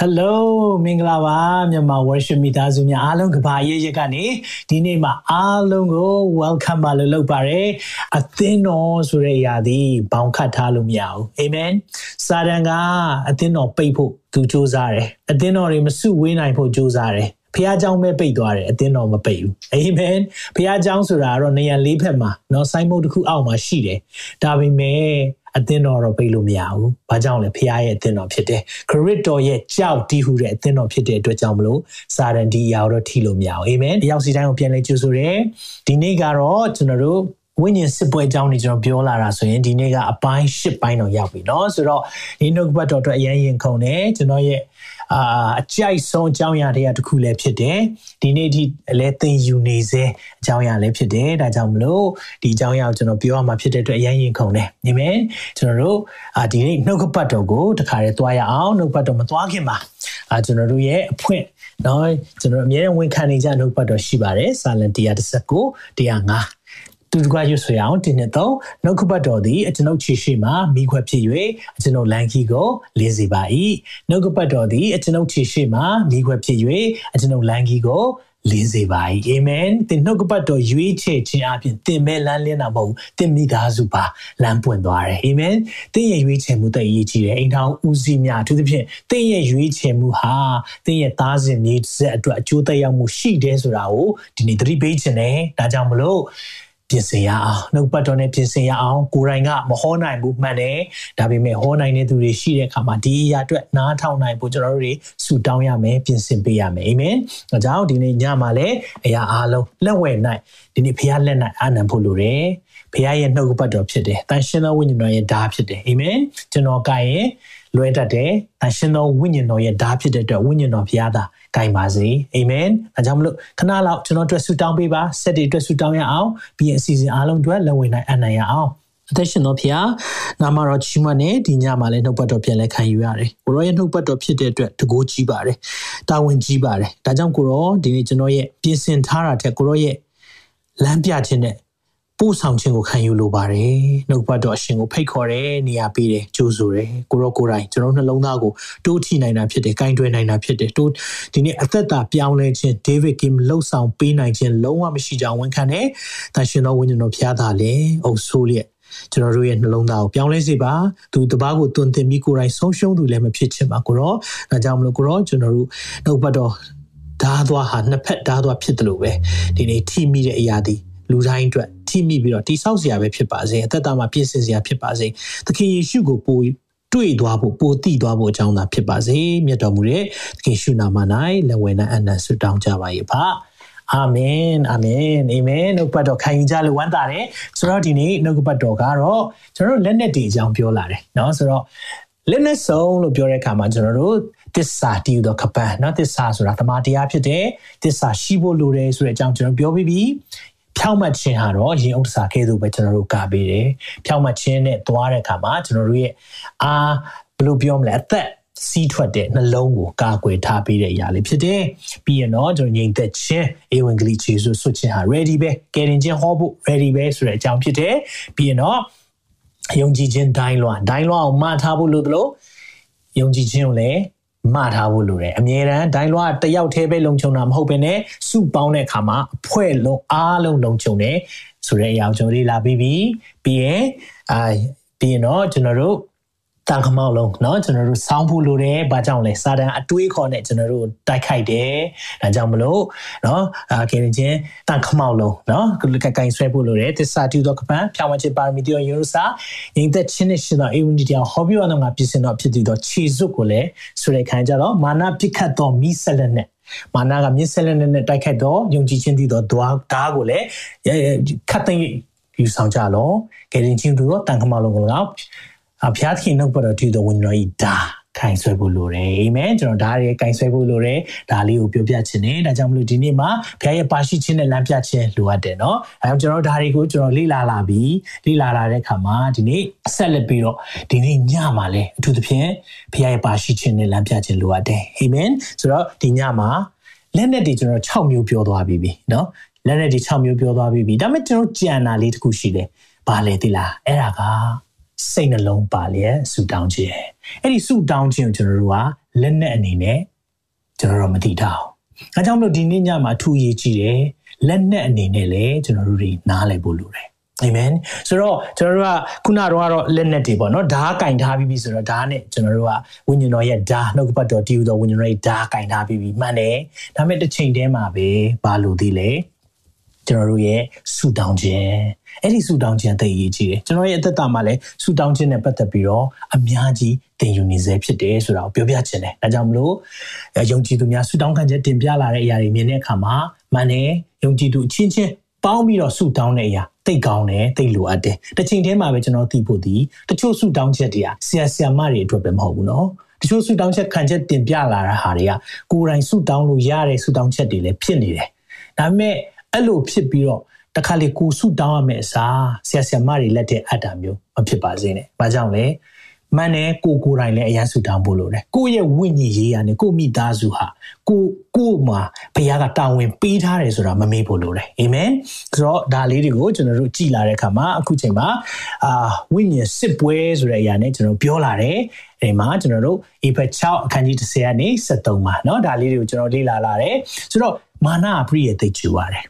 Hello မင်္ဂလာပါမြန်မာ worship မိသားစုများအားလုံးကဘာရဲ့ရက်ကနေဒီနေ့မှာအားလုံးကို welcome ပါလို့လုပ်ပါရယ်အသင်းတော်ဆိုတဲ့အရာဒီဘောင်ခတ်ထားလို့မရဘူး amen စာတန်ကအသင်းတော်ပိတ်ဖို့သူစူးစမ်းတယ်အသင်းတော်တွေမစုဝေးနိုင်ဖို့စူးစမ်းတယ်ဖះเจ้าမဲ့ပိတ်သွားတယ်အသင်းတော်မပိတ်ဘူးအာမင်ဖះเจ้าဆိုတာကတော့နေရာလေးဖက်မှာเนาะဆိုင်းမုတ်တစ်ခုအောက်မှာရှိတယ်ဒါပေမဲ့ အသင်းတော်တော့ပိတ်လို့မရဘူး။ဘာကြောင့်လဲဖခင်ရဲ့အသင်းတော်ဖြစ်တယ်။ခရစ်တော်ရဲ့ကြောက်တီးဟူတဲ့အသင်းတော်ဖြစ်တဲ့အတွက်ကြောင့်မလို့စာရန်ဒီအရာတော့ထိလို့မရဘူး။အာမင်။တယောက်စီတိုင်းကိုပြန်လဲကြိုဆိုရဲ။ဒီနေ့ကတော့ကျွန်တော်တို့ဝိညာဉ်စစ်ပွဲအကြောင်းတွေကျွန်တော်ပြောလာတာဆိုရင်ဒီနေ့ကအပိုင်း၈ပိုင်းတော့ရောက်ပြီเนาะဆိုတော့ဒီနှုတ်ဘတ်တော်အတွက်အရင်ရင်ခုန်တယ်ကျွန်တော်ရဲ့ အာအကြိုက်ဆုံးအကြောင်းအရာတွေကတစ်ခုလည်းဖြစ်တယ်ဒီနေ့ဒီလည်းသင်ယူနေစေအကြောင်းအရာလည်းဖြစ်တယ်ဒါကြောင့်မလို့ဒီအကြောင်းအရာကိုကျွန်တော်ပြောရမှာဖြစ်တဲ့အတွက်အရင်ရင်ခုန်တယ်ညီမဲကျွန်တော်တို့အာဒီနေ့နှုတ်ကပတ်တော်ကိုတခါတည်းသွားရအောင်နှုတ်ပတ်တော်မသွားခင်ပါအာကျွန်တော်တို့ရဲ့အဖွင့်နော်ကျွန်တော်အများနဲ့ဝန်ခံနေကြနှုတ်ပတ်တော်ရှိပါတယ်စာလံ119 105 သူတကွာရွဆွေအောင်တင်းနဲ့တော့နှုတ်ခပတ်တော်သည်အကျွန်ုပ်ခြေရှိမှမိခွက်ဖြစ်၍အကျွန်ုပ်လန်ခီကိုလေးစေပါ၏နှုတ်ခပတ်တော်သည်အကျွန်ုပ်ခြေရှိမှမိခွက်ဖြစ်၍အကျွန်ုပ်လန်ခီကိုလင်းစေပါ၏အာမင်သင်နှုတ်ကပတ်တော်ရွေးချယ်ခြင်းအပြင်သင်မဲ့လမ်းလင်းတာမဟုတ်သင်မိသားစုပါလမ်းပွင့်သွားတယ်အာမင်သင်ရဲ့ရွေးချယ်မှုတည်ရည်ကြီးတယ်အိမ်ထောင်ဦးစီးများအထူးသဖြင့်သင်ရဲ့ရွေးချယ်မှုဟာသင်ရဲ့သားစဉ်မြေဆက်အတွက်အကျိုးသက်ရောက်မှုရှိတယ်ဆိုတာကိုဒီနေ့သတိပေးခြင်းတယ်ဒါကြောင့်မလို့ ပြင်ဆင်ရအောင်နှုတ်ပတ်တော်နဲ့ပြင်ဆင်ရအောင်ကိုယ်တိုင်ကမဟောနိုင်ဘူးမှန်တယ်ဒါပေမဲ့ဟောနိုင်တဲ့သူတွေရှိတဲ့အခါမှာဒီအရာအတွက်နားထောင်နိုင်ဖို့ကျွန်တော်တို့တွေဆုတောင်းရမယ်ပြင်ဆင်ပေးရမယ်အာမင်ဒါကြောင့်ဒီနေ့ညမှာလည်းအရာအားလုံးလက်ဝဲနိုင်ဒီနေ့ဖခင်လက်နိုင်အာနံဖို့လိုတယ်ဖခင်ရဲ့နှုတ်ပတ်တော်ဖြစ်တယ်တန်ရှင်သောဝိညာဉ်တော်ရဲ့ဓာတ်ဖြစ်တယ်အာမင်ကျွန်တော်ကရင်လွဲတတ်တယ်တန်ရှင်သောဝိညာဉ်တော်ရဲ့ဓာတ်ဖြစ်တဲ့အတွက်ဝိညာဉ်တော်ဖခင်သာ ဂိုင်ပါစေအာမင်ဒါကြောင့်မလို့ခဏလောက်ကျွန်တော်အတွက်ဆုတောင်းပေးပါစက်တွေအတွက်ဆုတောင်းရအောင်ပြီးရင်အစီအစဉ်အားလုံးအတွက်လက်ဝင်နိုင်အနိုင်ရအောင်အသက်ရှင်တော်ဖျားနာမတော်ချီးမွမ်းနေဒီညမှာလည်းနှုတ်ပတ်တော်ပြန်လဲခံယူရတယ်ကိုရောရဲ့နှုတ်ပတ်တော်ဖြစ်တဲ့အတွက်တကိုးကြီးပါတယ်တာဝန်ကြီးပါတယ်ဒါကြောင့်ကိုရောဒီနေ့ကျွန်တော်ရဲ့ပြင်ဆင်ထားတာတဲ့ကိုရောရဲ့လမ်းပြခြင်းနဲ့ ပို့ဆောင်ခြင်းကိုခံယူလိုပါတယ်နှုတ်ပတ်တော်အရှင်ကိုဖိတ်ခေါ်တယ်နေရာပေးတယ်ကြိုးဆိုတယ်ကိုရောကိုယ်တိုင်ကျွန်တော်နှလုံးသားကိုတိုးထိနိုင်တာဖြစ်တယ်ကင်တွယ်နိုင်တာဖြစ်တယ်တိုးဒီနေ့အသက်တာပြောင်းလဲခြင်းဒေးဗစ်ကင်လှုပ်ဆောင်ပေးနိုင်ခြင်းလုံးဝမရှိကြောင်းဝန်ခံတယ်။ဒါရှင်တော်ဝိညာဉ်တော်ဖျားတာလေအုပ်ဆိုးလျက်ကျွန်တော်တို့ရဲ့နှလုံးသားကိုပြောင်းလဲစေပါသူတပားကိုတွင်တင်ပြီးကိုယ်တိုင်ဆုံးရှုံးသူလည်းမဖြစ်ချင်ပါကိုရောဒါကြောင့်မလို့ကိုရောကျွန်တော်တို့နှုတ်ပတ်တော်ဓာသွားဟာနှစ်ဖက်ဓာသွားဖြစ်တယ်လို့ပဲဒီနေ့ထိမိတဲ့အရာဒီ လူတိုင်းအတွက်ထိမိပြီးတော့တိဆောက်စရာပဲဖြစ်ပါစေအသက်တာမှာပြည့်စင်စရာဖြစ်ပါစေသခင်ယေရှုကိုပို့တွေ့သွားဖို့ပိုတိသွားဖို့အကြောင်းသာဖြစ်ပါစေမြတ်တော်မူတဲ့သခင်ရှုနာမ၌လက်ဝဲနဲ့အနန္ဆုတောင်းကြပါ၏ပါအာမင်အာမင်အာမင်နှုတ်ပတ်တော်ခံယူကြလို့ဝမ်းသာတယ်ဆိုတော့ဒီနေ့နှုတ်ပတ်တော်ကတော့ကျွန်တော်တို့လက်နဲ့တည်အကြောင်းပြောလာတယ်เนาะဆိုတော့လက်နဲ့ဆုံးလို့ပြောတဲ့အခါမှာကျွန်တော်တို့တစ္ဆာတည်သောကပန်းเนาะတစ္ဆာဆိုတာတမန်တရားဖြစ်တယ်တစ္ဆာရှိဖို့လိုတယ်ဆိုတဲ့အကြောင်းကျွန်တော်ပြောပြီးပြီ ဖြောင့်မတ်ခြင်းဟာတော့ရင်ဥစ္စာကဲသို့ပဲကျွန်တော်တို့ကပေးတယ်ဖြောင့်မတ်ခြင်းနဲ့သွားတဲ့အခါမှာကျွန်တော်တို့ရဲ့အာဘယ်လိုပြောမလဲအသက်စီးထွက်တဲ့နှလုံးကိုကာကွယ်ထားပေးတဲ့အရာလေးဖြစ်တယ်။ပြီးရင်တော့ကျွန်တော်ငြိမ်သက်ခြင်းဧဝံဂေလိခြေဆုဆွတ်ခြင်းဟာ ready ပဲကယ်တင်ခြင်းဟောဖို့ ready ပဲဆိုတဲ့အကြောင်းဖြစ်တယ်။ပြီးရင်တော့ယုံကြည်ခြင်းဒိုင်းလွှာဒိုင်းလွှာကိုမှားထားဖို့လို့တို့လို့ယုံကြည်ခြင်းကိုလည်း မှားထားဖို့လိုတယ်အမြဲတမ်းဒိုင်းလွှာတယောက်တည်းပဲလုံခြုံတာမဟုတ်ဘဲနဲ့စုပေါင်းတဲ့အခါမှာအဖွဲ့လုံးအားလုံးလုံခြုံတယ်ဆိုတဲ့အရာကိုကျွန်တော်တို့လာပြီးပြီးပြီးရင်အာပြီးရင်တော့ကျွန်တော်တို့ တန်ခမောက်လုံးเนาะကျွန်တော်တို့စောင်းဖို့လိုတယ်ဘာကြောင့်လဲစာတန်အတွေးခေါ်နဲ့ကျွန်တော်တို့တိုက်ခိုက်တယ်ဒါကြောင့်မလို့เนาะအာကင်းချင်းတန်ခမောက်လုံးเนาะကကင်ဆွဲဖို့လိုတယ်သစ္စာတူသောကပံဖြောင်းဝချပါရမီတိယောယေရုစာရင်သက်ချင်းနဲ့ရှင်သောအေဝံဒီတရားဟောပြောတော့ငါပြည့်စင်တော့ဖြစ်တည်သောခြေစွပ်ကိုလည်းဆိုတဲ့ခံကြတော့မာနပြစ်ခတ်သောမိဆက်လက်နဲ့မာနကမြစ်ဆက်လက်နဲ့တိုက်ခိုက်တော့ယုံကြည်ခြင်းတည်သောဓာတ်ဓာတ်ကိုလည်းခတ်သိမ်းယူဆောင်ကြလောကဲရင်ချင်းတို့တန်ခမောက်လုံးကိုလည်း အဖျားသခင်နှုတ်ပတ်တော်တည်တော်ဝင်တော်ဤဒါ ခိုင်ဆွဲဖို့လိုတယ်အာမင်ကျွန်တော်ဒါတွေခိုင်ဆွဲဖို့လိုတယ်ဒါလေးကိုပြောပြချင်တယ်ဒါကြောင့်မလို့ဒီနေ့မှာဘုရားရဲ့ပါရှိခြင်းနဲ့လမ်းပြခြင်းလိုအပ်တယ်เนาะအဲကြောင့်ကျွန်တော်ဒါတွေကိုကျွန်တော်လေ့လာလာပြီးလေ့လာလာတဲ့အခါမှာဒီနေ့ဆက်လက်ပြီးတော့ဒီနေ့ညမှာလဲအထူးသဖြင့်ဘုရားရဲ့ပါရှိခြင်းနဲ့လမ်းပြခြင်းလိုအပ်တယ်အာမင်ဆိုတော့ဒီညမှာလက်နဲ့ဒီကျွန်တော်6မျိုးပြောသွားပြီးပြီเนาะလက်နဲ့ဒီ6မျိုးပြောသွားပြီးပြီဒါပေမဲ့ကျွန်တော်ကြံတာလေးတစ်ခုရှိတယ်ဘာလဲသိလားအဲ့ဒါက စိတ်နှလုံးပါလျက်ဆူတောင်းခြင်းအဲ့ဒီဆူတောင်းခြင်းကိုကျွန်တော်တို့ကလက်နဲ့အနေနဲ့ကျွန်တော်တို့မသိတာ။အဲကြောင့်မလို့ဒီနေ့ညမှာအထူးရေးကြည့်တယ်လက်နဲ့အနေနဲ့လည်းကျွန်တော်တို့တွေနားလည်ဖို့လိုတယ်အာမင်ဆိုတော့ကျွန်တော်တို့ကခုနတော့ကတော့လက်နဲ့တွေပေါ့နော်ဓာတ်ကင်ထားပြီးပြီဆိုတော့ဓာတ်နဲ့ကျွန်တော်တို့ကဝိညာဉ်တော်ရဲ့ဓာတ်နှုတ်ကပတ်တော်တည်ယူတော်ဝိညာဉ်တော်ရဲ့ဓာတ်ကင်ထားပြီးပြီမှန်တယ်ဒါပေမဲ့တစ်ချိန်တည်းမှာပဲဘာလို့သေးလဲ ကျွန်တော်တို့ရဲ့ဆူတောင်းခြင်းအဲ့ဒီဆူတောင်းခြင်းသိရေးကြည့်တယ်ကျွန်တော်ရဲ့အသက်တာမှာလည်းဆူတောင်းခြင်းနဲ့ပတ်သက်ပြီးတော့အများကြီးသင်ယူနေစေဖြစ်တယ်ဆိုတာကိုပြောပြချင်တယ်ဒါကြောင့်မလို့ယုံကြည်သူများဆူတောင်းခံချက်တင်ပြလာတဲ့အရာတွေမြင်တဲ့အခါမှာမှန်တယ်ယုံကြည်သူအချင်းချင်းပေါင်းပြီးတော့ဆူတောင်းတဲ့အရာသိကောင်းတယ်သိလိုအပ်တယ်တစ်ချိန်တည်းမှာပဲကျွန်တော်သိဖို့ဒီတချို့ဆူတောင်းချက်တွေကဆရာဆရာမတွေအတွက်ပဲမဟုတ်ဘူးเนาะတချို့ဆူတောင်းချက်ခံချက်တင်ပြလာတဲ့ဟာတွေကကိုယ်တိုင်ဆူတောင်းလို့ရတဲ့ဆူတောင်းချက်တွေလည်းဖြစ်နေတယ်ဒါပေမဲ့ အဲ့လိုဖြစ်ပြီးတော့တခါလေကိုဆုတောင်းရမယ့်အစားဆရာဆရာမတွေလက်တဲ့အပ်တာမျိုးမဖြစ်ပါစေနဲ့။ဘာကြောင့်လဲ။မန်နဲ့ကိုကိုယ်တိုင်လည်းအရန်ဆုတောင်းဖို့လိုတယ်။ကိုယ့်ရဲ့ဝိညာဉ်ရေးရတယ်ကိုမိသားစုဟာကိုကိုမှာဘုရားကတာဝန်ပေးထားတယ်ဆိုတာမမေ့ဖို့လိုတယ်။အာမင်။ဆိုတော့ဒါလေးတွေကိုကျွန်တော်တို့ကြည်လာတဲ့အခါမှာအခုချိန်မှာအာဝိညာဉ်စစ်ပွဲဆိုတဲ့အရာနဲ့ကျွန်တော်ပြောလာတယ်။အဲဒီမှာကျွန်တော်တို့ April 6အခန်းကြီး30ကနေ73မှာเนาะဒါလေးတွေကိုကျွန်တော်လေ့လာလာတယ်။ဆိုတော့မာနအပရိယေသိကျူရတယ်။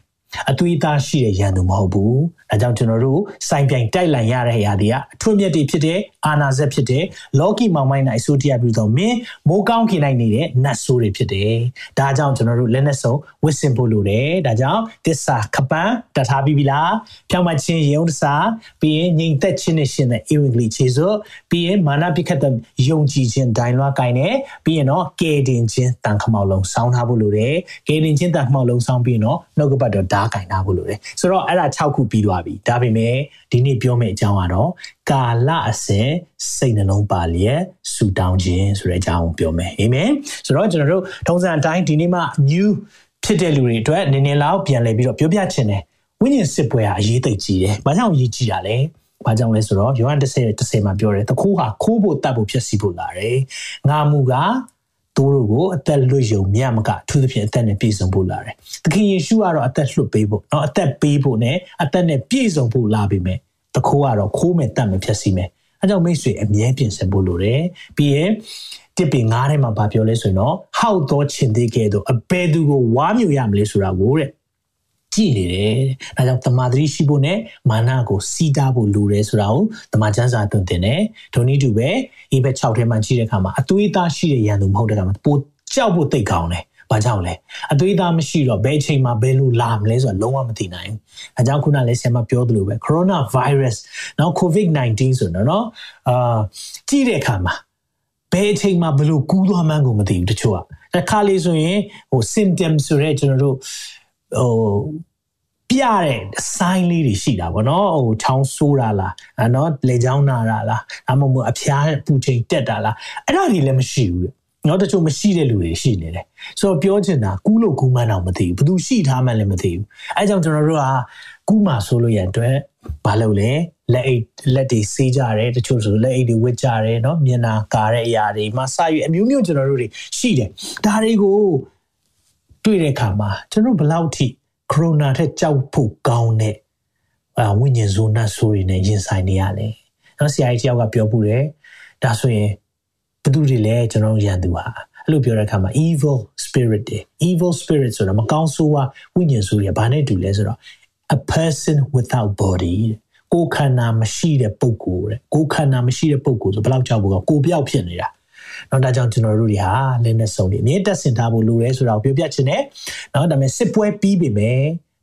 အသွေးသားရှိတဲ့ရန်သူမဟုတ်ဘူး။ ဒါကြောင့်ကျွန်တော်တို့စိုင်ပြိုင်တိုက်လန်ရတဲ့အရာတွေကအထွတ်မြတ်တွေဖြစ်တဲ့အာနာဇက်ဖြစ်တဲ့လောကီမောင်မိုင်းနိုင်အစိုးတရားပြုသောမင်းမိုးကောင်းခင်နိုင်နေတဲ့နတ်ဆိုးတွေဖြစ်တယ်။ဒါကြောင့်ကျွန်တော်တို့လက်နဲ့စုံဝစ်စင်ဖို့လိုတယ်။ဒါကြောင့်တစ္ဆာခပန်းတထားပြီးပြီလား။ဖြောင်းမချင်းရုံတစားပြီးရင်ငြိမ်သက်ခြင်းနဲ့ရှင်တဲ့ဧဝံဂေလိခြေစွပြီးရင်မာနပိခတ်တဲ့ယုံကြည်ခြင်းဒိုင်လွားကိုင်းနဲ့ပြီးရင်တော့ကဲတင်ခြင်းတန်ခမောက်လုံးစောင်းထားဖို့လိုတယ်။ကဲတင်ခြင်းတန်ခမောက်လုံးစောင်းပြီးရင်တော့နှုတ်ကပတ်တော်ဓာတ်ကင်ထားဖို့လိုတယ်ဆိုတော့အဲ့ဒါ6ခုပြီးသွားပြီဒါပေမဲ့ဒီနေ့ပြောမယ့်အကြောင်းကတော့ကာလအစဉ်စိတ်နှလုံးပါလျက်ဆူတောင်းခြင်းဆိုတဲ့အကြောင်းကိုပြောမယ်အာမင်ဆိုတော့ကျွန်တော်တို့ထုံးစံအတိုင်းဒီနေ့မှ new ဖြစ်တဲ့လူတွေအတွက်နည်းနည်းလောက်ပြန်လည်ပြီးတော့ပြောပြချင်တယ်ဝိညာဉ်စစ်ပွဲဟာအရေးသိကြီးတယ်ဘာကြောင့်အရေးကြီးတာလဲဘာကြောင့်လဲဆိုတော့ယောဟန်30 30မှာပြောတယ်တခိုးဟာခိုးဖို့တတ်ဖို့ဖြစ်စီဖို့လာတယ်ငါမူက သူတို့ကိုအသက်လွတ်ယုံမြတ်မကအထူးသဖြင့်အသက်နဲ့ပြည့်စုံဖို့လာတယ်။သခင်ယေရှုကတော့အသက်လွတ်ပေးဖို့နော်အသက်ပေးဖို့နဲ့အသက်နဲ့ပြည့်စုံဖို့လာပြီမဲ့တခိုးကတော့ခိုးမယ်တတ်မယ်ဖြစ်စီမယ်။အဲကြောင့်မိတ်ဆွေအမြဲပြင်ဆင်ဖို့လိုတယ်။ပြီးရင်တစ်ပင်ငားထဲမှာဗာပြောလဲဆိုရင်တော့ဟောက်သောခြင်သေးကဲ့သို့အဘယ်သူကိုဝါမြူရမလဲဆိုတာကိုတဲ့။ ကြည့်နေတယ်။ဒါကြောင့်တမာတိရှိဖို့နဲ့မာနကိုစီးတားဖို့လိုတယ်ဆိုတာကိုတမာကျမ်းစာသွန်သင်တယ်။ဒုနည်းတူပဲအေဘက်6ထဲမှာကြည့်တဲ့အခါမှာအသွေးသားရှိတဲ့ရန်သူမဟုတ်တဲ့အခါမှာပိုကြောက်ဖို့သိကောင်းတယ်။ဘာကြောင့်လဲအသွေးသားမရှိတော့ဘယ်ချိန်မှာဘယ်လိုလာမလဲဆိုတာလုံးဝမသိနိုင်ဘူး။အဲကြောင့်ခုနလည်းဆရာမပြောသလိုပဲကိုရိုနာဗိုင်းရပ်စ်နော် COVID-19 ဆိုတော့နော်အာကြည့်တဲ့အခါမှာဘယ်အချိန်မှာဘယ်လိုကူးသွားမှန်းကိုမသိဘူးတချို့ကတစ်ခါလေဆိုရင်ဟို symptom ဆိုရဲကျွန်တော်တို့ ဟိုပြတဲ့ sign လေးတွေရှိတာဗောနော်ဟိုချောင်းဆိုးတာလားနော်လေချောင်းနာတာလားအမမအဖျားပူချိန်တက်တာလားအဲ့ဒါတွေလည်းမရှိဘူးနော်တချို့မရှိတဲ့လူတွေရှိနေတယ်ဆိုတော့ပြောချင်တာကူးလို့ကူးမှန်းတော့မသိဘူးဘယ်သူရှိထားမှန်းလည်းမသိဘူးအဲကြောင့်ကျွန်တော်တို့ကကူးမှဆိုလို့ရန်အတွက်ဘာလုပ်လဲလက်အိတ်လက်တွေဆေးကြတယ်တချို့ဆိုလက်အိတ်တွေဝစ်ကြတယ်เนาะမျက်နာကာတဲ့အရာတွေမှာစရွေအမျိုးမျိုးကျွန်တော်တို့တွေရှိတယ်ဒါတွေကို တွေ့တဲ့အခါမှာကျွန်တော်ဘယ်လောက်ထိကိုရိုနာထက်ကြောက်ဖို့ကောင်းတဲ့အာဝိညာဉ်ဇိုနတ်ဆိုးတွေနဲ့ရင်ဆိုင်နေရလဲ။နော်ဆရာကြီးတယောက်ကပြောပူတယ်။ဒါဆိုရင်ဘသူတွေလဲကျွန်တော်ရန်သူဟာအဲ့လိုပြောတဲ့အခါမှာ evil spirit တွေ evil spirit ဆိုတာမကောင်းဆိုးဝါဝိညာဉ်ဆိုးတွေဘာနဲ့တူလဲဆိုတော့ a person without body ကိုယ်ခန္ဓာမရှိတဲ့ပုဂ္ဂိုလ်တဲ့ကိုယ်ခန္ဓာမရှိတဲ့ပုဂ္ဂိုလ်ဆိုဘယ်လောက်ကြောက်ဖို့ကကိုပြောက်ဖြစ်နေတာ။ နော်ဒါကြောင့်ကျွန်တော်တို့တွေဟာလက်နဲ့စုံနေအမြဲတက်ဆင်ထားဖို့လိုတယ်ဆိုတာကိုပြောပြချင်တယ်နော်ဒါပေမဲ့စစ်ပွဲပြီးပြီမယ်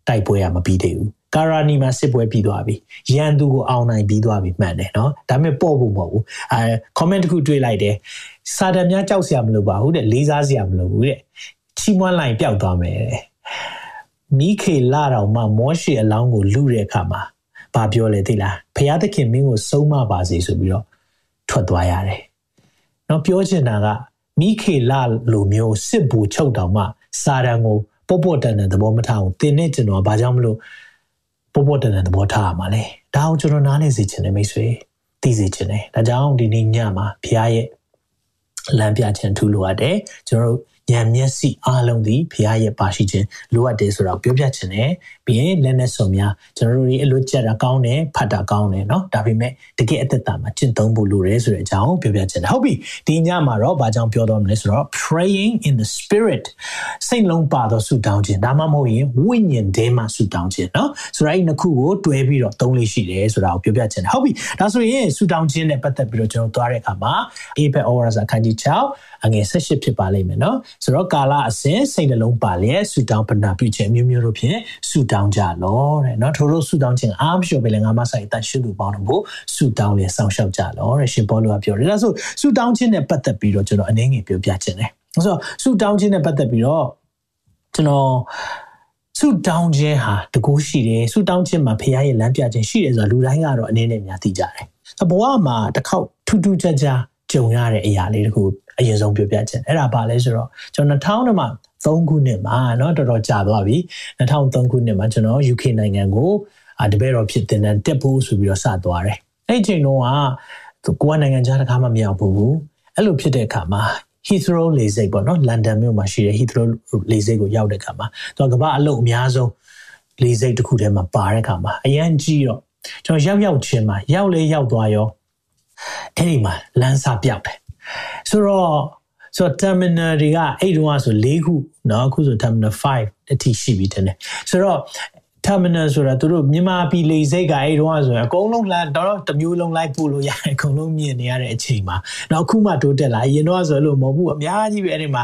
တိုက်ပွဲကမပြီးသေးဘူးကာရာနီမှာစစ်ပွဲပြီးသွားပြီရန်သူကိုအောင်နိုင်ပြီးသွားပြီမှန်တယ်နော်ဒါပေမဲ့ပေါ့ဖို့မဟုတ်ဘူးအဲ comment တစ်ခုတွေ့လိုက်တယ်စာတန်များကြောက်စရာမလိုပါဘူးတဲ့လေးစားစရာမလိုဘူးတဲ့ချီးမွမ်းလိုက်ပျောက်သွားမယ်တဲ့မိခေလာတော်မှမောရှေအလောင်းကိုလူတဲ့အခါမှာဘာပြောလဲသိလားဘုရားသခင်မင်းကိုဆုံးမပါစေဆိုပြီးတော့ထွက်သွားရတယ် နော်ပြောချင်တာကမိခေလလိုမျိုးစစ်ဘူချုပ်တောင်မှစာရန်ကိုပေါ့ပေါ့တန်တန်သဘောမထားဘူးတင်းနဲ့ကျွန်တော်ဘာကြောင့်မလို့ပေါ့ပေါ့တန်တန်သဘောထားရမှာလဲဒါအောင်ကျွန်တော်နားလည်စေချင်တယ်မိတ်ဆွေသိစေချင်တယ်ဒါကြောင့်ဒီနေ့ညမှာဘုရားရဲ့လမ်းပြခြင်းထူလိုအပ်တယ်ကျွန်တော်တို့ ဉာဏ်မျက်စိအားလုံးသည်ဖခင်ရဲ့ပါရှိခြင်းလိုအပ်တယ်ဆိုတာကိုပြောပြခြင်းနဲ့ပြီးရင်လက်နဲ့စုံများကျွန်တော်တို့ဒီအလွတ်ကျက်တာကောင်းတယ်ဖတ်တာကောင်းတယ်เนาะဒါပေမဲ့တကယ်အသက်တာမှာကျင့်သုံးဖို့လိုတယ်ဆိုတဲ့အကြောင်းကိုပြောပြခြင်းတယ်ဟုတ်ပြီဒီညမှာတော့ဘာကြောင့်ပြောတော့မလဲဆိုတော့ praying in the spirit စိတ်လုံးပါသောဆုတောင်းခြင်းဒါမှမဟုတ်ရင်ဝိညာဉ်ထဲမှာဆုတောင်းခြင်းเนาะဆိုတော့အဲ့နှစ်ခုကိုတွဲပြီးတော့သုံးလေးရှိတယ်ဆိုတာကိုပြောပြခြင်းတယ်ဟုတ်ပြီဒါဆိုရင်ဆုတောင်းခြင်းနဲ့ပတ်သက်ပြီးတော့ကျွန်တော်သွားတဲ့အခါမှာ Apex Aura အခန်းကြီး6အငယ်18ဖြစ်ပါလိမ့်မယ်เนาะ ဆိုတော့ကာလအစဉ်စိတ်နှလုံးပါလျက်ဆူတောင်းပနာပြုခြင်းမျိုးမျိုးတို့ဖြင့်ဆူတောင်းကြလောတဲ့เนาะထို့လို့ဆူတောင်းခြင်းအားမလျှော်ပဲလည်းငါမဆိုင်အတန်ရှင်းသူပေါင်းတို့ကိုဆူတောင်းလျက်စောင့်ရှောက်ကြလောတဲ့ရှင်ပေါလုကပြောတယ်ဒါဆိုဆူတောင်းခြင်းနဲ့ပတ်သက်ပြီးတော့ကျွန်တော်အနေငယ်ပြောပြခြင်းတယ်ဆိုတော့ဆူတောင်းခြင်းနဲ့ပတ်သက်ပြီးတော့ကျွန်တော်ဆူတောင်းခြင်းဟာတကူရှိတယ်ဆူတောင်းခြင်းမှာဖခင်ရဲ့လမ်းပြခြင်းရှိတယ်ဆိုတာလူတိုင်းကတော့အနေနဲ့များသိကြတယ်။ဘဝမှာတစ်ခေါက်ထူးထူးခြားခြားကြုံရတဲ့အရာလေးတခု အရင်ဆုံးပြောပြခြင်းအဲ့ဒါပါလဲဆိုတော့ကျွန်တော်2000မှာ3ခုနှစ်မှာเนาะတော်တော်ကြာသွားပြီ2003ခုနှစ်မှာကျွန်တော် UK နိုင်ငံကိုတပည့်တော်ဖြစ်တင်တဲ့တက်ဖို့ဆိုပြီးတော့စသွားတယ်အဲ့ချိန်တုန်းကကိုကနိုင်ငံခြားတစ်ခါမှမရောက်ဘူးအဲ့လိုဖြစ်တဲ့အခါမှာ Heathrow လေဆိပ်ပေါ့နော်လန်ဒန်မြို့မှာရှိတဲ့ Heathrow လေဆိပ်ကိုရောက်တဲ့အခါမှာသူကကမ္ဘာအလုပ်အများဆုံးလေဆိပ်တစ်ခုထဲမှာပါတဲ့အခါမှာအရန်ကြီးတော့ကျွန်တော်ရောက်ရောက်ချင်းမှာရောက်လေရောက်သွားရောအဲ့ဒီမှာလမ်းစာပြောက်တယ် ဆိုတော့ဆိုတော့ terminal တွေကအဲ့တုန်းကဆို၄ခုเนาะအခုဆို terminal 5အထိရှိပြီတဲ့ဆိုတော့ terminal ဆိုတာသူတို့မြန်မာပြည်လေစိတ်ကအဲ့တုန်းကဆိုရင်အကုန်လုံးလမ်းတော့တမျိုးလုံးလိုက်ပို့လို့ရတယ်အကုန်လုံးမြင်နေရတဲ့အချိန်မှာနောက်အခုမှတိုးတက်လာအရင်တော့ဆိုလို့မဟုတ်ဘူးအများကြီးပဲအဲ့ဒီမှာ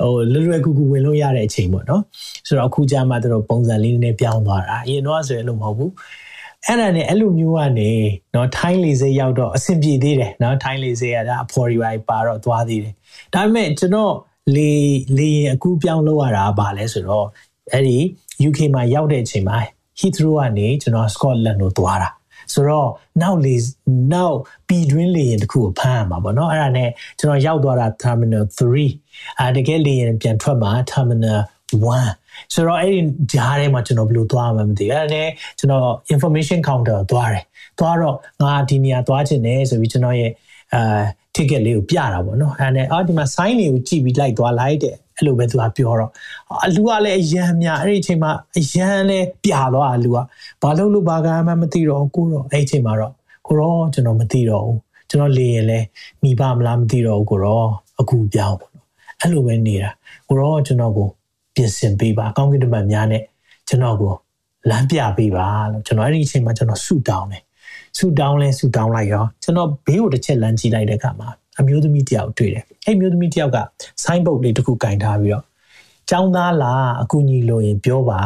ဟိုလွယ်လွယ်ကူကူဝင်လို့ရတဲ့အချိန်ပေါ့နော်ဆိုတော့အခုကြာမှသူတို့ပုံစံလေးနဲ့ပြောင်းသွားတာအရင်တော့ဆိုရင်လို့မဟုတ်ဘူး အဲ့ဒါနဲ့အဲ့လိုမျိုးကနေနော်ထိုင်းလေဆိပ်ရောက်တော့အဆင်ပြေသေးတယ်နော်ထိုင်းလေဆိပ်ကဒါအဖော်ရီပါပါတော့သွားသေးတယ်ဒါပေမဲ့ကျွန်တော်လေလေရင်အခုပြောင်းလို့ရတာပါလဲဆိုတော့အဲ့ဒီ UK မှာရောက်တဲ့အချိန်မှာ Heathrow ကနေကျွန်တော် Scotland ကိုသွားတာဆိုတော့နောက်လေနောက်ပြည်တွင်းလေရင်တခုကိုဖမ်းရမှာပေါ့နော်အဲ့ဒါနဲ့ကျွန်တော်ရောက်သွားတာ terminal 3အဲတကယ်လေရင်ပြန်ထွက်မှာ terminal 1ဆိုတော့အဲ့ဒီဂျားထဲမှာကျွန်တော်ဘယ်လိုသွားမှမသိဘူးအဲ့ဒါနဲ့ကျွန်တော် information counter သွားတယ်သွားတော့ငါဒီနေရာသွားချင်တယ်ဆိုပြီးကျွန်တော်ရဲ့အာ ticket လေးကိုပြတာပေါ့နော်အဲ့ဒါနဲ့အော်ဒီမှာ sign လေးကိုကြည့်ပြီးလိုက်သွားလိုက်တဲ့အဲ့လိုပဲသူကပြောတော့အလူကလည်းအရန်များအဲ့ဒီအချိန်မှာအရန်လည်းပြသွားအလူကဘာလို့လို့ဘာကမှမသိတော့ကိုတော့အဲ့ဒီအချိန်မှာတော့ကိုတော့ကျွန်တော်မသိတော့ဘူးကျွန်တော်လေရင်လဲမိဘမလားမသိတော့ဘူးကိုတော့အခုပြောင်းပေါ့နော်အဲ့လိုပဲနေတာကိုတော့ကျွန်တော်ကို ပြင်ဆင်ပေးပါကောင်းကင်တမန်များနဲ့ကျွန်တော်ကိုလမ်းပြပေးပါလို့ကျွန်တော်အဲ့ဒီအချိန်မှာကျွန်တော်ဆူတောင်းတယ်ဆူတောင်းလဲဆူတောင်းလိုက်ရောကျွန်တော်ဘေးကိုတစ်ချက်လမ်းကြည့်လိုက်တဲ့အခါမှာအမျိုးသမီးတယောက်တွေ့တယ်အဲ့မျိုးသမီးတယောက်က sign board လေးတစ်ခုကင်ထားပြီးတော့ကျောင်းသားလားအကူအညီလိုရင်ပြောပါ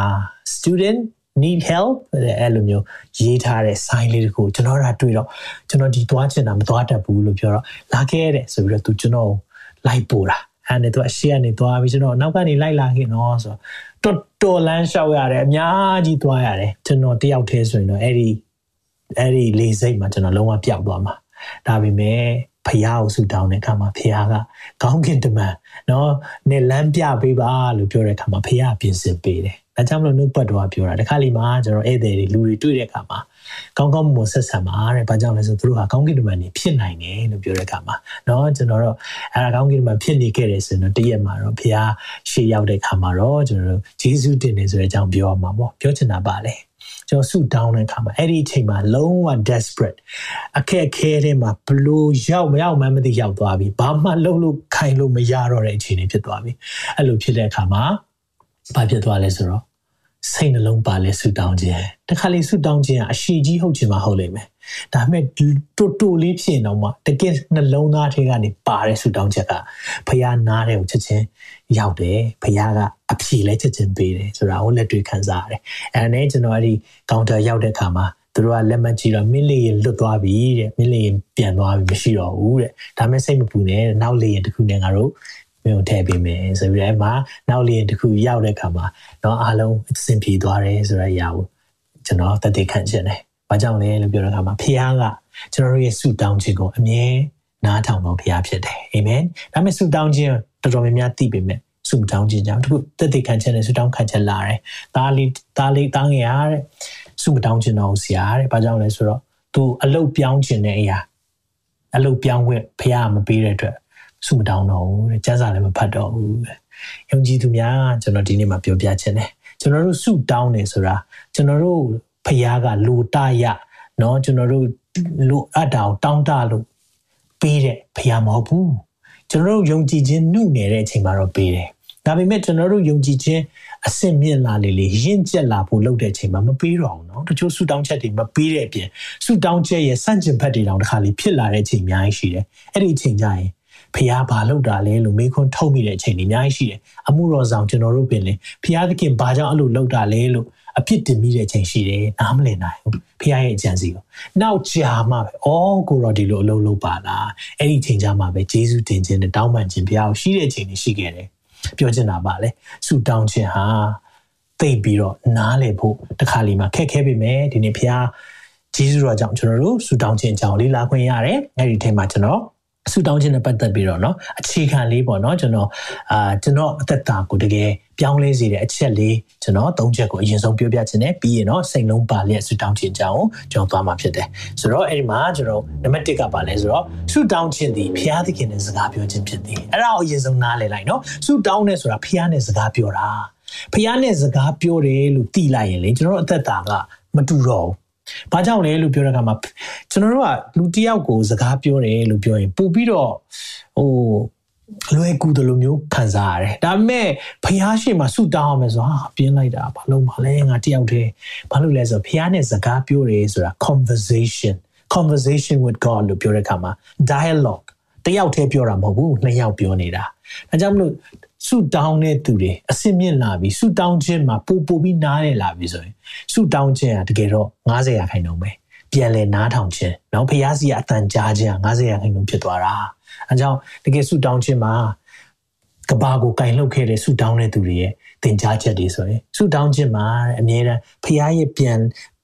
student need help အဲ့လိုမျိုးရေးထားတဲ့ sign လေးတခုကျွန်တော်တို့တွေ့တော့ကျွန်တော်ဒီသွားချင်တာမသွားတတ်ဘူးလို့ပြောတော့လာခဲ့တဲ့ဆိုပြီးတော့သူကျွန်တော်လိုက်ပို့တာ အဲ့နဲ့သူအရှိကနေသွားပြီးကျွန်တော်နောက်ကနေလိုက်လာခင်နော်ဆိုတော့တော်တော်လမ်းလျှောက်ရတယ်အများကြီးသွားရတယ်ကျွန်တော်တယောက်တည်းဆိုရင်တော့အဲ့ဒီအဲ့ဒီလေစိတ်မှာကျွန်တော်လုံးဝပျောက်သွားမှာဒါပေမဲ့ဖះကိုဆူတောင်းတဲ့အခါမှာဖះကကောင်းကင်တမန်နော်နဲ့လမ်းပြပေးပါလို့ပြောတဲ့အခါမှာဖះပြင်ဆင်ပေးတယ်။ဒါကြောင့်မလို့နှုတ်ပတ်တော်ကပြောတာတခါလီမှာကျွန်တော်ဧည့်သည်တွေလူတွေတွေ့တဲ့အခါမှာ ကောင်းကောင်းမွန်ဆက်ဆံပါတဲ့။ဘာကြောင့်လဲဆိုသူတို့ကကောင်းကင်တမန်တွေဖြစ်နိုင်တယ်လို့ပြောတဲ့အခါမှာနော်ကျွန်တော်တို့အဲဒါကောင်းကင်တမန်ဖြစ်နေခဲ့တယ်ဆိုရင်တော့တရက်မှာတော့ဖះရှေ့ရောက်တဲ့အခါမှာတော့ကျွန်တော်တို့ဂျေဇုတင်နေဆိုတဲ့အကြောင်းပြောရမှာပေါ့ပြောချင်တာပါလေ။ကျွန်တော်ဆူတောင်းတဲ့အခါမှာအဲ့ဒီအချိန်မှာလုံးဝ desperate အခက်အခဲတွေမှာဘလို့ရောက်မရောက်မှမသိရောက်သွားပြီဘာမှလုပ်လို့ခိုင်လို့မရတော့တဲ့အခြေအနေဖြစ်သွားပြီအဲ့လိုဖြစ်တဲ့အခါမှာဘာဖြစ်သွားလဲဆိုတော့ စိတ်နှလုံးပါလဲဆူတောင်းခြင်းတခါလေဆူတောင်းခြင်းကအရှိကြီးဟုတ်ချင်မှဟုတ်လိမ့်မယ်ဒါပေမဲ့တိုတိုလေးဖြစ်ရင်တော့မှတကယ်နှလုံးသားထဲကနေပါတဲ့ဆူတောင်းချက်ကဖះနားတဲ့ကိုချက်ချင်းရောက်တယ်ဖះကအဖြေလဲချက်ချင်းပေးတယ်ဆိုတာကိုလက်တွေ့ခံစားရတယ်အဲနဲ့ကျွန်တော်အဲ့ဒီကောင်တာရောက်တဲ့အခါမှာသူတို့ကလက်မှတ်ကြည့်တော့မင်းလေးရင်လွတ်သွားပြီတဲ့မင်းလေးရင်ပြန်သွားပြီမရှိတော့ဘူးတဲ့ဒါမဲ့စိတ်မပူနဲ့နောက်လေးရင်တစ်ခုနဲ့ငါတို့ မျိုးထည့်ပေးမယ်ဆိုပြီးတော့အဲ့မှာနောက်လေးရင်တစ်ခုရောက်တဲ့အခါမှာတော့အားလုံးအဆင်ပြေသွားတယ်ဆိုတဲ့အရာကိုကျွန်တော်တသက်ခံချင်တယ်။ဘာကြောင့်လဲလို့ပြောတဲ့အခါမှာဖခင်ကကျွန်တော်တို့ရဲ့ဆုတောင်းခြင်းကိုအမြဲနားထောင်တော်ဘုရားဖြစ်တယ်အာမင်ဒါမဲ့ဆုတောင်းခြင်းတော်တော်များများသိပေမဲ့ဆုတောင်းခြင်းကြောင့်တခုတက်တဲ့ခံချက်နဲ့ဆုတောင်းခံချက်လာတယ်ဒါလေးဒါလေးတောင်းရတဲ့ဆုမတောင်းခြင်းတော့ဆရာတဲ့ဘာကြောင့်လဲဆိုတော့ तू အလုတ်ပြောင်းခြင်းတဲ့အရာအလုတ်ပြောင်းခွင့်ဘုရားမပေးတဲ့အတွက် ဆုမတောင်းတော့ဘူးတဲ့ကျမ်းစာလည်းမဖတ်တော့ဘူးတဲ့ယုံကြည်သူများကျွန်တော်ဒီနေ့မှာပြောပြခြင်းတယ်ကျွန်တော်တို့ဆုတောင်းနေဆိုတာကျွန်တော်တို့ဖခင်ကလိုတရเนาะကျွန်တော်တို့လိုအပ်တာကိုတောင်းတလို့ပေးတဲ့ဖခင်မဟုတ်ဘူးကျွန်တော်တို့ယုံကြည်ခြင်းနှုတ်နေတဲ့အချိန်မှာတော့ပေးတယ်ဒါပေမဲ့ကျွန်တော်တို့ယုံကြည်ခြင်းအစစ်မြင့်လာလေလေရင့်ကျက်လာဖို့လုပ်တဲ့အချိန်မှာမပေးတော့ဘူးเนาะတချို့ဆူတောင်းချက်တွေမပေးတဲ့အပြင်ဆူတောင်းချက်ရဲ့စန့်ကျင်ဘက်တွေတောင်တစ်ခါလေဖြစ်လာတဲ့အချိန်အများကြီးရှိတယ်အဲ့ဒီအချိန်ကျရင် ဖះဘာလုပ်တာလဲလို့မေးခွန်းထုတ်မိတဲ့အချိန်တွေအများကြီးရှိတယ်အမှုတော်ဆောင်ကျွန်တော်တို့ပင်လေဖះသခင်ဘာကြောင့်အဲ့လိုလုပ်တာလဲလို့အပြစ်တင်မိတဲ့အချိန်ရှိတယ်နားမလည်နိုင်ဘူးဖះရဲ့အကြံစီကိုနောက်ကြာမှပဲအော်ကိုရောဒီလိုအလုပ်လုပ်ပါလားအဲ့ဒီအချိန်ကြာမှပဲဂျေဇုတင်ခြင်းနဲ့တောင်းပန်ခြင်းဖះကိုရှိတဲ့အချိန်တွေရှိခဲ့တယ်ပြောချင်တာပါလေဆူတောင်းခြင်းဟာသိပြီးတော့နားလည်ဖို့တခါလီမှာခက်ခဲပြီမယ်ဒီနေ့ဖះဂျေဇုတော်ကြောင့်ကျွန်တော်တို့ဆူတောင်းခြင်းအကြောင်းလေးလာခွင့်ရတယ်အဲ့ဒီထဲမှာကျွန်တော် ဆူတောင်းခြင်းနဲ့ပတ်သက်ပြီးတော့เนาะအခြေခံလေးပေါ့เนาะကျွန်တော်အာကျွန်တော်အသက်တာကိုတကယ်ပြောင်းလဲစေတဲ့အချက်လေးကျွန်တော်သုံးချက်ကိုအရင်ဆုံးပြောပြခြင်းနဲ့ပြီးရင်တော့စိတ်လုံးပါလျက်ဆူတောင်းခြင်းကြောင်းကျွန်တော်သွားမှာဖြစ်တယ်ဆိုတော့အဲ့ဒီမှာကျွန်တော်နံပါတ်1ကပါလဲဆိုတော့ဆူတောင်းခြင်းဒီဖျားသခင်နဲ့စကားပြောခြင်းဖြစ်တယ်အဲ့ဒါကိုအရင်ဆုံးနားလည်လိုက်เนาะဆူတောင်းနေဆိုတာဖျားနဲ့စကားပြောတာဖျားနဲ့စကားပြောတယ်လို့သိလိုက်ရင်လေကျွန်တော်အသက်တာကမတူတော့ဘူး။ ဘာကြောင့်လဲလို့ပြောတဲ့အခါမှာကျွန်တော်တို့ကလူတစ်ယောက်ကိုစကားပြောတယ်လို့ပြောရင်ပို့ပြီးတော့ဟိုလွယ်ကူတယ်လို့မျိုးခံစားရတယ်။ဒါပေမဲ့ဖះရှိမှဆုတောင်းအောင်မယ်ဆိုဟာပြင်းလိုက်တာဘာလို့မလဲငါတယောက်တည်းဘာလို့လဲဆိုဖះနဲ့စကားပြောတယ်ဆိုတာ conversation conversation with God လို့ပြောတဲ့အခါမှာ dialogue တယောက်တည်းပြောတာမဟုတ်ဘူးနှစ်ယောက်ပြောနေတာ။ဒါကြောင့်မလို့ ဆူတောင်းတဲ့သူတွေအစင်မြင့်လာပြီဆူတောင်းခြင်းမှာပို့ပို့ပြီးနားရလာပြီဆိုရင်ဆူတောင်းခြင်းကတကယ်တော့90ရာခိုင်နှုန်းပဲပြန်လဲနားထောင်ခြင်းနောက်ဖျားစီကအတန်ကြားခြင်း90ရာခိုင်နှုန်းဖြစ်သွားတာအဲကြောင့်တကယ်ဆူတောင်းခြင်းမှာကဘာကိုကင်လှုပ်ခဲ့တဲ့ဆူတောင်းတဲ့သူတွေရဲ့သင်ကြားချက်တွေဆိုရင်ဆူတောင်းခြင်းမှာအမြဲတမ်းဖျားရဲ့ပြန်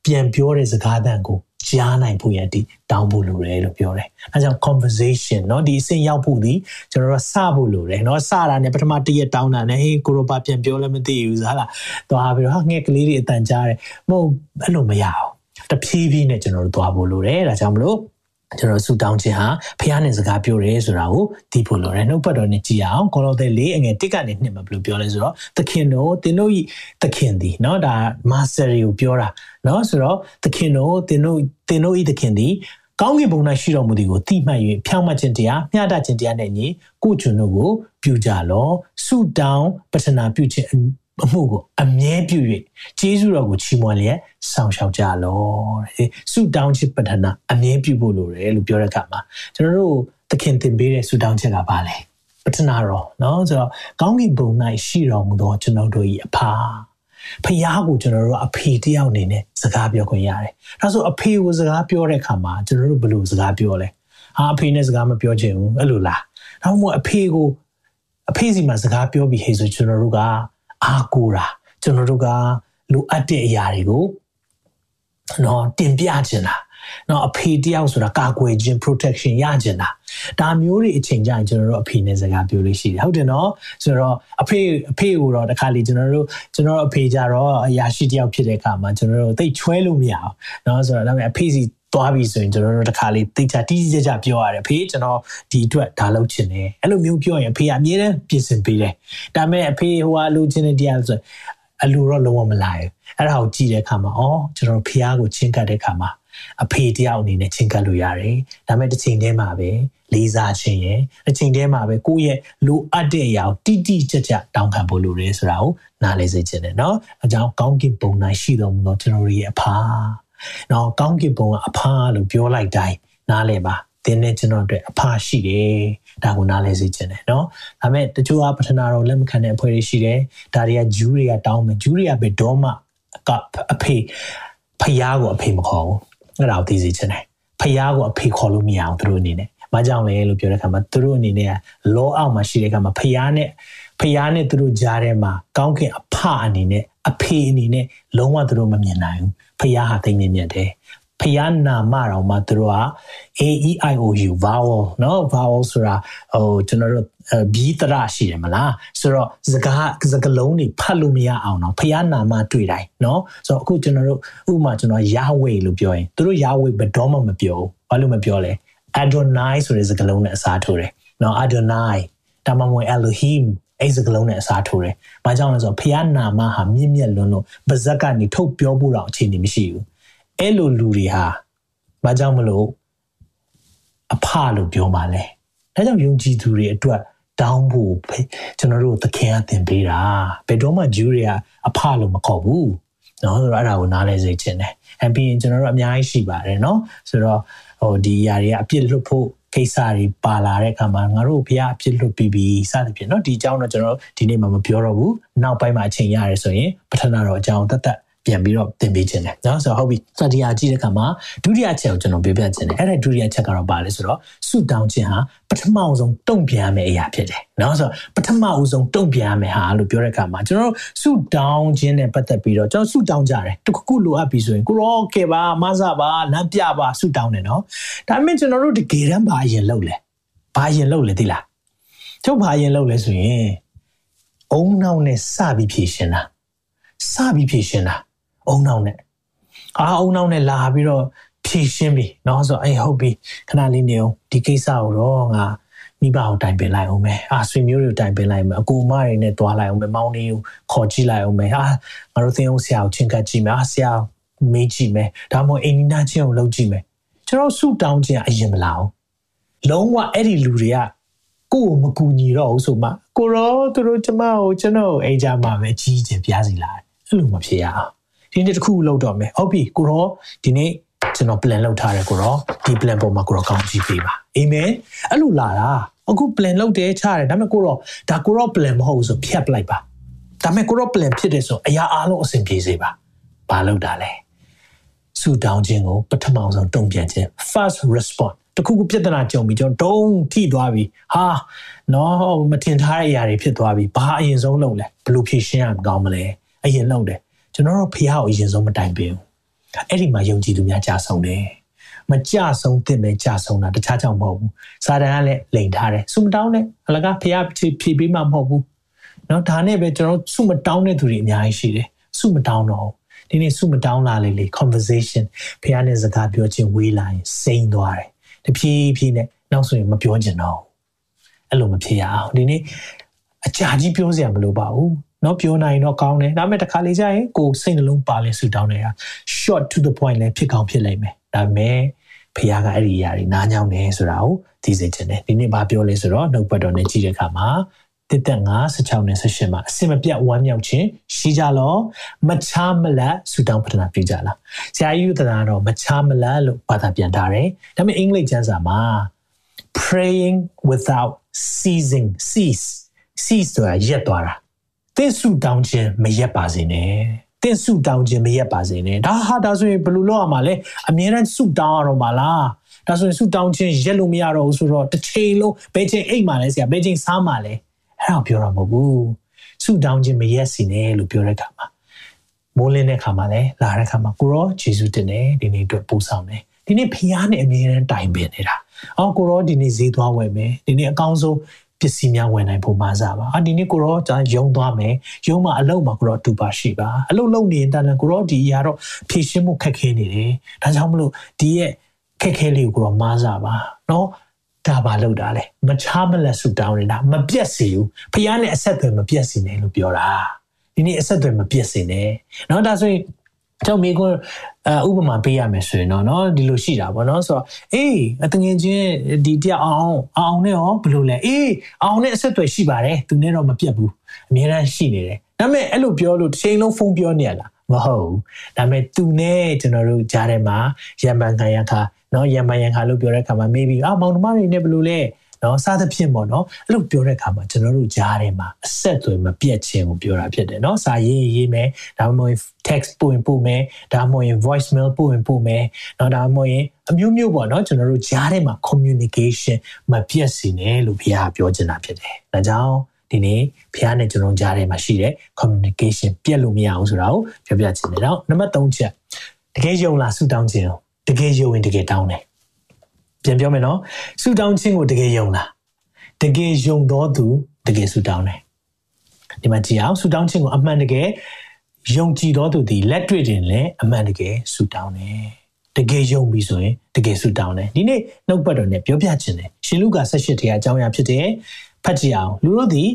ပြန်ပြောတဲ့စကားသံကို ကြားနိုင်ဖို့ရန်ဒီတောင်းဖို့လိုတယ်လို့ပြောတယ်။အဲကြောင့် conversation เนาะဒီအဆင့်ရောက်ဖို့ဒီကျွန်တော်တို့စဖို့လိုတယ်เนาะစတာနဲ့ပထမတစ်ရက်တောင်းတာနဲ့ဟေးကိုရိုပါပြန်ပြောလည်းမသိဘူးစားလား။သွားပြီးတော့ဟာငှက်ကလေးတွေအတန်ကြားတယ်။မဟုတ်အဲ့လိုမရအောင်။တဖြည်းဖြည်းနဲ့ကျွန်တော်တို့သွားဖို့လိုတယ်။ဒါကြောင့်မလို့ ကျွန်တော်ဆူတောင်းခြင်းဟာဖះနဲ့စကားပြောတယ်ဆိုတာကိုသိဖို့လိုတယ်နှုတ်ပတ်တော်နဲ့ကြည်အောင်ကိုလိုတဲ့လေးအငယ်တစ်ကနေနှစ်မှာဘယ်လိုပြောလဲဆိုတော့သခင်တို့တင်းတို့ဤသခင်သည်เนาะဒါမာစတာကိုပြောတာเนาะဆိုတော့သခင်တို့တင်းတို့တင်းတို့ဤသခင်သည်ကောင်းကင်ဘုံ၌ရှိတော်မူသည်ကိုသိမှတ်၍ဖြောင့်မတ်ခြင်းတရားမျှတခြင်းတရားနဲ့ညီကိုကျွန်တို့ကိုပြုကြလောဆုတောင်းပတနာပြုခြင်း အမှုကိုအမြဲပြု၍ကျေးဇူးတော်ကိုချီးမွမ်းလျက်ဆောင်ရှောက်ကြလောတဲ့ဆုတောင်းခြင်းပတနာအမြဲပြုဖို့လိုတယ်လို့ပြောတဲ့အခါမှာကျွန်တော်တို့သခင်သင်ပေးတဲ့ဆုတောင်းချက်ကဘာလဲပတနာတော်เนาะဆိုတော့ကောင်းကင်ဘုံ၌ရှိတော်မူသောကျွန်တော်တို့၏အဖာဖះကိုကျွန်တော်တို့အဖေတယောက်အနေနဲ့စကားပြောခွင့်ရတယ်။ဒါဆိုအဖေကိုစကားပြောတဲ့အခါမှာကျွန်တော်တို့ဘယ်လိုစကားပြောလဲ။ဟာအဖေနဲ့စကားမပြောချင်ဘူးအဲ့လိုလား။ဒါမှမဟုတ်အဖေကိုအဖေစီမှာစကားပြောပြီးဟေးဆိုကျွန်တော်တို့က အားကိုးတာကျွန်တော်တို့ကလိုအပ်တဲ့အရာတွေကိုနော်တင်ပြခြင်းလားနော်အဖေတယောက်ဆိုတာကာကွယ်ခြင်း protection ရခြင်းလားဒါမျိုးတွေအချိန်ကြရင်ကျွန်တော်တို့အဖေနဲ့စကားပြောလို့ရှိတယ်ဟုတ်တယ်နော်ဆိုတော့အဖေအဖေကိုတော့တခါလေကျွန်တော်တို့ကျွန်တော်အဖေကြတော့အရာရှိတယောက်ဖြစ်တဲ့အခါမှာကျွန်တော်တို့သိချွဲလို့မရအောင်နော်ဆိုတော့ဒါပေမဲ့အဖေစီ သွားပြီဆိုရင်ကျွန်တော်တို့တစ်ခါလေးသိချာတိတိကျကျပြောရတယ်ဖေကျွန်တော်ဒီအတွက်ဒါလုပ်ချင်တယ်အဲ့လိုမျိုးပြောရင်ဖေကအမြဲတမ်းပြင်ဆင်ပေးတယ်ဒါပေမဲ့အဖေဟိုဟာလိုချင်တဲ့တရားဆိုအလိုတော့လုံးဝမလာဘူးအဲ့ဒါကိုကြည့်တဲ့အခါမှာဩကျွန်တော်ဖေကိုချင်းကတ်တဲ့အခါမှာအဖေတယောက်အနေနဲ့ချင်းကပ်လို့ရတယ်။ဒါပေမဲ့တစ်ချိန်တည်းမှာပဲလေးစားခြင်းရယ်တစ်ချိန်တည်းမှာပဲကိုယ့်ရဲ့လိုအပ်တဲ့အရာကိုတိတိကျကျတောင်းခံဖို့လိုတယ်ဆိုတာကိုနားလည်စေချင်တယ်နော်။အကြောင်းကောင်းကင်ဘုံတိုင်းရှိတော်မူသောကျွန်တော်ရဲ့အဖာ နော်ကောင်းကင်ဘုံကအဖာလို့ပြောလိုက်တိုင်းနားလဲပါတင်းနဲ့ကျွန်တော်အတွက်အဖာရှိတယ်ဒါကိုနားလဲစေချင်တယ်နော်ဒါပေမဲ့တချို့ကပထနာတော်လက်မခံတဲ့အဖွဲ့တွေရှိတယ်ဒါတွေကဂျူးတွေကတောင်းမယ်ဂျူးတွေကဘယ်တော့မှကအဖေဖျားကိုအဖေမခေါ်ဘူးအဲ့ဒါကိုသိစေချင်တယ်ဖျားကိုအဖေခေါ်လို့မရအောင်သူတို့အနေနဲ့မကြောင်လဲလို့ပြောတဲ့ခါမှာသူတို့အနေနဲ့လောအောက်မှာရှိတဲ့ခါမှာဖျားနဲ့ဖျားနဲ့သူတို့ကြားထဲမှာကောင်းကင်အဖအနေနဲ့ အဖေအနေနဲ့လုံးဝသူတို့မမြင်နိုင်ဘူးဖះဟာသိနေမြတ်တယ်ဖះနာမတော်မှာသူတို့က A E I O U vowel နော် vowel ဆိုတာဟိုကျွန်တော်တို့ဘီတရရှိတယ်မလားဆိုတော့စကားစကလုံးတွေဖတ်လို့မရအောင်တော့ဖះနာမတွေ့တိုင်းနော်ဆိုတော့အခုကျွန်တော်တို့ဥပမာကျွန်တော်ယာဝေလို့ပြောရင်သူတို့ယာဝေဘယ်တော့မှမပြောဘူးဘာလို့မပြောလဲ Adonai ဆိုတဲ့စကားလုံးနဲ့အစားထိုးတယ်။နော် Adonai ဒါမှမဟုတ် Elohim အဲ့စကလုံးနဲ့အစားထိုးတယ်။ဘာကြောင့်လဲဆိုတော့ဖျားနာမဟာမြင့်မြတ်လွန်းလို့ပါဇက်ကနေထုတ်ပြောဖို့တော့အခြေအနေမရှိဘူး။အဲ့လိုလူတွေဟာဘာကြောင့်မလို့အဖလို့ပြောမှလဲ။ဒါကြောင့်ယုံကြည်သူတွေအတွက်တောင်းဖို့ကျွန်တော်တို့သခင်အသင်ပေးတာ။ဘယ်တော့မှဂျူးတွေကအဖလို့မခေါ်ဘူး။နော်ဆိုတော့အဲ့ဒါကိုနားလဲစေချင်တယ်။အပြင်ကျွန်တော်တို့အများကြီးရှိပါတယ်နော်။ဆိုတော့ဟိုဒီຢာတွေကအပြစ်လွတ်ဖို့ ကိစ္စတွေပါလာတဲ့အခါမှာငါတို့ဘုရားအဖြစ်လွတ်ပြီးပြီစသဖြင့်เนาะဒီအကြောင်းတော့ကျွန်တော်ဒီနေ့မှမပြောတော့ဘူးနောက်ပိုင်းမှာအချိန်ရတယ်ဆိုရင်ပထနာတော်အကြောင်းတသက် ပြန်ပြီးတော့သင်ပေးခြင်းတယ်နော်ဆိုတော့ဟုတ်ပြီစတရာကြည့်တဲ့အခါမှာဒုတိယချက်ကိုကျွန်တော်ပြပြခြင်းတယ်အဲ့ဒါဒုတိယချက်ကတော့ပါလဲဆိုတော့ဆုတောင်းခြင်းဟာပထမဆုံးတုံ့ပြန်ရမယ့်အရာဖြစ်တယ်နော်ဆိုတော့ပထမဦးဆုံးတုံ့ပြန်ရမယ့်ဟာလို့ပြောတဲ့အခါမှာကျွန်တော်တို့ဆုတောင်းခြင်းနဲ့ပတ်သက်ပြီးတော့ကျွန်တော်ဆုတောင်းကြတယ်တခုခုလိုအပ်ပြီဆိုရင်ကိုရောကဲပါမဆပါလမ်းပြပါဆုတောင်းတယ်နော်ဒါပေမဲ့ကျွန်တော်တို့တကယ်တမ်းဘာရင်လုပ်လဲဘာရင်လုပ်လဲသိလားချုပ်ဘာရင်လုပ်လဲဆိုရင်အုံနောက်နဲ့စပြီးဖြည့်ရှင်တာစပြီးဖြည့်ရှင်တာ အုံနောက်နဲ့အာအုံနောက်နဲ့လာပြီးတော့ဖြည့်ရှင်းပြီเนาะဆိုအေးဟုတ်ပြီခဏလေးနေအောင်ဒီကိစ္စကိုတော့ငါမိဘကိုတိုင်ပင်လိုက်အောင်မယ်အာဆွေမျိုးတွေကိုတိုင်ပင်လိုက်မယ်အကူမတွေနဲ့တွားလိုက်အောင်မယ်မောင်လေးကိုခေါ်ကြည့်လိုက်အောင်မယ်အာငါတို့သင်အောင်ဆရာကိုချင်းကပ်ကြည့်မယ်အာဆရာမေးကြည့်မယ်ဒါမှမဟုတ်အိမ်နီးနားချင်းကိုလုပ်ကြည့်မယ်ကျွန်တော်ဆူတောင်းခြင်းအရင်မလာအောင်လုံးဝအဲ့ဒီလူတွေကကိုယ့်ကိုမကူညီတော့ဘူးဆိုမှကိုရောသူတို့ကျမကိုကျွန်တော်အိမ်ကြမှာပဲကြီးကျယ်ပြားစီလာအဲ့လိုမဖြစ်ရအောင် ဒီနေ့တစ်ခုလောက်တော့မယ်ဟုတ်ပြီကိုရောဒီနေ့ကျွန်တော် plan လုပ်ထားတယ်ကိုရောဒီ plan ပေါ်မှာကိုရောကောင်းကြည့်ပေးပါအာမင်အဲ့လိုလာတာအခု plan လုပ်တယ်ချတယ်ဒါပေမဲ့ကိုရောဒါကိုရော plan မဟုတ်ဘူးဆိုဖြတ်ပလိုက်ပါဒါပေမဲ့ကိုရော plan ဖြစ်တယ်ဆိုအရာအားလုံးအဆင်ပြေစေပါဘာလုပ်တာလဲဆူတောင်းခြင်းကိုပထမဆုံးတုံ့ပြန်ခြင်း first response တခုခုပြဿနာကြုံပြီးကျွန်တော်ဒုံထိသွားပြီဟာနော်မထင်ထားတဲ့အရာတွေဖြစ်သွားပြီဘာအရင်ဆုံးလုပ်လဲဘယ်လိုဖြေရှင်းရမကောင်းမလဲအရင်လုပ်တယ် ကျွန်တော်တို့ဖះကိုအရင်ဆုံးမတိုင်ပင်ဘူးအဲ့ဒီမှာယုံကြည်သူများကြာဆုံးတယ်မကြဆုံးတဲ့မဲ့ကြဆုံးတာတခြားကြောင့်မဟုတ်ဘူးစာတန်ကလည်းလိန်ထားတယ်ဆုမတောင်းနဲ့အလကားဖះဖြေဖြေပေးမှမဟုတ်ဘူးเนาะဒါနဲ့ပဲကျွန်တော်ဆုမတောင်းတဲ့သူတွေအများကြီးရှိတယ်ဆုမတောင်းတော့ဒီနေ့ဆုမတောင်းလာလေလေ conversation ဖះနဲ့စကားပြောချင်းဝေးလာရင်စိမ့်သွားတယ်တဖြည်းဖြည်းနဲ့နောက်ဆိုရင်မပြောချင်တော့အဲ့လိုမဖြစ်ရအောင်ဒီနေ့အကြာကြီးပြောစရာမလိုပါဘူး နော်ပြောနိုင်တော့ကောင်းတယ်ဒါပေမဲ့တစ်ခါလေကြာရင်ကိုစိတ်နှလုံးပါလဲဆူတောင်းနေတာ short to the point လဲဖြစ်ကောင်းဖြစ်လိမ့်မယ်ဒါပေမဲ့ဖခင်ကအဲ့ဒီအရာတွေနားညောင်းတယ်ဆိုတာကိုသိစေချင်တယ်ဒီနေ့ဘာပြောလဲဆိုတော့နှုတ်ပတ်တော်နဲ့ကြည့်တဲ့အခါမှာတစ်သက်5 16နဲ့18မှာအစင်မပြတ်ဝမ်းမြောက်ခြင်းရှိကြလောမချားမလတ်ဆူတောင်းပတနာပြုကြလားဆရာကြီးဥဒနာတော့မချားမလတ်လို့ဘာသာပြန်ထားတယ်ဒါပေမဲ့အင်္ဂလိပ်ကျမ်းစာမှာ praying without ceasing cease cease ဆိုတာရပ်သွားတာ သင်ဆူတောင်းခြင်းမရက်ပါစေနဲ့သင်ဆူတောင်းခြင်းမရက်ပါစေနဲ့ဒါဟာဒါဆိုရင်ဘယ်လိုလုပ်ရမှာလဲအမြဲတမ်းဆူတောင်းရတော့မှာလားဒါဆိုရင်ဆူတောင်းခြင်းရက်လို့မရတော့ဘူးဆိုတော့တစ်ချိန်လုံးဘယ်ချိန်အိတ်မှလဲဆရာဘယ်ချိန်စားမှလဲအဲ့ဒါပြောတာမဟုတ်ဘူးဆူတောင်းခြင်းမရက်စီနဲ့လို့ပြောတဲ့အခါမှာမိုးလင်းတဲ့အခါမှာလည်းလာတဲ့အခါမှာကိုရောဂျေစုတင်တယ်ဒီနေ့အတွက်ပို့ဆောင်တယ်ဒီနေ့ဖခင်နဲ့အမြဲတမ်းတိုင်ပင်နေတာအော်ကိုရောဒီနေ့ဈေးသွားဝယ်မယ်ဒီနေ့အကောင်းဆုံး ပစ္စည်းများဝယ်နိုင်ဖို့မစားပါအာဒီနေ့ကိုရောကျွန်တော်ယုံသွားမယ်ယုံမှာအလုပ်မှာကိုရောတူပါရှိပါအလုပ်လုပ်နေရင်တန်ကိုရောဒီအရာတော့ဖြည့်ရှင်းမှုခက်ခဲနေတယ်ဒါကြောင့်မလို့ဒီရဲ့ခက်ခဲလေးကိုရောမစားပါเนาะဒါပါလို့တာလေမချားမလက်ဆူတောင်းနေတာမပြတ်စီဘူးဖခင်နဲ့အဆက်အသွယ်မပြတ်စီနဲ့လို့ပြောတာဒီနေ့အဆက်အသွယ်မပြတ်စီနဲ့เนาะဒါဆိုရင်ကျွန်တော်မိကွ န်းဥပမာပေးရမယ်ဆိုရင်တော့เนาะဒီလိုရှိတာပေါ့เนาะဆိုတော့အေးအတငယ်ချင်းဒီတရားအောင်အောင်နဲ့ရောဘယ်လိုလဲအေးအောင်နဲ့အဆက်အသွယ်ရှိပါတယ်သူနဲ့တော့မပြတ်ဘူးအများအားရှိနေတယ်ဒါပေမဲ့အဲ့လိုပြောလို့တစ်ချိန်လုံးဖုန်းပြောနေရလားမဟုတ်ဘူးဒါပေမဲ့သူနဲ့ကျွန်တော်တို့ကြားထဲမှာရံပန်ခံရခါเนาะရံပန်ရံခါလို့ပြောတဲ့အခါမှာ maybe အာမောင်နှမတွေနဲ့ဘယ်လိုလဲ နော်စသဖြင့်ပေါ့နော်အဲ့လိုပြောတဲ့အခါမှာကျွန်တော်တို့ကြားထဲမှာအဆက်အသွယ်မပြတ်ခြင်းကိုပြောတာဖြစ်တယ်နော်စာရေးရေးမယ်ဒါမှမဟုတ် text ပို့ရင်ပို့မယ်ဒါမှမဟုတ် voice mail ပို့ရင်ပို့မယ်နော်ဒါမှမဟုတ်အမျိုးမျိုးပေါ့နော်ကျွန်တော်တို့ကြားထဲမှာ communication မပြတ်စေနဲ့လို့ဘုရားပြောချင်တာဖြစ်တယ်ဒါကြောင့်ဒီနေ့ဖះနဲ့ကျွန်တော်ကြားထဲမှာရှိတဲ့ communication ပြတ်လို့မရအောင်ဆိုတာကိုပြောပြချင်တယ်တော့နံပါတ်3ချက်တကယ်ယုံလားဆူတောင်းခြင်းတကယ်ယုံရင်တကယ်တောင်းတယ် ပြန်ပြောမယ်နော်ဆုတောင်းခြင်းကိုတကယ်ယုံလားတကယ်ယုံတော်သူတကယ်ဆုတောင်းတယ်ဒီမှာကြည့်အောင်ဆုတောင်းခြင်းကိုအမှန်တကယ်ယုံကြည်တော်သူဒီလက်တွေ့တင်လည်းအမှန်တကယ်ဆုတောင်းတယ်တကယ်ယုံပြီဆိုရင်တကယ်ဆုတောင်းတယ်ဒီနေ့နှုတ်ပတ်တော်နဲ့ပြောပြခြင်းတယ်ရှင်လုကာ18တရားအကြောင်းအရာဖြစ်တဲ့ဖတ်ကြည့်အောင်လူတို့ဒီ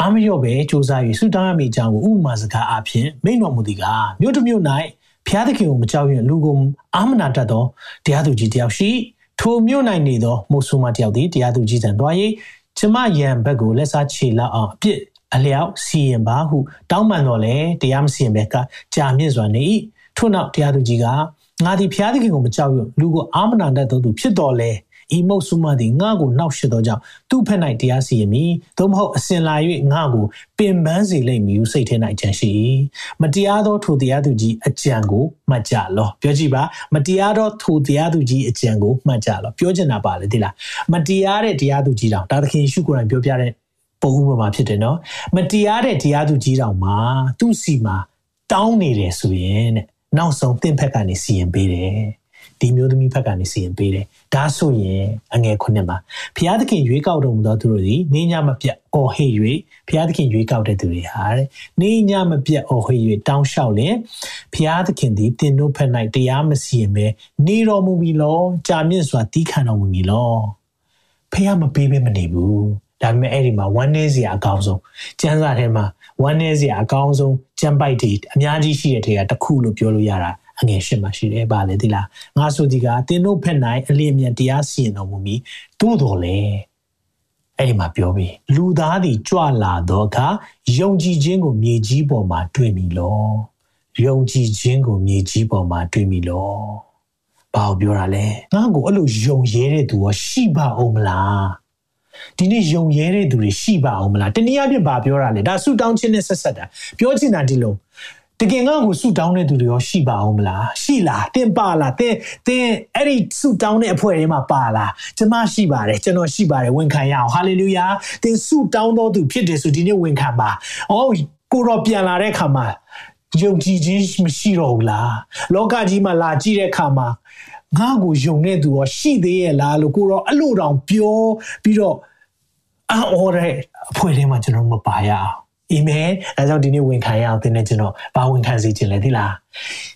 အာမရော့ပဲစူးစမ်း၍ဆုတောင်းရမည်အကြောင်းကိုဥပမာစကားအဖြစ်မိန့်တော်မူသည်ကမြို့တစ်မြို့၌ဖျားသခင်ကိုမကြောက်ရွံ့လူကိုအာမနာတတ်သောတရားသူကြီးတယောက်ရှိ ထိုမြို့၌နေသောမုဆုမတယောက်သည်တရားသူကြီးထံသွား၍ကျမယံဘက်ကိုလက်စားချေလောက်အောင်အပြစ်အလျောက်စီရင်ပါဟုတောင်းပန်တော်လဲတရားမစီရင်ဘက်ကကြာမြင့်စွာနေ၏ထို့နောက်တရားသူကြီးကငါသည်ဖျားသခင်ကိုမကြောက်ရွံ့လူကိုအာမနာတတ်သောသူဖြစ်တော်လဲ ဤမုတ်ဆုမသည်ငါ့ကိုနှောက်ရှစ်သောကြောင့်သူ့ဖက်၌တရားစီရင်မည်သို့မဟုတ်အစဉ်လာ၍ငါ့ကိုပင်ပန်းစေလိမ့်မည်ဟုစိတ်ထဲ၌ကြံရှိမတရားသောထိုတရားသူကြီးအကြံကိုမှတ်ကြလောပြောကြည့်ပါမတရားသောထိုတရားသူကြီးအကြံကိုမှတ်ကြလောပြောချင်တာပါလေဒီလားမတရားတဲ့တရားသူကြီးတောင်ဒါသခင်ယေရှုကိုယ်တိုင်ပြောပြတဲ့ပုံဥပမာဖြစ်တယ်နော်မတရားတဲ့တရားသူကြီးတောင်မှာသူ့စီမှာတောင်းနေတယ်ဆိုရင်တဲ့နောက်ဆုံးတင့်ဖက်ကနေစီရင်ပေးတယ် ဒီမျိုးသမီးဘက်ကနေစီရင်ပေးတယ်ဒါဆိုရင်အငယ်ခုနှစ်မှာဘုရားသခင်ရွေးကောက်တော်မူသောသူတို့သည်နေညမပြတ်အော်ဟစ်၍ဘုရားသခင်ရွေးကောက်တဲ့သူတွေဟာတဲ့နေညမပြတ်အော်ဟစ်၍တောင်းလျှောက်လင်ဘုရားသခင်သည်တင်တို့ဖက်၌တရားမစီရင်ပဲနေတော်မူပြီလောကြာမြင့်စွာတီးခံတော်မူပြီလောဖះမပေးဘဲမနေဘူးဒါပေမဲ့အဲ့ဒီမှာ one day စီအကောင်းဆုံးကျန်းစာထဲမှာ one day စီအကောင်းဆုံးကျန်းပိုက်တွေအများကြီးရှိတဲ့ထဲကတစ်ခုလို့ပြောလို့ရတာ အငယ်ရှင်းမှရှိတယ်ဗာလေဒီလားငါဆိုဒီကတင်းတို့ဖက်နိုင်အလင်းမြန်တရားစီရင်တော်မူပြီးသို့တော်လေအဲ့ဒီမှာပြောပြီးလူသားသည်ကြွလာတော့အခါယုံကြည်ခြင်းကိုမြေကြီးပေါ်မှာတွေ့မိလောယုံကြည်ခြင်းကိုမြေကြီးပေါ်မှာတွေ့မိလောဘာကိုပြောတာလဲငါ့ကိုအဲ့လိုယုံရဲတဲ့သူရောရှိပါအောင်မလားဒီနေ့ယုံရဲတဲ့သူတွေရှိပါအောင်မလားတနည်းအားဖြင့်ဘာပြောတာလဲဒါဆူတောင်းခြင်းနဲ့ဆက်ဆက်တာပြောချင်တာဒီလို တကယ်ငါ့ကိုဆူတောင်းတဲ့သူတွေရောရှိပါအောင်မလားရှိလားတင်ပါလားတင်တင်အဲ့ဒီဆူတောင်းတဲ့အဖွဲ့ထဲမှာပါလားကျွန်မရှိပါတယ်ကျွန်တော်ရှိပါတယ်ဝန်ခံရအောင်ဟာလေလုယာတင်ဆူတောင်းတော်သူဖြစ်တယ်ဆိုဒီနေ့ဝန်ခံပါအော်ကိုတော့ပြန်လာတဲ့အခါမှာယုံကြည်ခြင်းမရှိတော့ဘူးလားလောကကြီးမှာလာကြည့်တဲ့အခါမှာငါ့ကိုယုံတဲ့သူရောရှိသေးရဲ့လားလို့ကိုတော့အဲ့လိုတောင်ပြောပြီးတော့အော်တဲ့အဖွဲ့ထဲမှာကျွန်တော်မပါရအောင် အာမင်အဲကြောင့်ဒီနေ့ဝန်ခံရအောင်သင်နဲ့ကျွန်တော်ဘာဝန်ခံစေခြင်းလဲသိလား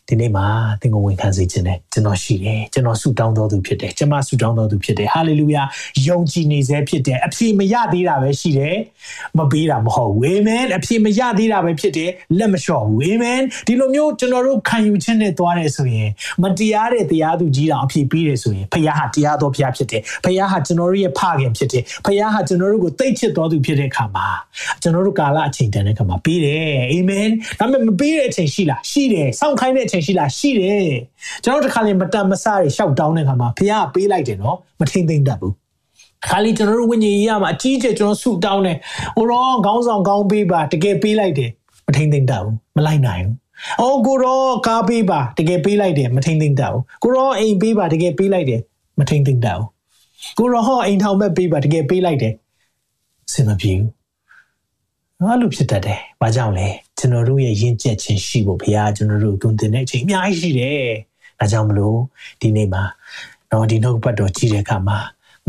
ဒီနေ့မှာသင်ကိုဝန်ခံစေခြင်းလဲကျွန်တော်ရှိတယ်ကျွန်တော်ဆုတောင်းတော်သူဖြစ်တယ်ကျွန်မဆုတောင်းတော်သူဖြစ်တယ်ဟာလေလုယာယုံကြည်နေစေဖြစ်တယ်အဖြေမရသေးတာပဲရှိတယ်မပေးတာမဟုတ်ဘူးအာမင်အဖြေမရသေးတာပဲဖြစ်တယ်လက်မလျှော့ဘူးအာမင်ဒီလိုမျိုးကျွန်တော်တို့ခံယူခြင်းနဲ့သွားတယ်ဆိုရင်မတရားတဲ့တရားသူကြီးတော်အဖြေပေးတယ်ဆိုရင်ဖခင်ဟာတရားတော်ဖခင်ဖြစ်တယ်ဖခင်ဟာကျွန်တော်တို့ရဲ့ဖခင်ဖြစ်တယ်ဖခင်ဟာကျွန်တော်တို့ကိုတိတ်ချစ်တော်သူဖြစ်တဲ့အခါမှာကျွန်တော်တို့ကာလအချိန်တန်တဲ့အခါမှာပေးတယ်အာမင်ဒါပေမဲ့မပေးတဲ့အချိန်ရှိလားရှိတယ်စောင့်ခိုင်းတဲ့အချိန်ရှိလားရှိတယ်ကျွန်တော်တို့တစ်ခါလေမတန်မဆတွေရှောက်တောင်းတဲ့အခါမှာဖခင်ကပေးလိုက်တယ်နော်မထိမ့်သိမ့်တတ်ဘူးခါလီကျွန်တော်တို့ဝိညာဉ်ရေးရမှာအကြီးကျယ်ကျွန်တော်ဆုတောင်းတယ်ဟိုတော့ခေါင်းဆောင်ကောင်းပေးပါတကယ်ပေးလိုက်တယ်မထိမ့်သိမ့်တတ်ဘူးမလိုက်နိုင်ဘူးအော်ကိုတော့ကားပေးပါတကယ်ပေးလိုက်တယ်မထိမ့်သိမ့်တတ်ဘူးကိုတော့အိမ်ပေးပါတကယ်ပေးလိုက်တယ်မထိမ့်သိမ့်တတ်ဘူးကိုတော့ဟောအိမ်ထောင်မဲ့ပေးပါတကယ်ပေးလိုက်တယ်စင်မပြေဘူးအဲ့လိုဖြစ်တတ်တယ်။ဘာကြောင့်လဲ။ ကျွန်တော်တို့ရဲ့ယဉ်ကျေးခြင်းရှိဖို့ဘုရားကျွန်တော်တို့သွန်သင်တဲ့အချိန်အများကြီးရှိတယ်။ဒါကြောင့်မလို့ဒီနေ့မှာတော့ဒီနှုတ်ပတ်တော်ကြည့်တဲ့အခါမှာ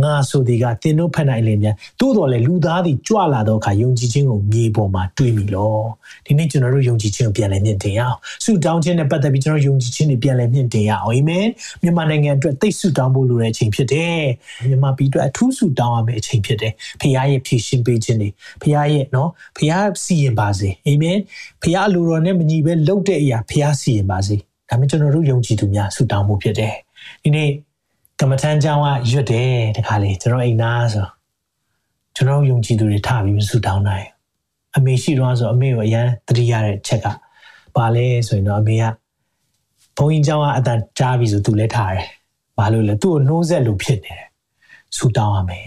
ငါဆိုဒီကသင်တို့ဖက်နိုင်လင်းမြန်သို့တော်လေလူသားသည်ကြွလာတော့အခါယုံကြည်ခြင်းကိုမြေပေါ်မှာတွေးမိလို့ဒီနေ့ကျွန်တော်တို့ယုံကြည်ခြင်းကိုပြန်လည်မြင့်တင်ရအောင်ဆုတောင်းခြင်းနဲ့ပတ်သက်ပြီးကျွန်တော်ယုံကြည်ခြင်းတွေပြန်လည်မြင့်တင်ရအောင်အာမင်မြန်မာနိုင်ငံအတွက်သိဆုတောင်းဖို့လိုတဲ့အချိန်ဖြစ်တယ်မြန်မာပြည်အတွက်အထူးဆုတောင်းရမယ့်အချိန်ဖြစ်တယ်ဖခင်ရဲ့ဖြည့်ရှင်ပေးခြင်းတွေဖခင်ရဲ့နော်ဖခင်စီရင်ပါစေအာမင်ဖခင်အလိုတော်နဲ့မညီဘဲလုပ်တဲ့အရာဖခင်စီရင်ပါစေဒါမှကျွန်တော်တို့ယုံကြည်သူများဆုတောင်းဖို့ဖြစ်တယ်ဒီနေ့ ကမ္မထမ်းကျောင်းကရွတ်တယ်တခါလေကျွန်တော်အိမ်သားဆိုကျွန်တော်ယုံကြည်သူတွေထပြီးမဆူတောင်းနိုင်အမေရှိတော့ဆိုအမေကိုအရန်တတိရတဲ့ချက်ကဘာလဲဆိုရင်တော့အမေကဘုန်းကြီးကျောင်းကအတန်ကြားပြီဆိုသူလည်းထားတယ်ဘာလို့လဲသူ့ကိုနှိုးဆက်လို့ဖြစ်နေတယ်ဆူတောင်းရမယ်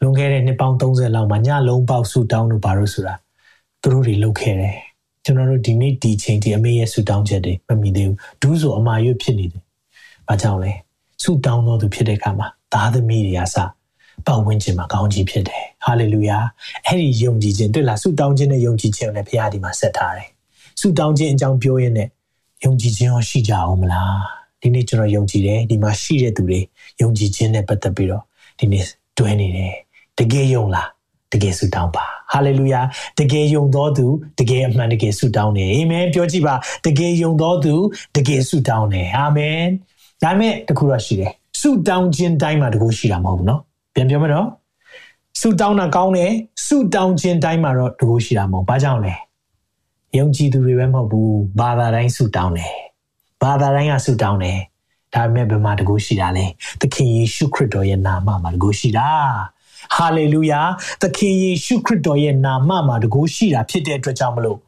လွန်ခဲ့တဲ့နှစ်ပေါင်း30လောက်မှာညလုံးပေါက်ဆူတောင်းလို့ဘာလို့ဆိုတာသူတို့တွေလုပ်ခဲ့တယ်ကျွန်တော်တို့ဒီနေ့ဒီချိန်ဒီအမေရဲ့ဆူတောင်းချက်တွေမမိသေးဘူးဒူးဆိုအမာရွတ်ဖြစ်နေတယ်ဘာကြောင့်လဲ ဆုတောင်းတော်သူဖြစ်တဲ့အခါမှာသားသမီးတွေကစပတ်ဝန်းကျင်မှာကောင်းကြီးဖြစ်တယ်ဟာလေလုယာအဲ့ဒီယုံကြည်ခြင်းတွေ့လားဆုတောင်းခြင်းနဲ့ယုံကြည်ခြင်းကိုလည်းဘုရားဒီမှာဆက်ထားတယ်ဆုတောင်းခြင်းအကြောင်းပြောရင်းနဲ့ယုံကြည်ခြင်းရောရှိကြအောင်မလားဒီဒီနေ့ကျွန်တော်ယုံကြည်တယ်ဒီမှာရှိတဲ့သူတွေယုံကြည်ခြင်းနဲ့ပတ်သက်ပြီးတော့ဒီနေ့တွဲနေတယ်တကယ်ယုံလားတကယ်ဆုတောင်းပါဟာလေလုယာတကယ်ယုံတော်သူတကယ်အမှန်တကယ်ဆုတောင်းတယ်အာမင်ပြောကြည့်ပါတကယ်ယုံတော်သူတကယ်ဆုတောင်းတယ်အာမင် ဒါမဲ့တခုတော့ရှိတယ်ဆုတောင်းခြင်းတိုင်းမှာတကူရှိတာမဟုတ်ဘူးเนาะပြန်ပြောမတော့ဆုတောင်းတာကောင်းတယ်ဆုတောင်းခြင်းတိုင်းမှာတော့တကူရှိတာမဟုတ်ဘာကြောင့်လဲယုံကြည်သူတွေပဲမဟုတ်ဘူးဘာသာတိုင်းဆုတောင်းတယ်ဘာသာတိုင်းကဆုတောင်းတယ်ဒါပေမဲ့ဘယ်မှာတကူရှိတာလဲသခင်ယေရှုခရစ်တော်ရဲ့နာမမှာတကူရှိတာ ဟာလေလုယာသခင်ယေရှုခရစ်တော်ရဲ့နာမမှာတကူရှိတာဖြစ်တဲ့အတွက်ကြောင့်မလို့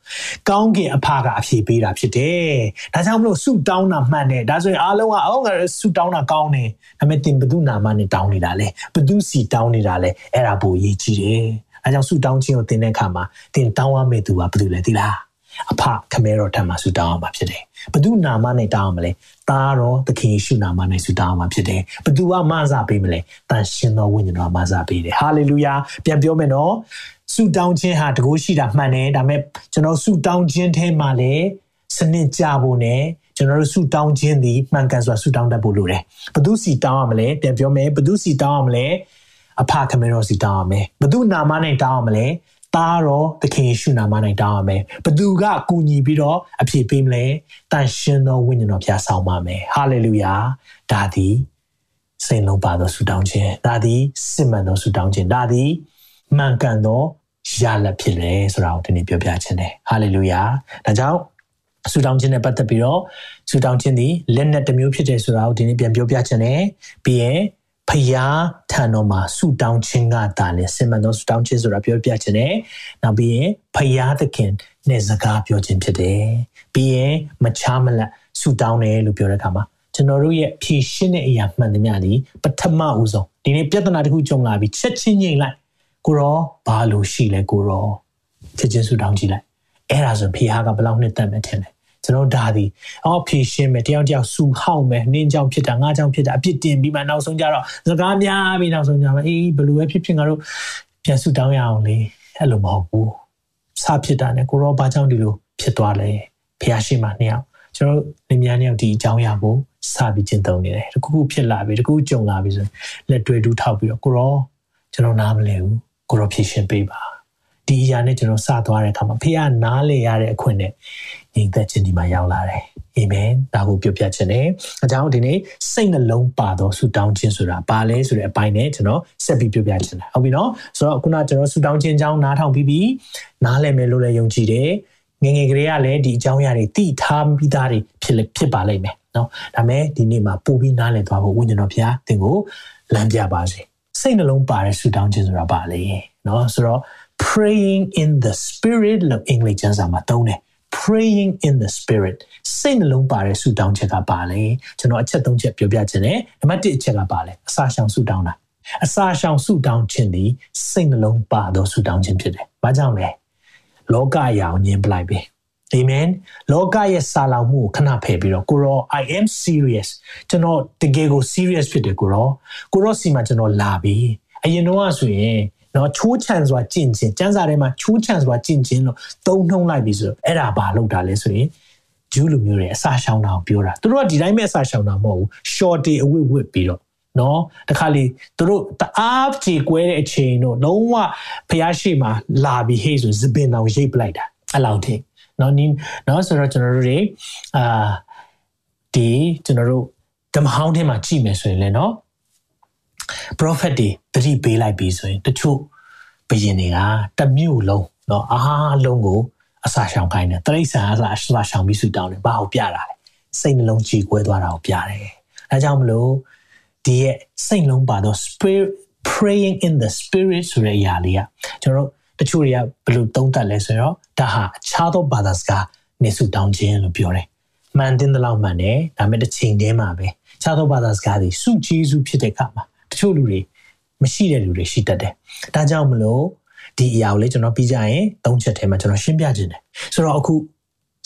ကောင်းကင်အဖကအဖြေပေးတာဖြစ်တယ်ဒါကြောင့်မလို့ဆုတောင်းတာမှန်တယ်ဒါဆိုရင်အားလုံးကအော်ငါဆုတောင်းတာကောင်းတယ်ဒါပေမဲ့တင်ဘု து နာမနဲ့တောင်းနေတာလဲဘု து စီတောင်းနေတာလဲအဲ့ဒါပိုရေးကြည့်တယ်အဲကြောင့်ဆုတောင်းခြင်းကိုသင်တဲ့အခါမှာသင်တောင်းရမယ့်သူကဘယ်သူလဲသိလား အဖခမဲတော်ထံမှာဆုတောင်းအောင်ပါဖြစ်တယ်။ဘု து နာမနဲ့တောင်းအောင်မလဲ။သားတော်သခင်ယေရှုနာမနဲ့ဆုတောင်းအောင်ပါဖြစ်တယ်။ဘသူကမဆာပေးမလဲ။တန်ရှင်တော်ဝိညာဉ်တော်မဆာပေးတယ်။ဟာလေလုယာ။ပြန်ပြောမယ်နော်။ဆုတောင်းခြင်းဟာတကူရှိတာမှန်တယ်။ဒါပေမဲ့ကျွန်တော်ဆုတောင်းခြင်းထဲမှာလည်းစနစ်ကြဖို့နဲ့ကျွန်တော်တို့ဆုတောင်းခြင်းသည်မှန်ကန်စွာဆုတောင်းတတ်ဖို့လိုတယ်။ဘသူစီတောင်းရမလဲ။ပြန်ပြောမယ်။ဘသူစီတောင်းရမလဲ။အဖခမဲတော်စီတောင်းရမယ်။ဘသူနာမနဲ့တောင်းရမလဲ။ သားတော်သခင်ယေရှုနာမ၌တောင်းရမယ်ဘသူကကူညီပြီးတော့အပြည့်ပေးမလဲတန်ရှင်သောဝိညာဉ်တော်ဖျားဆောင်ပါမယ်ဟာလေလုယာဒါသည်စိတ်လုံးပါသောဆုတောင်းခြင်းဒါသည်စစ်မှန်သောဆုတောင်းခြင်းဒါသည်မှန်ကန်သောရလဒ်ဖြစ်တယ်ဆိုတာကိုဒီနေ့ပြောပြခြင်းတယ်ဟာလေလုယာဒါကြောင့်ဆူတောင်းခြင်းနဲ့ပတ်သက်ပြီးတော့ဆူတောင်းခြင်းသည်လက်နက်တစ်မျိုးဖြစ်တယ်ဆိုတာကိုဒီနေ့ပြန်ပြောပြခြင်းတယ်ပြီးရင် ဖယားထံတော်မှာဆူတောင်းခြင်းကတာလေစင်မန်သောဆူတောင်းခြင်းဆိုတာပြောပြခြင်းနဲ့နောက်ပြီးရင်ဖယားသခင်နဲ့စကားပြောခြင်းဖြစ်တယ်ပြီးရင်မချားမလတ်ဆူတောင်းတယ်လို့ပြောတဲ့အခါမှာကျွန်တော်တို့ရဲ့ဖြည့်ရှင်းတဲ့အရာမှန်သမျှဒီပထမဦးဆုံးဒီနေ့ပြဿနာတစ်ခုကြုံလာပြီးချက်ချင်းငြိမ်လိုက်ကိုရောဘာလို့ရှိလဲကိုရောချက်ချင်းဆူတောင်းကြည့်လိုက်အဲ့ဒါဆိုဖယားကဘယ်လောက်နှစ်သက်မယ်ထင်လဲ ကျွန်တော်ဒါဒီအော်ဖြည့်ရှင်းမယ်တယောက်တယောက်စူဟောက်မယ်နင်းကြောင်ဖြစ်တာငါကြောင်ဖြစ်တာအပြစ်တင်ပြီးမှနောက်ဆုံးကြတော့စကားများပြီးနောက်ဆုံးကြမှာအေးဘယ်လိုပဲဖြစ်ဖြစ်ငါတို့ပြန်ဆူတောင်းရအောင်လေအဲ့လိုမဟုတ်ဘူးစဖြစ်တာနဲ့ကိုရောဘာကြောင့်ဒီလိုဖြစ်သွားလဲဖះရှိမှနှစ်ယောက်ကျွန်တော်လင်မြန်းနှစ်ယောက်ဒီအကြောင်းအရာကိုစပြီးကျင့်သုံးနေတယ်တခုခုဖြစ်လာပြီတခုကြုံလာပြီဆိုရင်လက်တွေ့တူးထောက်ပြီးတော့ကိုရောကျွန်တော်နားမလဲဘူးကိုရောဖြည့်ရှင်းပေးပါဒီအရာနဲ့ကျွန်တော်စသွားတဲ့အခါမှာဖះနားလေရတဲ့အခွင့်နဲ့ ညီသက်ခြင်းဒီမှာရောက်လာတယ်အာမင်ဒါကိုပြောပြခြင်းနဲ့အကြောင်းဒီနေ့စိတ်နှလုံးပါသောဆုတောင်းခြင်းဆိုတာဘာလဲဆိုတဲ့အပိုင်းနဲ့ကျွန်တော်ဆက်ပြီးပြောပြခြင်းတယ်ဟုတ်ပြီနော်ဆိုတော့ခုနကျွန်တော်ဆုတောင်းခြင်းအကြောင်းနားထောင်ပြီးပြီးနားလည်မယ်လို့လည်းယုံကြည်တယ်ငငယ်ကလေးကလည်းဒီအကြောင်းအရာတွေသိထားပြီးသားတွေဖြစ်ဖြစ်ပါလိမ့်မယ်နော်ဒါမဲ့ဒီနေ့မှာပို့ပြီးနားလည်သွားဖို့ဝိညာဉ်တော်ဘုရားသင်ကိုလမ်းပြပါစေစိတ်နှလုံးပါတဲ့ဆုတောင်းခြင်းဆိုတာဘာလဲနော်ဆိုတော့ praying in the spirit လို့အင်္ဂလိပ်ကျမ်းစာမှာသုံးတယ် praying in the spirit စိတ်နှလုံးပါတဲ့ဆုတောင်းချက်ကပါလဲကျွန်တော်အချက်၃ချက်ပြောပြခြင်းနဲ့နံပါတ်၁အချက်ကပါလဲအစာရှောင်ဆုတောင်းတာအစာရှောင်ဆုတောင်းခြင်းသည်စိတ်နှလုံးပါသောဆုတောင်းခြင်းဖြစ်တယ်။ဘာကြောင့်လဲလောကအရာကိုညင်ပလိုက်ပြီ။ Amen လောကရဲ့စာလောင်မှုကိုခဏဖယ်ပြီးတော့ကိုရော I am serious ကျွန်တော်တကယ်ကို serious ဖြစ်တယ်ကိုရောကိုရောစီမှာကျွန်တော်လာပြီ။အရင်တော့ဆိုရင် နော်ချိုးချန်စွာကျင့်ခြင်းကျမ်းစာထဲမှာချိုးချန်စွာကျင့်ခြင်းလို့သုံးနှုံးလိုက်ပြီဆိုတော့အဲ့ဒါဘာလုပ်တာလဲဆိုရင်ဂျူးလူမျိုးတွေအစာရှောင်တာကိုပြောတာသူတို့ကဒီတိုင်းပဲအစာရှောင်တာမဟုတ်ဘူး shorty အဝတ်ဝတ်ပြီးတော့နော်တခါလေသူတို့တအားကြေကွဲတဲ့အချိန်တို့လုံးဝဖျားရှိမှလာပြီးဟေးဆိုဇပင်တော်ရိတ်ပလိုက်တာအဲ့လောက်ထိနော်နင်းနော်ဆိုတော့ကျွန်တော်တို့တွေအာဒီကျွန်တော်တို့ဓမ္မဟောင်းထဲမှာကြည့်မယ်ဆိုရင်လည်းနော် prophet တွေတတိပေးလိုက်ပြီဆိုရင်တချို့ဘယင်တွေကတမျိုးလုံးเนาะအားလုံးကိုအစာရှောင်ခိုင်းတယ်တရိษံအစာအစာရှောင်ပြီးဆူတောင်းတယ်ဘာကိုပြတာလဲစိတ်နှလုံးကြည်ကွဲသွားတာကိုပြတယ်အဲကြောင့်မလို့ဒီရဲ့စိတ်လုံးပါတော့ spirit praying in the spirit ဆိုတဲ့အရာလေးကကျွန်တော်တို့တချို့တွေကဘယ်လိုသုံးသပ်လဲဆိုတော့ဒါဟာအခြားသောဘာသာစကားနေဆူတောင်းခြင်းလို့ပြောတယ်မှန်တင်တဲ့လောက်မှန်တယ်ဒါပေမဲ့တစ်ချိန်တည်းမှာပဲခြားသောဘာသာစကားတွေစုကျေးဇူးဖြစ်တဲ့အခါမှာ တချို့လူတွေမရှိတဲ့လူတွေရှိတတ်တယ်။ဒါကြောင့်မလို့ဒီအရာကိုလေကျွန်တော်ပြီးကြရင်သုံးချက်ထဲမှာကျွန်တော်ရှင်းပြခြင်းတယ်။ဆိုတော့အခု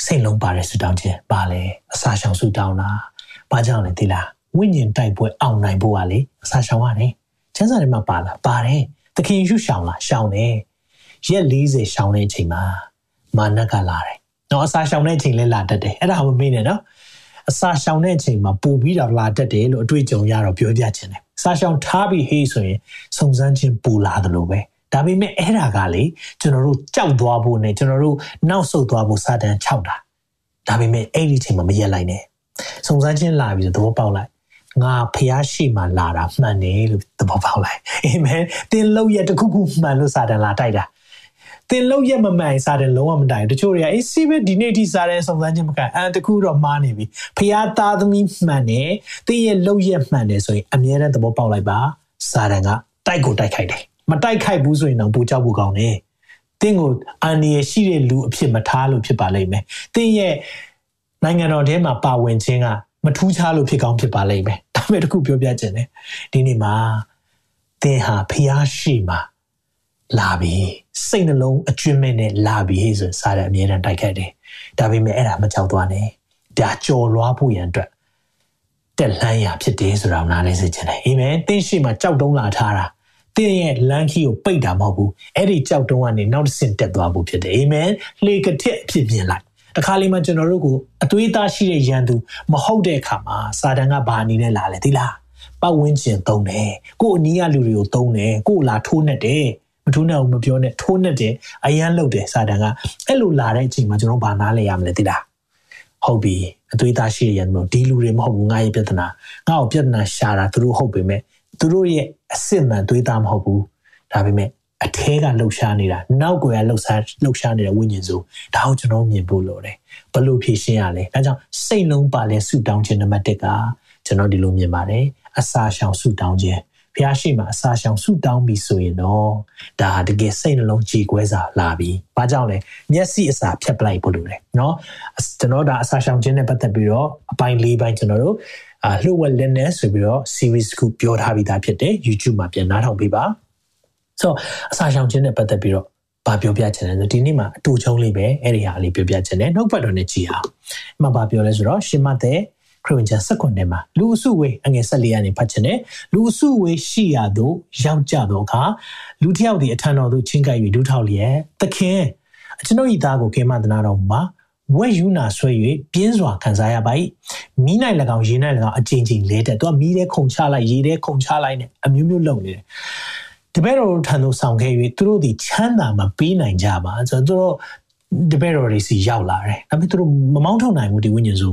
စိတ်လုံးပါတဲ့ဆူတောင်းခြင်းပါလေအစာရှောင်ဆူတောင်းတာ။ဘာကြောင့်လဲသိလား။ဝိညာဉ်တိုက်ပွဲအောင်နိုင်ဖို့ကလေအစာရှောင်ရတယ်။ကျမ်းစာထဲမှာပါလားပါတယ်။သခင်ယေရှုရှောင်လားရှောင်တယ်။ရက်40ရှောင်တဲ့အချိန်မှာမာနကလာတယ်။နော်အစာရှောင်တဲ့အချိန်လဲလာတတ်တယ်။အဲ့ဒါမှမမေ့နဲ့နော်။အစာရှောင်တဲ့အချိန်မှာပို့ပြီးတော့လာတတ်တယ်လို့အတွေ့အကြုံရတော့ပြောပြချင်တယ်။ စာရှောင်ထားပြီးဟေးဆိုရင်စုံစမ်းခြင်းပူလာတယ်လို့ပဲ။ဒါပေမဲ့အဲ့ဒါကလေကျွန်တော်တို့ကြောက်သွားဖို့နဲ့ကျွန်တော်တို့နောက်ဆုတ်သွားဖို့စာတန်ခြောက်တာ။ဒါပေမဲ့အဲ့ဒီအချိန်မှာမရက်လိုက်နဲ့။စုံစမ်းခြင်းလာပြီးသဘောပေါက်လိုက်ငါဖျားရှိမှလာတာမှန်တယ်လို့သဘောပေါက်လိုက်အာမင်တင်လောက်ရတခုခုမှန်လို့စာတန်လာတိုက်တာ တင်လောက်ရမမှန်စာတယ်လုံးဝမတိုင်တချို့တွေကအေးစီးပဲဒီနေ့ဒီစာတယ်စုံစမ်းခြင်းမကန်အဲတခုတော့မှားနေပြီဖျားသားသမီးမှန်တယ်တင်းရဲ့လောက်ရမှန်တယ်ဆိုရင်အမြဲတမ်းသဘောပေါက်လိုက်ပါစာတန်ကတိုက်ကိုတိုက်ခိုက်တယ်မတိုက်ခိုက်ဘူးဆိုရင်တော့ပူကြောက်ဖို့ကောင်းတယ်တင်းကိုအန်ဒီရရှိတဲ့လူအဖြစ်မထားလို့ဖြစ်ပါလိမ့်မယ်တင်းရဲ့နိုင်ငံတော်ထဲမှာပါဝင်ခြင်းကမထူးခြားလို့ဖြစ်ကောင်းဖြစ်ပါလိမ့်မယ်ဒါပေမဲ့တခုပြောပြချင်တယ်ဒီနေ့မှာသင်ဟာဖျားရှိမှာ လာပြီစိတ်နှလုံးအကျွမ်းမဲ့နဲ့လာပြီဆိုစားတဲ့အမြဲတမ်းတိုက်ခတ်တယ်ဒါပေမဲ့အဲ့ဒါမကြောက်သွားနဲ့ဒါကြော်လွားဖို့ရန်အတွက်တက်လှမ်းရဖြစ်တယ်ဆိုတာနားလဲစေချင်တယ်အာမင်သင်ရှိမှာကြောက်တုံးလာထားတာသင်ရဲ့လမ်းခီကိုပိတ်တာမဟုတ်ဘူးအဲ့ဒီကြောက်တုံးကနေနောက်တစ်ဆင့်တက်သွားဖို့ဖြစ်တယ်အာမင်လှေကတစ်အဖြစ်ပြင်လိုက်တခါလေးမှကျွန်တော်တို့ကိုအသွေးသားရှိတဲ့ရန်သူမဟုတ်တဲ့အခါမှာစာတန်ကဘာအနေနဲ့လာလဲသိလားပတ်ဝန်းကျင်သုံးတယ်ကို့အနီးကလူတွေကိုသုံးတယ်ကို့လာထိုးနှက်တယ် မထိုးနှက်အောင်မပြောနဲ့ထိုးနှက်တယ်အရန်လုတ်တယ်စာတန်ကအဲ့လိုလာတဲ့အချိန်မှာကျွန်တော်ဘာနားလဲရမလဲသိလားဟုတ်ပြီအသွေးသားရှိတဲ့ရန်သူဒီလူတွေမဟုတ်ဘူးငါရဲ့ပြဿနာငါ့ကိုပြဿနာရှာတာသူတို့ဟုတ်ပေမဲ့သူတို့ရဲ့အစ်စ်မှန်သွေးသားမဟုတ်ဘူးဒါပေမဲ့အထဲကလှုပ်ရှားနေတာနောက်ကွယ်ကလှုပ်ရှားလှုပ်ရှားနေတဲ့ဝိညာဉ်စုဒါကိုကျွန်တော်မြင်ဖို့လိုတယ်ဘလို့ဖြည့်ရှင်းရလဲဒါကြောင့်စိတ်လုံးပါလဲဆူတောင်းခြင်းနံပါတ်1ကကျွန်တော်ဒီလိုမြင်ပါတယ်အစာရှောင်ဆူတောင်းခြင်း ဖျားရှိမှအစာရှောင်ဆူတောင်းပြီဆိုရင်တော့ဒါတကယ်စိတ်နှလုံးကြည်ကွဲစာလာပြီ။ဘာကြောင့်လဲမျက်စိအစာဖြတ်ပလိုက်ဖို့လိုတယ်နော်။ကျွန်တော်ဒါအစာရှောင်ခြင်းနဲ့ပတ်သက်ပြီးတော့အပိုင်း၄ပိုင်းကျွန်တော်တို့အာလှုပ်ဝက်လက်နဲ့ဆိုပြီးတော့ series ကိုပြောထားပြီးသားဖြစ်တယ် YouTube မှာပြန်နားထောင်ပေးပါ။ဆိုတော့အစာရှောင်ခြင်းနဲ့ပတ်သက်ပြီးတော့ဘာပြောပြချင်လဲဆိုဒီနေ့မှာအတူချုံလေးပဲအဲ့ဒီဟာလေးပြောပြချင်တယ်နှုတ်ပတ်တော်နဲ့ကြည်အောင်အမှဘာပြောလဲဆိုတော့ရှင်မသက် ခရစ်ဝင်ကျမ်း၁၉မှာလူအစုဝေးအငယ်၁၄ကနေဖတ်ချင်တယ်လူအစုဝေးရှိရသို့ရောက်ကြတော့အခါလူတစ်ယောက်ဒီအထံတော်သို့ချင်းကပ်၍ဒုထောက်လျက်သခင်ကျွန်ုပ်ဤသားကိုခေမသနာတော်မှာဝက်ယူနာဆွဲ၍ပြင်းစွာခံစားရပါ၏မိနိုင်၎င်းရေနိုင်၎င်းအချင်းချင်းလဲတဲ့သူကမီးတဲ့ခုံချလိုက်ရေတဲ့ခုံချလိုက်နဲ့အမျိုးမျိုးလုပ်နေတယ်တပည့်တော်ထံသို့ဆောင်ခဲ့၍သူတို့ဒီချမ်းသာမပေးနိုင်ကြပါဆိုတော့သူတို့တပည့်တော်တွေစီရောက်လာတယ်ဒါပေမဲ့သူတို့မမောင်းထုတ်နိုင်ဘူးဒီဝိညာဉ်စု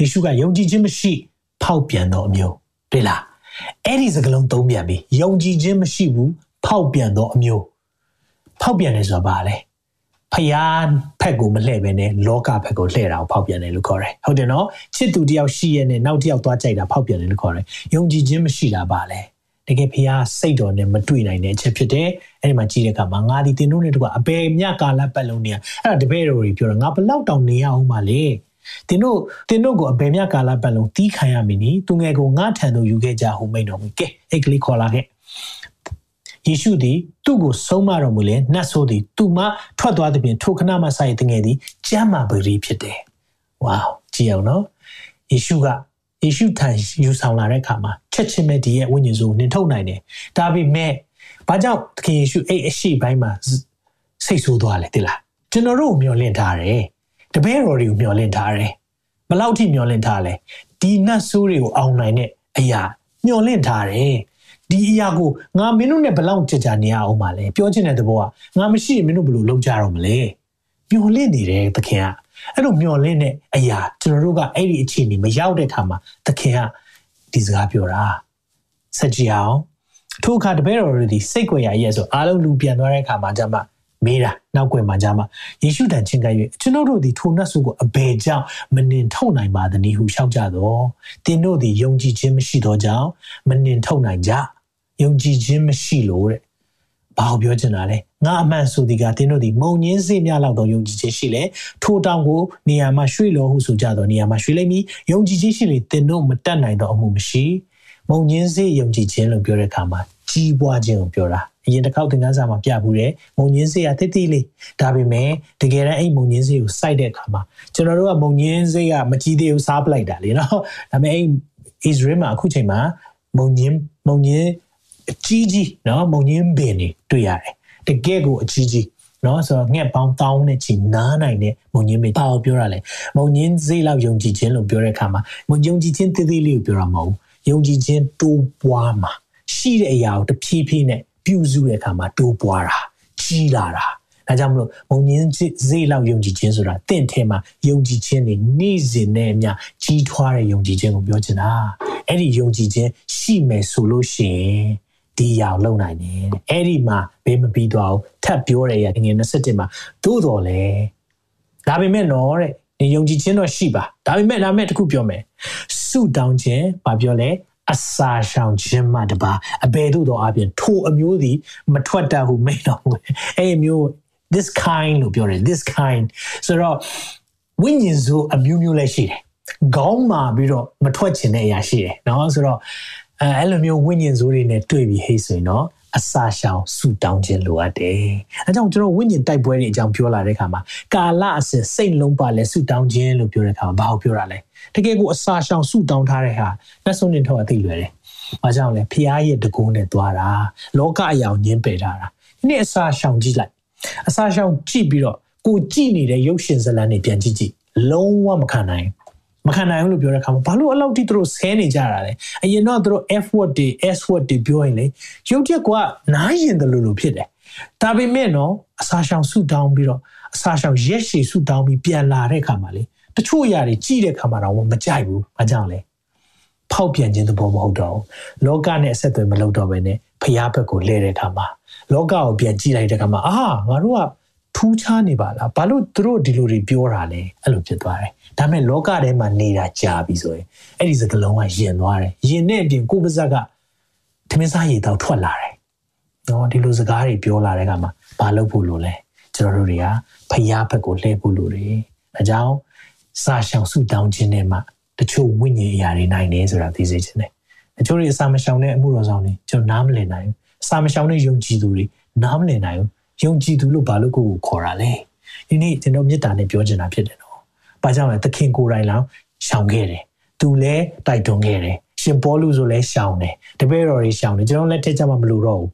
ယေရှုကယုံကြည်ခြင်းမရှိ ဖောက်ပြန်တော့အမျိုးတွေ့လားအဲ့ဒီစကားလုံးသုံးပြန်ပြီယုံကြည်ခြင်းမရှိဘူးဖောက်ပြန်တော့အမျိုးဖောက်ပြန်တယ်ဆိုတာဘာလဲဖယားဖက်ကိုမလှည့်ပဲနဲ့လောကဖက်ကိုလှည့်တာကိုဖောက်ပြန်တယ်လို့ခေါ်တယ်ဟုတ်တယ်နော်ချစ်သူတယောက်ရှိရဲ့နဲ့နောက်တယောက်သွားကြိုက်တာဖောက်ပြန်တယ်လို့ခေါ်တယ်ယုံကြည်ခြင်းမရှိတာပါလဲတကယ်ဖះစိတ်တော်နဲ့မတွေ့နိုင်တဲ့အချက်ဖြစ်တယ်အဲ့ဒီမှာကြည့်တဲ့အခါမှာငါဒီတင်တို့နဲ့တကွအဘယ်မြကာလပတ်လုံးနေရအဲ့ဒါတပည့်တော်တွေပြောတာငါဘလောက်တောင်နေရအောင်ပါလေ တင်တို့တင်တို့ကိုအဘယ်မြကာလပတ်လုံးတီးခံရမည်နီသူငယ်ကိုငါထံသို့ယူခဲ့ကြဟုမိန်တော်မူကဲအဲ့ကလေးခေါ်လာခဲ့ယေရှုသည်သူ့ကိုဆုံးမတော်မူလေနတ်ဆိုးသည်သူ့မှထွက်သွားသည်ဖြင့်ထိုခဏမှဆိုင်တငယ်သည်ကျမ်းမာပရိဖြစ်တယ်။ဝေါကြည့်အောင်နော်။ယေရှုကယေရှုထံယူဆောင်လာတဲ့အခါမှာချက်ချင်းပဲဒီရဲ့ဝိညာဉ်စုကိုနှင်ထုတ်နိုင်တယ်။ဒါပေမဲ့ဘာကြောင့်သခင်ယေရှုအဲ့အရှိပိုင်းမှာစိတ်ဆိုးသွားလဲတိလား။ကျွန်တော်တို့ကိုမျှော်လင့်ထားတယ်။ တပည့်တော်တွေကိုမျှော်လင့်ထားတယ်။ဘလောက်ထိမျှော်လင့်ထားလဲ။ဒီနတ်ဆိုးတွေကိုအောင်နိုင်တဲ့အရာမျှော်လင့်ထားတယ်။ဒီအရာကိုငါမင်းတို့နဲ့ဘလောက်ကြကြနေရအောင်ပါလဲပြောချင်တဲ့သဘောကငါမရှိရင်မင်းတို့ဘယ်လိုလုပ်ကြတော့မလဲမျောလင့်နေတယ်သခင်ကအဲ့လိုမျောလင့်တဲ့အရာကျွန်တော်တို့ကအဲ့ဒီအခြေအနေမရောက်တဲ့အခါမှာသခင်ကဒီစကားပြောတာဆက်ကြည့်အောင်ထိုအခါတပည့်တော်တို့ဒီစိတ်ကြွယ်ရရဲ့ဆိုအားလုံးလူပြန်သွားတဲ့အခါမှာကျမှ မေးတာနောက်ွယ်မှာကျမှယေရှုတန်ချင်းက၍ကျွန်တော်တို့ဒီထိုနတ်ဆုကိုအဘယ်ကြောင့်မနှင်ထုတ်နိုင်ပါသနည်းဟုရှောက်ကြတော့တင်းတို့ဒီယုံကြည်ခြင်းမရှိသောကြောင့်မနှင်ထုတ်နိုင်ကြယုံကြည်ခြင်းမရှိလို့တဲ့ဘာကိုပြောချင်တာလဲငါအမှန်ဆိုဒီကတင်းတို့ဒီမုံညင်းစေများလောက်တော့ယုံကြည်ခြင်းရှိလေထိုတောင်ကိုနေရာမှာရွှေ့လို့ဟုဆိုကြတော့နေရာမှာရွှေ့လိုက်ပြီးယုံကြည်ခြင်းရှိလေတင်းတို့မတတ်နိုင်တော့အမှုမရှိမုံညင်းစေယုံကြည်ခြင်းလို့ပြောတဲ့အခါမှာကြီးပွားခြင်းကိုပြောတာ အရင်တစ်ခေါက်သင်ခန်းစာမှာပြဘူးတယ်မုံညင်းစေးကတိတိလေးဒါပေမဲ့တကယ်တမ်းအဲ့မုံညင်းစေးကိုစိုက်တဲ့အခါမှာကျွန်တော်တို့ကမုံညင်းစေးကမကြီးသေးဘူးစားပလိုက်တာလေနော်ဒါပေမဲ့အဲ့ Israel မှာအခုချိန်မှာမုံညင်းမုံညင်းအကြီးကြီးနော်မုံညင်းပင်တွေတွေ့ရတယ်တကယ်ကိုအကြီးကြီးနော်ဆိုတော့ငှက်ပေါင်းတောင်းနဲ့ချီနားနိုင်တဲ့မုံညင်းမေပါကိုပြောတာလေမုံညင်းစိတ်လောက်ယုံကြည်ခြင်းလို့ပြောတဲ့အခါမှာမုံယုံကြည်ခြင်းတည်တည်လေးကိုပြောတာမဟုတ်ဘူးယုံကြည်ခြင်းတိုးပွားမှာရှိတဲ့အရာကိုတဖြည်းဖြည်းနဲ့ ပြုစုတဲ့အခါမှာတိုးပွားတာကြီးလာတာဒါကြောင့်မလို့မုံညင်းဈေးလောက်ယုံကြည်ခြင်းဆိုတာတင့်ထဲမှာယုံကြည်ခြင်းနေနေ့စဉ်နဲ့အမျှကြီးထွားတဲ့ယုံကြည်ခြင်းကိုပြောချင်တာအဲ့ဒီယုံကြည်ခြင်းရှိမယ်ဆိုလို့ရှိရင်ဒီရအောင်လုပ်နိုင်တယ်အဲ့ဒီမှာဘေးမပြီးတော့ထပ်ပြောရရငွေ27မှာသို့တော်လဲဒါပေမဲ့တော့တဲ့နေယုံကြည်ခြင်းတော့ရှိပါဒါပေမဲ့ဒါမဲ့တခုပြောမယ်ဆုတောင်းခြင်းဘာပြောလဲ အစာရှောင်ခြင်းမှတပါအဘယ်သို့သောအပြင်ထိုအမျိုးသည်မထွက်တတ်ဟုမိန့်တော်မူတယ်အဲ့အမျိုး this kind လို့ပြောတယ် this kind ဆိုတော့ဝိညာဉ်စုအမျိုးမျိုးလည်းရှိတယ်ခေါင်းမာပြီးတော့မထွက်ချင်တဲ့အရာရှိတယ်နော်ဆိုတော့အဲအဲ့လိုမျိုးဝိညာဉ်စုတွေနဲ့တွေ့ပြီးဟိတ်ဆိုရင်တော့အစာရှောင်ဆူတောင်းခြင်းလိုအပ်တယ်။အဲကြောင့်ကျွန်တော်ဝိညာဉ်တိုက်ပွဲတွေအကြောင်းပြောလာတဲ့အခါမှာကာလအစဉ်စိတ်လုံးပါလဲဆူတောင်းခြင်းလို့ပြောတဲ့အခါမှာဘာကိုပြောတာလဲ တကယ်ကိုအစာရှောင်ဆူတောင်းထားတဲ့ဟာလက်စုံနေတော့အသိလွယ်တယ်။ဘာကြောင့်လဲဖျားရဲ့တကုန်းနဲ့သွားတာလောကအယောင်ညင်းပယ်ထားတာ။ဒီနေ့အစာရှောင်ကြည့်လိုက်အစာရှောင်ကြည့်ပြီးတော့ကိုကြည့်နေတဲ့ရုပ်ရှင်ဇာတ်လမ်းတွေပြန်ကြည့်ကြည့်လုံးဝမခံနိုင်မခံနိုင်ဘူးလို့ပြောတဲ့အခါမှာဘာလို့အလောက်ထိသူတို့ဆဲနေကြတာလဲအရင်တော့သူတို့ F word တွေ S word တွေပြောရင်လေရုပ်ချက်ကနားရင်တယ်လို့လို့ဖြစ်တယ်ဒါပေမဲ့နော်အစာရှောင်ဆူတောင်းပြီးတော့အစာရှောင်ရက်ရှည်ဆူတောင်းပြီးပြန်လာတဲ့အခါမှာလေ တချို့အရာတွေကြည့်တဲ့အခါမှာတော့မကြိုက်ဘူးဘာကြောင့်လဲဖောက်ပြန်ခြင်းသဘောမဟုတ်တော့ဘူးလောကနဲ့အဆက်အသွယ်မလုပ်တော့ဘဲနဲ့ဖျားဘက်ကိုလဲတဲ့အခါမှာလောကကိုပြန်ကြည့်လိုက်တဲ့အခါမှာအာငါတို့ကထူးခြားနေပါလားဘာလို့သူတို့ဒီလိုတွေပြောတာလဲအဲ့လိုဖြစ်သွားတယ်ဒါပေမဲ့လောကထဲမှာနေတာကြာပြီဆိုရင်အဲ့ဒီစကလုံးကယင်သွားတယ်ယင်တဲ့အပြင်ကိုယ်ပါဇက်ကထမင်းစားရည်တော့ထွက်လာတယ်နော်ဒီလိုစကားတွေပြောလာတဲ့အခါမှာဘာလုပ်ဖို့လိုလဲကျွန်တော်တို့တွေကဖျားဘက်ကိုလှည့်ဖို့လိုတယ်အကြောင်း စာရှောင်ဆူတောင်းခြင်းနဲ့မှတချို့ဝိညာဉ်အရာတွေနိုင်နေဆိုတာသိစေချင်တယ်တချို့တွေအစာမရှောင်တဲ့အမှုတော်ဆောင်တွေကျွန်တော်နားမလည်နိုင်ဘူးစာမရှောင်တဲ့ယုံကြည်သူတွေနားမလည်နိုင်ဘူးယုံကြည်သူလို့ဘာလို့ကိုကိုခေါ်တာလဲဒီနေ့ကျွန်တော်မေတ္တာနဲ့ပြောချင်တာဖြစ်တယ်နော်။ဘာကြောင့်လဲသခင်ကိုယ်တိုင်လောင်ရှောင်ခဲ့တယ်။သူလည်းတိုက်တွန်းခဲ့တယ်။ရှင်ပေါလုဆိုလည်းရှောင်တယ်။တပည့်တော်တွေရှောင်တယ်ကျွန်တော်လက်ထက်ကြမှာမလို့တော့ဘူး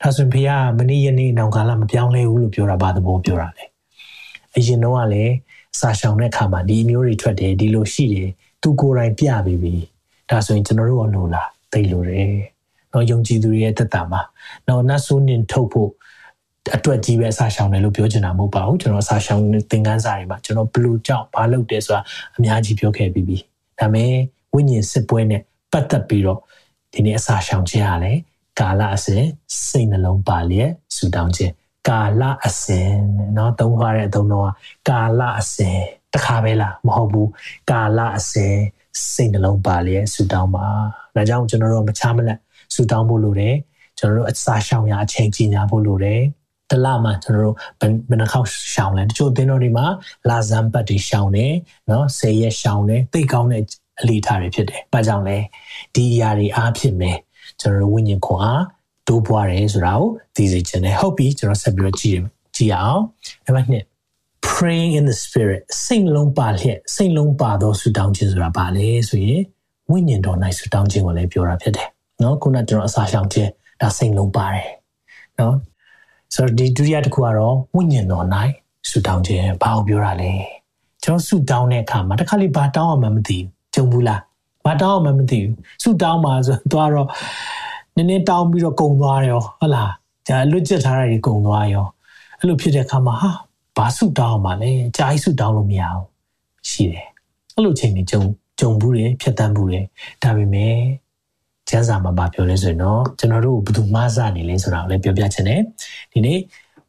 ။ဒါဆိုရင်ဖေကမနေ့ယနေ့နောင်ကာလမပြောင်းလဲဘူးလို့ပြောတာဘာသဘောပြောတာလဲ။အရင်တော့ကလည်း စာရှောင်တဲ့အခါမှာဒီမျိုးတွေထွက်တယ်ဒီလိုရှိတယ်သူကိုယ်တိုင်ပြပြီးပြီ။ဒါဆိုရင်ကျွန်တော်တို့ကလိုလားသိလို့တယ်။နော်ယုံကြည်သူတွေရဲ့သက်တာမှာနော်နတ်ဆိုးနင်ထုတ်ဖို့အတွက်ကြီးပဲအစာရှောင်တယ်လို့ပြောချင်တာမဟုတ်ပါဘူးကျွန်တော်အစာရှောင်သင်ခန်းစာတွေမှာကျွန်တော်ဘလူးကြောင့်ဘာလုပ်တယ်ဆိုတာအများကြီးပြောခဲ့ပြီးပြီဒါပေမဲ့ဝိညာဉ်စစ်ပွဲနဲ့ပတ်သက်ပြီးတော့ဒီနေ့အစာရှောင်ခြင်းရတယ်ကာလအစဉ်စိတ်နှလုံးပါလျက်ဆူတောင်းခြင်း ကာလအစဉ်เนาะသုံးထားတဲ့အသုံးတော့ကာလအစဉ်တခါပဲလားမဟုတ်ဘူးကာလအစဉ်စိတ်နှလုံးပါလျက်ဆူတောင်းပါဒါကြောင့်ကျွန်တော်တို့မချားမလက်ဆူတောင်းဖို့လိုတယ်ကျွန်တော်တို့အစာရှောင်ရအချိန်ကြီးညာဖို့လိုတယ်တလမှာကျွန်တော်တို့ဘယ်နှခေါက်ရှောင်လဲတချို့အသင်းတော်တွေမှာလာဇမ်ပတ်တွေရှောင်တယ်နော်ဆယ်ရက်ရှောင်တယ်သိကောင်းတဲ့အလေးထားတွေဖြစ်တယ်။ဘာကြောင့်လဲဒီအရာတွေအားဖြစ်မယ်ကျွန်တော်တို့ဝိညာဉ်ခွန်အား တိုးပွားတယ်ဆိုတာကိုသိစေချင်တယ်။ဟုတ်ပြီကျွန်တော်ဆက်ပြီးတော့ကြည့်ကြည့်အောင်။နံပါတ်1 praying in the spirit စိတ်လုံးပါလျက်စိတ်လုံးပါသောဆုတောင်းခြင်းဆိုတာဘာလဲဆိုရင်ဝိညာဉ်တော်၌ဆုတောင်းခြင်းကိုလည်းပြောတာဖြစ်တယ်။နော်ခုနကျွန်တော်အစာရှောင်ခြင်းဒါစိတ်လုံးပါတယ်။နော်ဆိုတော့ဒီဒုတိယတစ်ခုကတော့ဝိညာဉ်တော်၌ဆူတောင်းခြင်းဘာကိုပြောတာလဲကျွန်တော်ဆူတောင်းတဲ့အခါမှာတစ်ခါလေးဘာတောင်းအောင်မသိဘူးကြုံဘူးလားဘာတောင်းအောင်မသိဘူးဆူတောင်းမှာဆိုတော့တော့ နည်းနည်းတောင်းပြီးတော့ကုံသွားရောဟုတ်လားဒါလွတ်ကျက်ထားတာကြီးကုံသွားရောအဲ့လိုဖြစ်တဲ့အခါမှာဟာဘာဆူတောင်းအောင်မလဲကြာကြီးဆူတောင်းလို့မရဘူးရှိတယ်အဲ့လိုချိန်တွေကြုံကြုံဘူးတယ်ဖြတ်တန်းဘူးတယ်ဒါပေမဲ့ကျမ်းစာမှာဗာပြောလဲဆိုရင်တော့ကျွန်တော်တို့ဘယ်သူမှစနေလဲဆိုတာကိုလည်းပြောပြချင်တယ်ဒီနေ့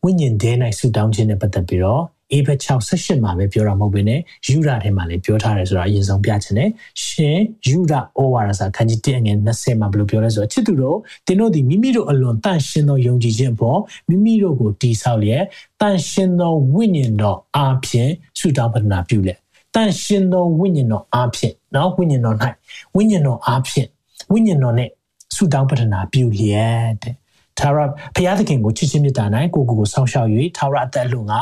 ဝိညာဉ်ဒဲ၌ဆူတောင်းခြင်းနဲ့ပတ်သက်ပြီးတော့ အေဘက်6 18မှာပဲပြောတာမဟုတ်ဘဲနဲ့ယူဒထဲမှာလည်းပြောထားတယ်ဆိုတာအရင်ဆုံးပြချင်တယ်ရှင်ယူဒဩဝါဒစာခန်းကြီး1ငယ်20မှာဘယ်လိုပြောလဲဆိုတော့ချစ်သူတို့တင်းတို့ဒီမိမိတို့အလွန်တန့်ရှင်းသောယုံကြည်ခြင်းပေါ်မိမိတို့ကိုတည်ဆောက်လျက်တန့်ရှင်းသောဝိညာဉ်တော်အားဖြင့်ဆူတောင်းပတနာပြုလက်တန့်ရှင်းသောဝိညာဉ်တော်အားဖြင့်နော်ဝိညာဉ်တော်၌ဝိညာဉ်တော်အားဖြင့်ဝိညာဉ်တော်နဲ့ဆုတောင်းပတနာပြုလျက်တဲ့ ထာဝရဘုရားသခင်ကိုချစ်ချင်းမြတ်တာနိုင်ကိုကိုကိုဆောင်းရှောက်၍ထာဝရအသက်လုံးက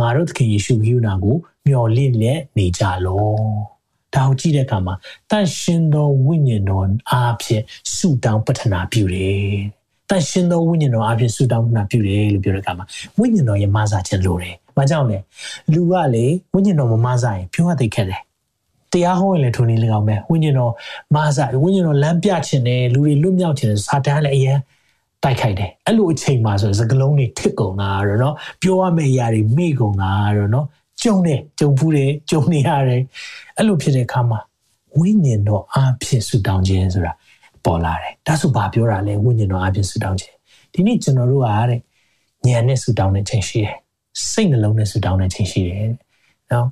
ငါတို့သခင်ယေရှုခရစ်နာကိုမျှော်လင့်လက်နေကြလောဒါကိုကြည့်တဲ့အခါမှာတန်ရှင်သောဝိညာဉ်တော်အားဖြင့်ဆုတောင်းပတနာပြုတယ်တန်ရှင်သောဝိညာဉ်တော်အပြင်ဆူတောင်းမှပြုတယ်လို့ပြောတဲ့အခါမှာဝိညာဉ်တော်ရဲ့မဆာခြင်းလိုတယ်။ဘာကြောင့်လဲ။လူကလေဝိညာဉ်တော်မမဆာရင်ပြောရသိခဲ့တယ်။တရားဟောရင်လည်းထိုနည်း၎င်းပဲဝိညာဉ်တော်မဆာဝိညာဉ်တော်လမ်းပြခြင်းနဲ့လူတွေလွတ်မြောက်ခြင်းစာတန်းလည်းအရင် တိုက်ခိုက်တယ်အဲ့လိုအချိန်မှာဆိုစကလုံးတွေထစ်ကုန်တာရောနော်ပြောရမယ့်အရာတွေမိကုန်တာရောနော်ကြုံတယ်ကြုံဘူးတယ်ကြုံနေရတယ်အဲ့လိုဖြစ်တဲ့အခါမှာဝိညာဉ်တော်အဖြစ်ဆူတောင်းခြင်းဆိုတာပေါ်လာတယ်ဒါဆိုဘာပြောတာလဲဝိညာဉ်တော်အဖြစ်ဆူတောင်းခြင်းဒီနေ့ကျွန်တော်တို့ကတဲ့ဉာဏ်နဲ့ဆူတောင်းတဲ့ချိန်ရှိတယ်စိတ်နှလုံးနဲ့ဆူတောင်းတဲ့ချိန်ရှိတယ်နော်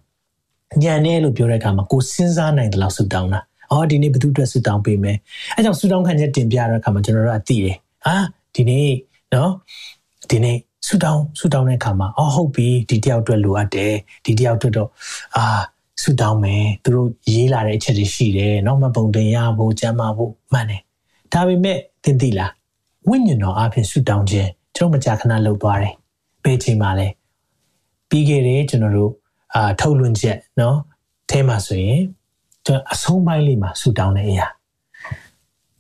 ဉာဏ်နဲ့လို့ပြောတဲ့အခါမှာကိုစဉ်းစားနိုင်တယ်လို့ဆူတောင်းတာအော်ဒီနေ့ဘယ်သူအတွက်ဆူတောင်းပေးမလဲအဲကြောင့်ဆူတောင်းခံချက်တင်ပြတဲ့အခါမှာကျွန်တော်တို့ကသိတယ်ဟာ ဒီနေ့နော်ဒီနေ့ဆူတောင်းဆူတောင်းတဲ့အခါမှာအော်ဟုတ်ပြီဒီတယောက်အတွက်လိုအပ်တယ်ဒီတယောက်အတွက်တော့အာဆူတောင်းမယ်သူတို့ရေးလာတဲ့အချက်တွေရှိတယ်နော်မပုံတင်ရဖို့ကြမ်းမာဖို့မှန်တယ်ဒါပေမဲ့သင်သိလားဝိညာဉ်တော်အဖြစ်ဆူတောင်းခြင်းကျွန်တော်မကြာခဏလုပ်သွားတယ်ဘယ်ချိန်မှလဲပြီးခဲ့တဲ့ကျွန်တော်တို့အာထုတ်လွှင့်ချက်နော်အဲမှာဆိုရင်ကျွန်တော်အဆုံးပိုင်းလေးမှာဆူတောင်းတဲ့အရာ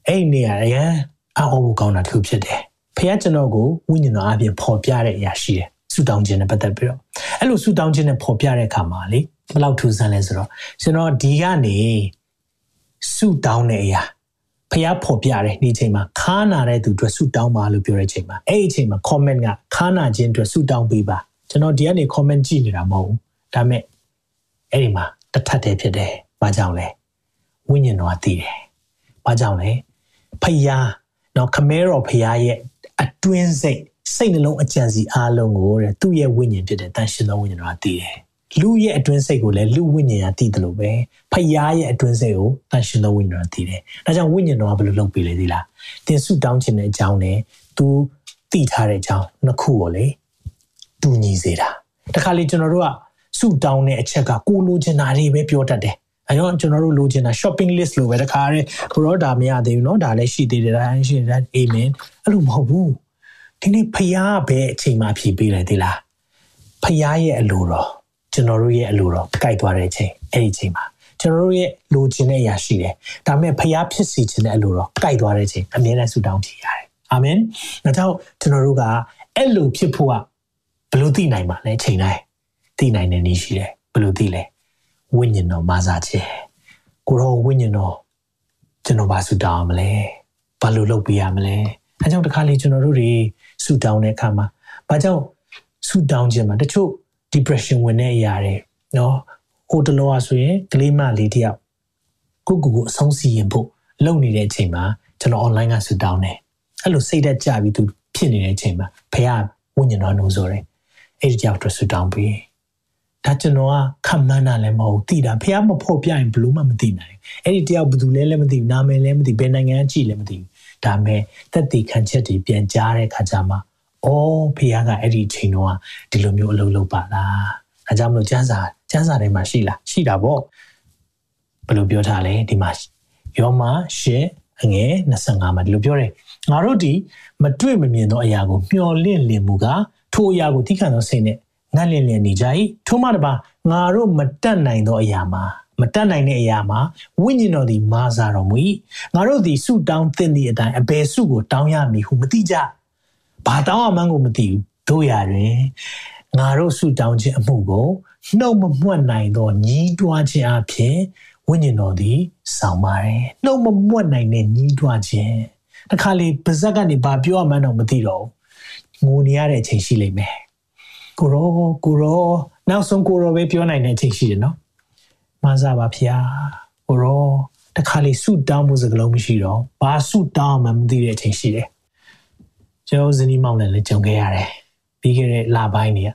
အဲ့နေရာအရန် အောက်အကောင်းတာတစ်ခုဖြစ်တယ်ဖခင်ကျွန်တော်ကိုဝိညာဉ်တော်အပြင်ပေါ်ပြတဲ့အရာရှိတယ်ဆူတောင်းခြင်းနဲ့ပတ်သက်ပြီးတော့အဲ့လိုဆူတောင်းခြင်းနဲ့ပေါ်ပြတဲ့အခါမှာလေဘယ်လောက်ထူးဆန်းလဲဆိုတော့ကျွန်တော်ဒီကနေဆူတောင်းတဲ့အရာဖះပေါ်ပြတယ်ဒီချိန်မှာခါနာတဲ့သူအတွက်ဆူတောင်းပါလို့ပြောတဲ့ချိန်မှာအဲ့ဒီချိန်မှာ comment ကခါနာခြင်းအတွက်ဆူတောင်းပေးပါကျွန်တော်ဒီကနေ comment ကြည့်နေတာမဟုတ်ဘူးဒါပေမဲ့အဲ့ဒီမှာတထက်တည်းဖြစ်တယ်ဘာကြောင့်လဲဝိညာဉ်တော်ကသိတယ်ဘာကြောင့်လဲဖះ နော်ခမဲတော်ဖះရဲ့အတွင်းစိတ်စိတ်နှလုံးအကြံစီအားလုံးကိုတဲ့သူ့ရဲ့ဝိညာဉ်ဖြစ်တဲ့တန်ရှင်သောဝိညာဉ်တော်ကသိတယ်လူရဲ့အတွင်းစိတ်ကိုလည်းလူဝိညာဉ်ကသိတယ်လို့ပဲဖယားရဲ့အတွင်းစိတ်ကိုတန်ရှင်သောဝိညာဉ်ကသိတယ်ဒါကြောင့်ဝိညာဉ်တော်ကဘယ်လိုလုပ်ပေးလဲဒီလားသင်ဆုတောင်းခြင်းတဲ့အကြောင်းနဲ့သူသိထားတဲ့အကြောင်းနှစ်ခုကိုလေတူညီစေတာတခါလေကျွန်တော်တို့ကဆုတောင်းတဲ့အချက်ကကိုလိုချင်တာတွေပဲပြောတတ်တယ် အဲတော့ကျွန်တော်တို့လိုချင်တာ shopping list လို့ပဲတခါရဲဘရောဒါမရသေးဘူးเนาะဒါလည်းရှိသေးတယ်ဒါရှိတယ် amen အဲ့လိုမဟုတ်ဘူးဒီနေ့ဖျားပဲအချိန်မှဖြည်ပေးလိုက်သေးလားဖျားရဲ့အလိုတော်ကျွန်တော်တို့ရဲ့အလိုတော်ကြိုက်သွားတဲ့အချိန်အဲ့ဒီအချိန်မှာကျွန်တော်တို့ရဲ့လိုချင်တဲ့အရာရှိတယ်ဒါပေမဲ့ဖျားဖြစ်စီခြင်းတဲ့အလိုတော်ကြိုက်သွားတဲ့အချိန်အမြဲတမ်းဆုတောင်းကြည့်ရတယ်အာမင်ဒါကြောင့်ကျွန်တော်တို့ကအဲ့လိုဖြစ်ဖို့ကဘယ်လိုသိနိုင်ပါလဲချိန်တိုင်းသိနိုင်တဲ့နည်းရှိတယ်ဘယ်လိုသိလဲ ဝိညာဉ်တော်မဆာခြင်းကိုရောဝိညာဉ်တော်ကျွန်တော်ဘာဆူတောင်းမလဲဘာလို့လုပ်ပေးရမလဲအဲကြောင့်တခါလေကျွန်တော်တို့တွေဆူတောင်းတဲ့အခါမှာဘာကြောင့်ဆူတောင်းခြင်းမှာတချို့ depression ဝင်တဲ့အရာတွေနော်ဟိုတလောကဆိုရင်ကလေးမလေးတယောက်ကိုကိုကိုအဆုံးစီရင်ဖို့လုပ်နေတဲ့အချိန်မှာကျွန်တော် online ကဆူတောင်းတယ်အဲ့လိုစိတ်သက်ကြပြီးသူဖြစ်နေတဲ့အချိန်မှာဖခင်ဝိညာဉ်တော်နှိုးဆိုတယ်အဲ့ဒီကြောင့်ဆူတောင်းပြီး ဒါကျွန်တော်ကခံမှန်းတာလည်းမဟုတ်သိတာဖះမဖို့ပြရင်ဘလို့မှမသိနိုင်အဲ့ဒီတယောက်ဘယ်သူလဲလည်းမသိဘူးနာမည်လည်းမသိဘယ်နိုင်ငံကြည့်လည်းမသိဘူးဒါမဲ့သက်တည်ခံချက်တွေပြန်ကြားတဲ့ခါကျမှအော်ဖះကအဲ့ဒီချိန်တော့ဒီလိုမျိုးအလုပ်လုပ်ပါလားအဲကြောင့်မလို့ကျန်းစာကျန်းစာတွေမှာရှိလားရှိတာပေါ့ဘယ်လိုပြောထားလဲဒီမှာယောမရှေအငယ်25မှာဒီလိုပြောတယ်ငါတို့ဒီမတွေ့မမြင်သောအရာကိုမျှော်လင့်လင်မှုကထိုအရာကိုသိခံသောစိတ်နဲ့ ငတ်လင်လင်နေကြ၏ထို့မှတပါငါတို့မတတ်နိုင်သောအရာမှာမတတ်နိုင်တဲ့အရာမှာဝိညာဉ်တော်သည်မာစာတော်မူ၏ငါတို့သည်ဆုတောင်းသင့်သည့်အတိုင်းအဘယ်ဆုကိုတောင်းရမည်ဟုမသိကြဘာတောင်းရမှန်းကိုမသိဘူးတို့ရတွင်ငါတို့ဆုတောင်းခြင်းအမှုကိုနှုတ်မမွတ်နိုင်သောညီးတွားခြင်းအပြင်ဝိညာဉ်တော်သည်ဆောင်ပါတယ်နှုတ်မမွတ်နိုင်တဲ့ညီးတွားခြင်းတခါလေပါဇက်ကနေဘာပြောရမှန်းတော့မသိတော့ဘူးငိုနေရတဲ့အချိန်ရှိလိမ့်မယ် ကိုရောကိုရောနောက်ဆုံးကိုရောပဲပြောနိုင်တဲ့အချိန်ရှိတယ်နော်မဆာပါဖျားကိုရောတခါလေဆုတောင်းမှုစကလုံးမရှိတော့ဘာဆုတောင်းမှမသိတဲ့အချိန်ရှိတယ်ကျွန်တော်ဇနီးမောင်လည်းလည်းကြုံခဲ့ရတယ်ပြီးခဲ့တဲ့လပိုင်းတွေက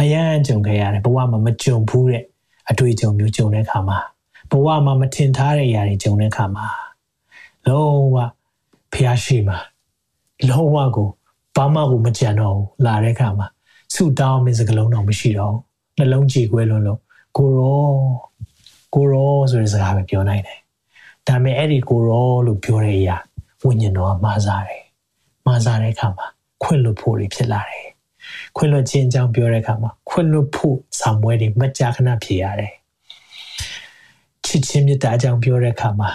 အရန်ကြုံခဲ့ရတယ်ဘဝမှာမကြုံဘူးတဲ့အတွေ့အကြုံမျိုးကြုံတဲ့အခါမှာဘဝမှာမထင်ထားတဲ့အရာတွေကြုံတဲ့အခါမှာလုံးဝဖျားရှိမှာလုံးဝကိုဘာမှကိုမကြံတော့ဘူးလာတဲ့အခါမှာ ဆူတောင်းမင်းစကလုံးတော့မရှိတော့နှလုံးကြေကွဲလွန်းလို့ကိုရောကိုရောဆိုတဲ့စကားပဲပြောနိုင်တယ်ဒါပေမဲ့အဲ့ဒီကိုရောလို့ပြောတဲ့အရာဝိညာဉ်တော်ကမှားစားတယ်မှားစားတဲ့အခါမှာခွင့်လွတ်ဖို့ဖြစ်လာတယ်ခွင့်လွတ်ခြင်းအကြောင်းပြောတဲ့အခါမှာခွင့်လွတ်ဖို့ဆောင်ပွဲတွေမကြာခဏဖြစ်ရတယ်ချစ်ချင်းမြတ်တာအကြောင်းပြောတဲ့အခါမှာ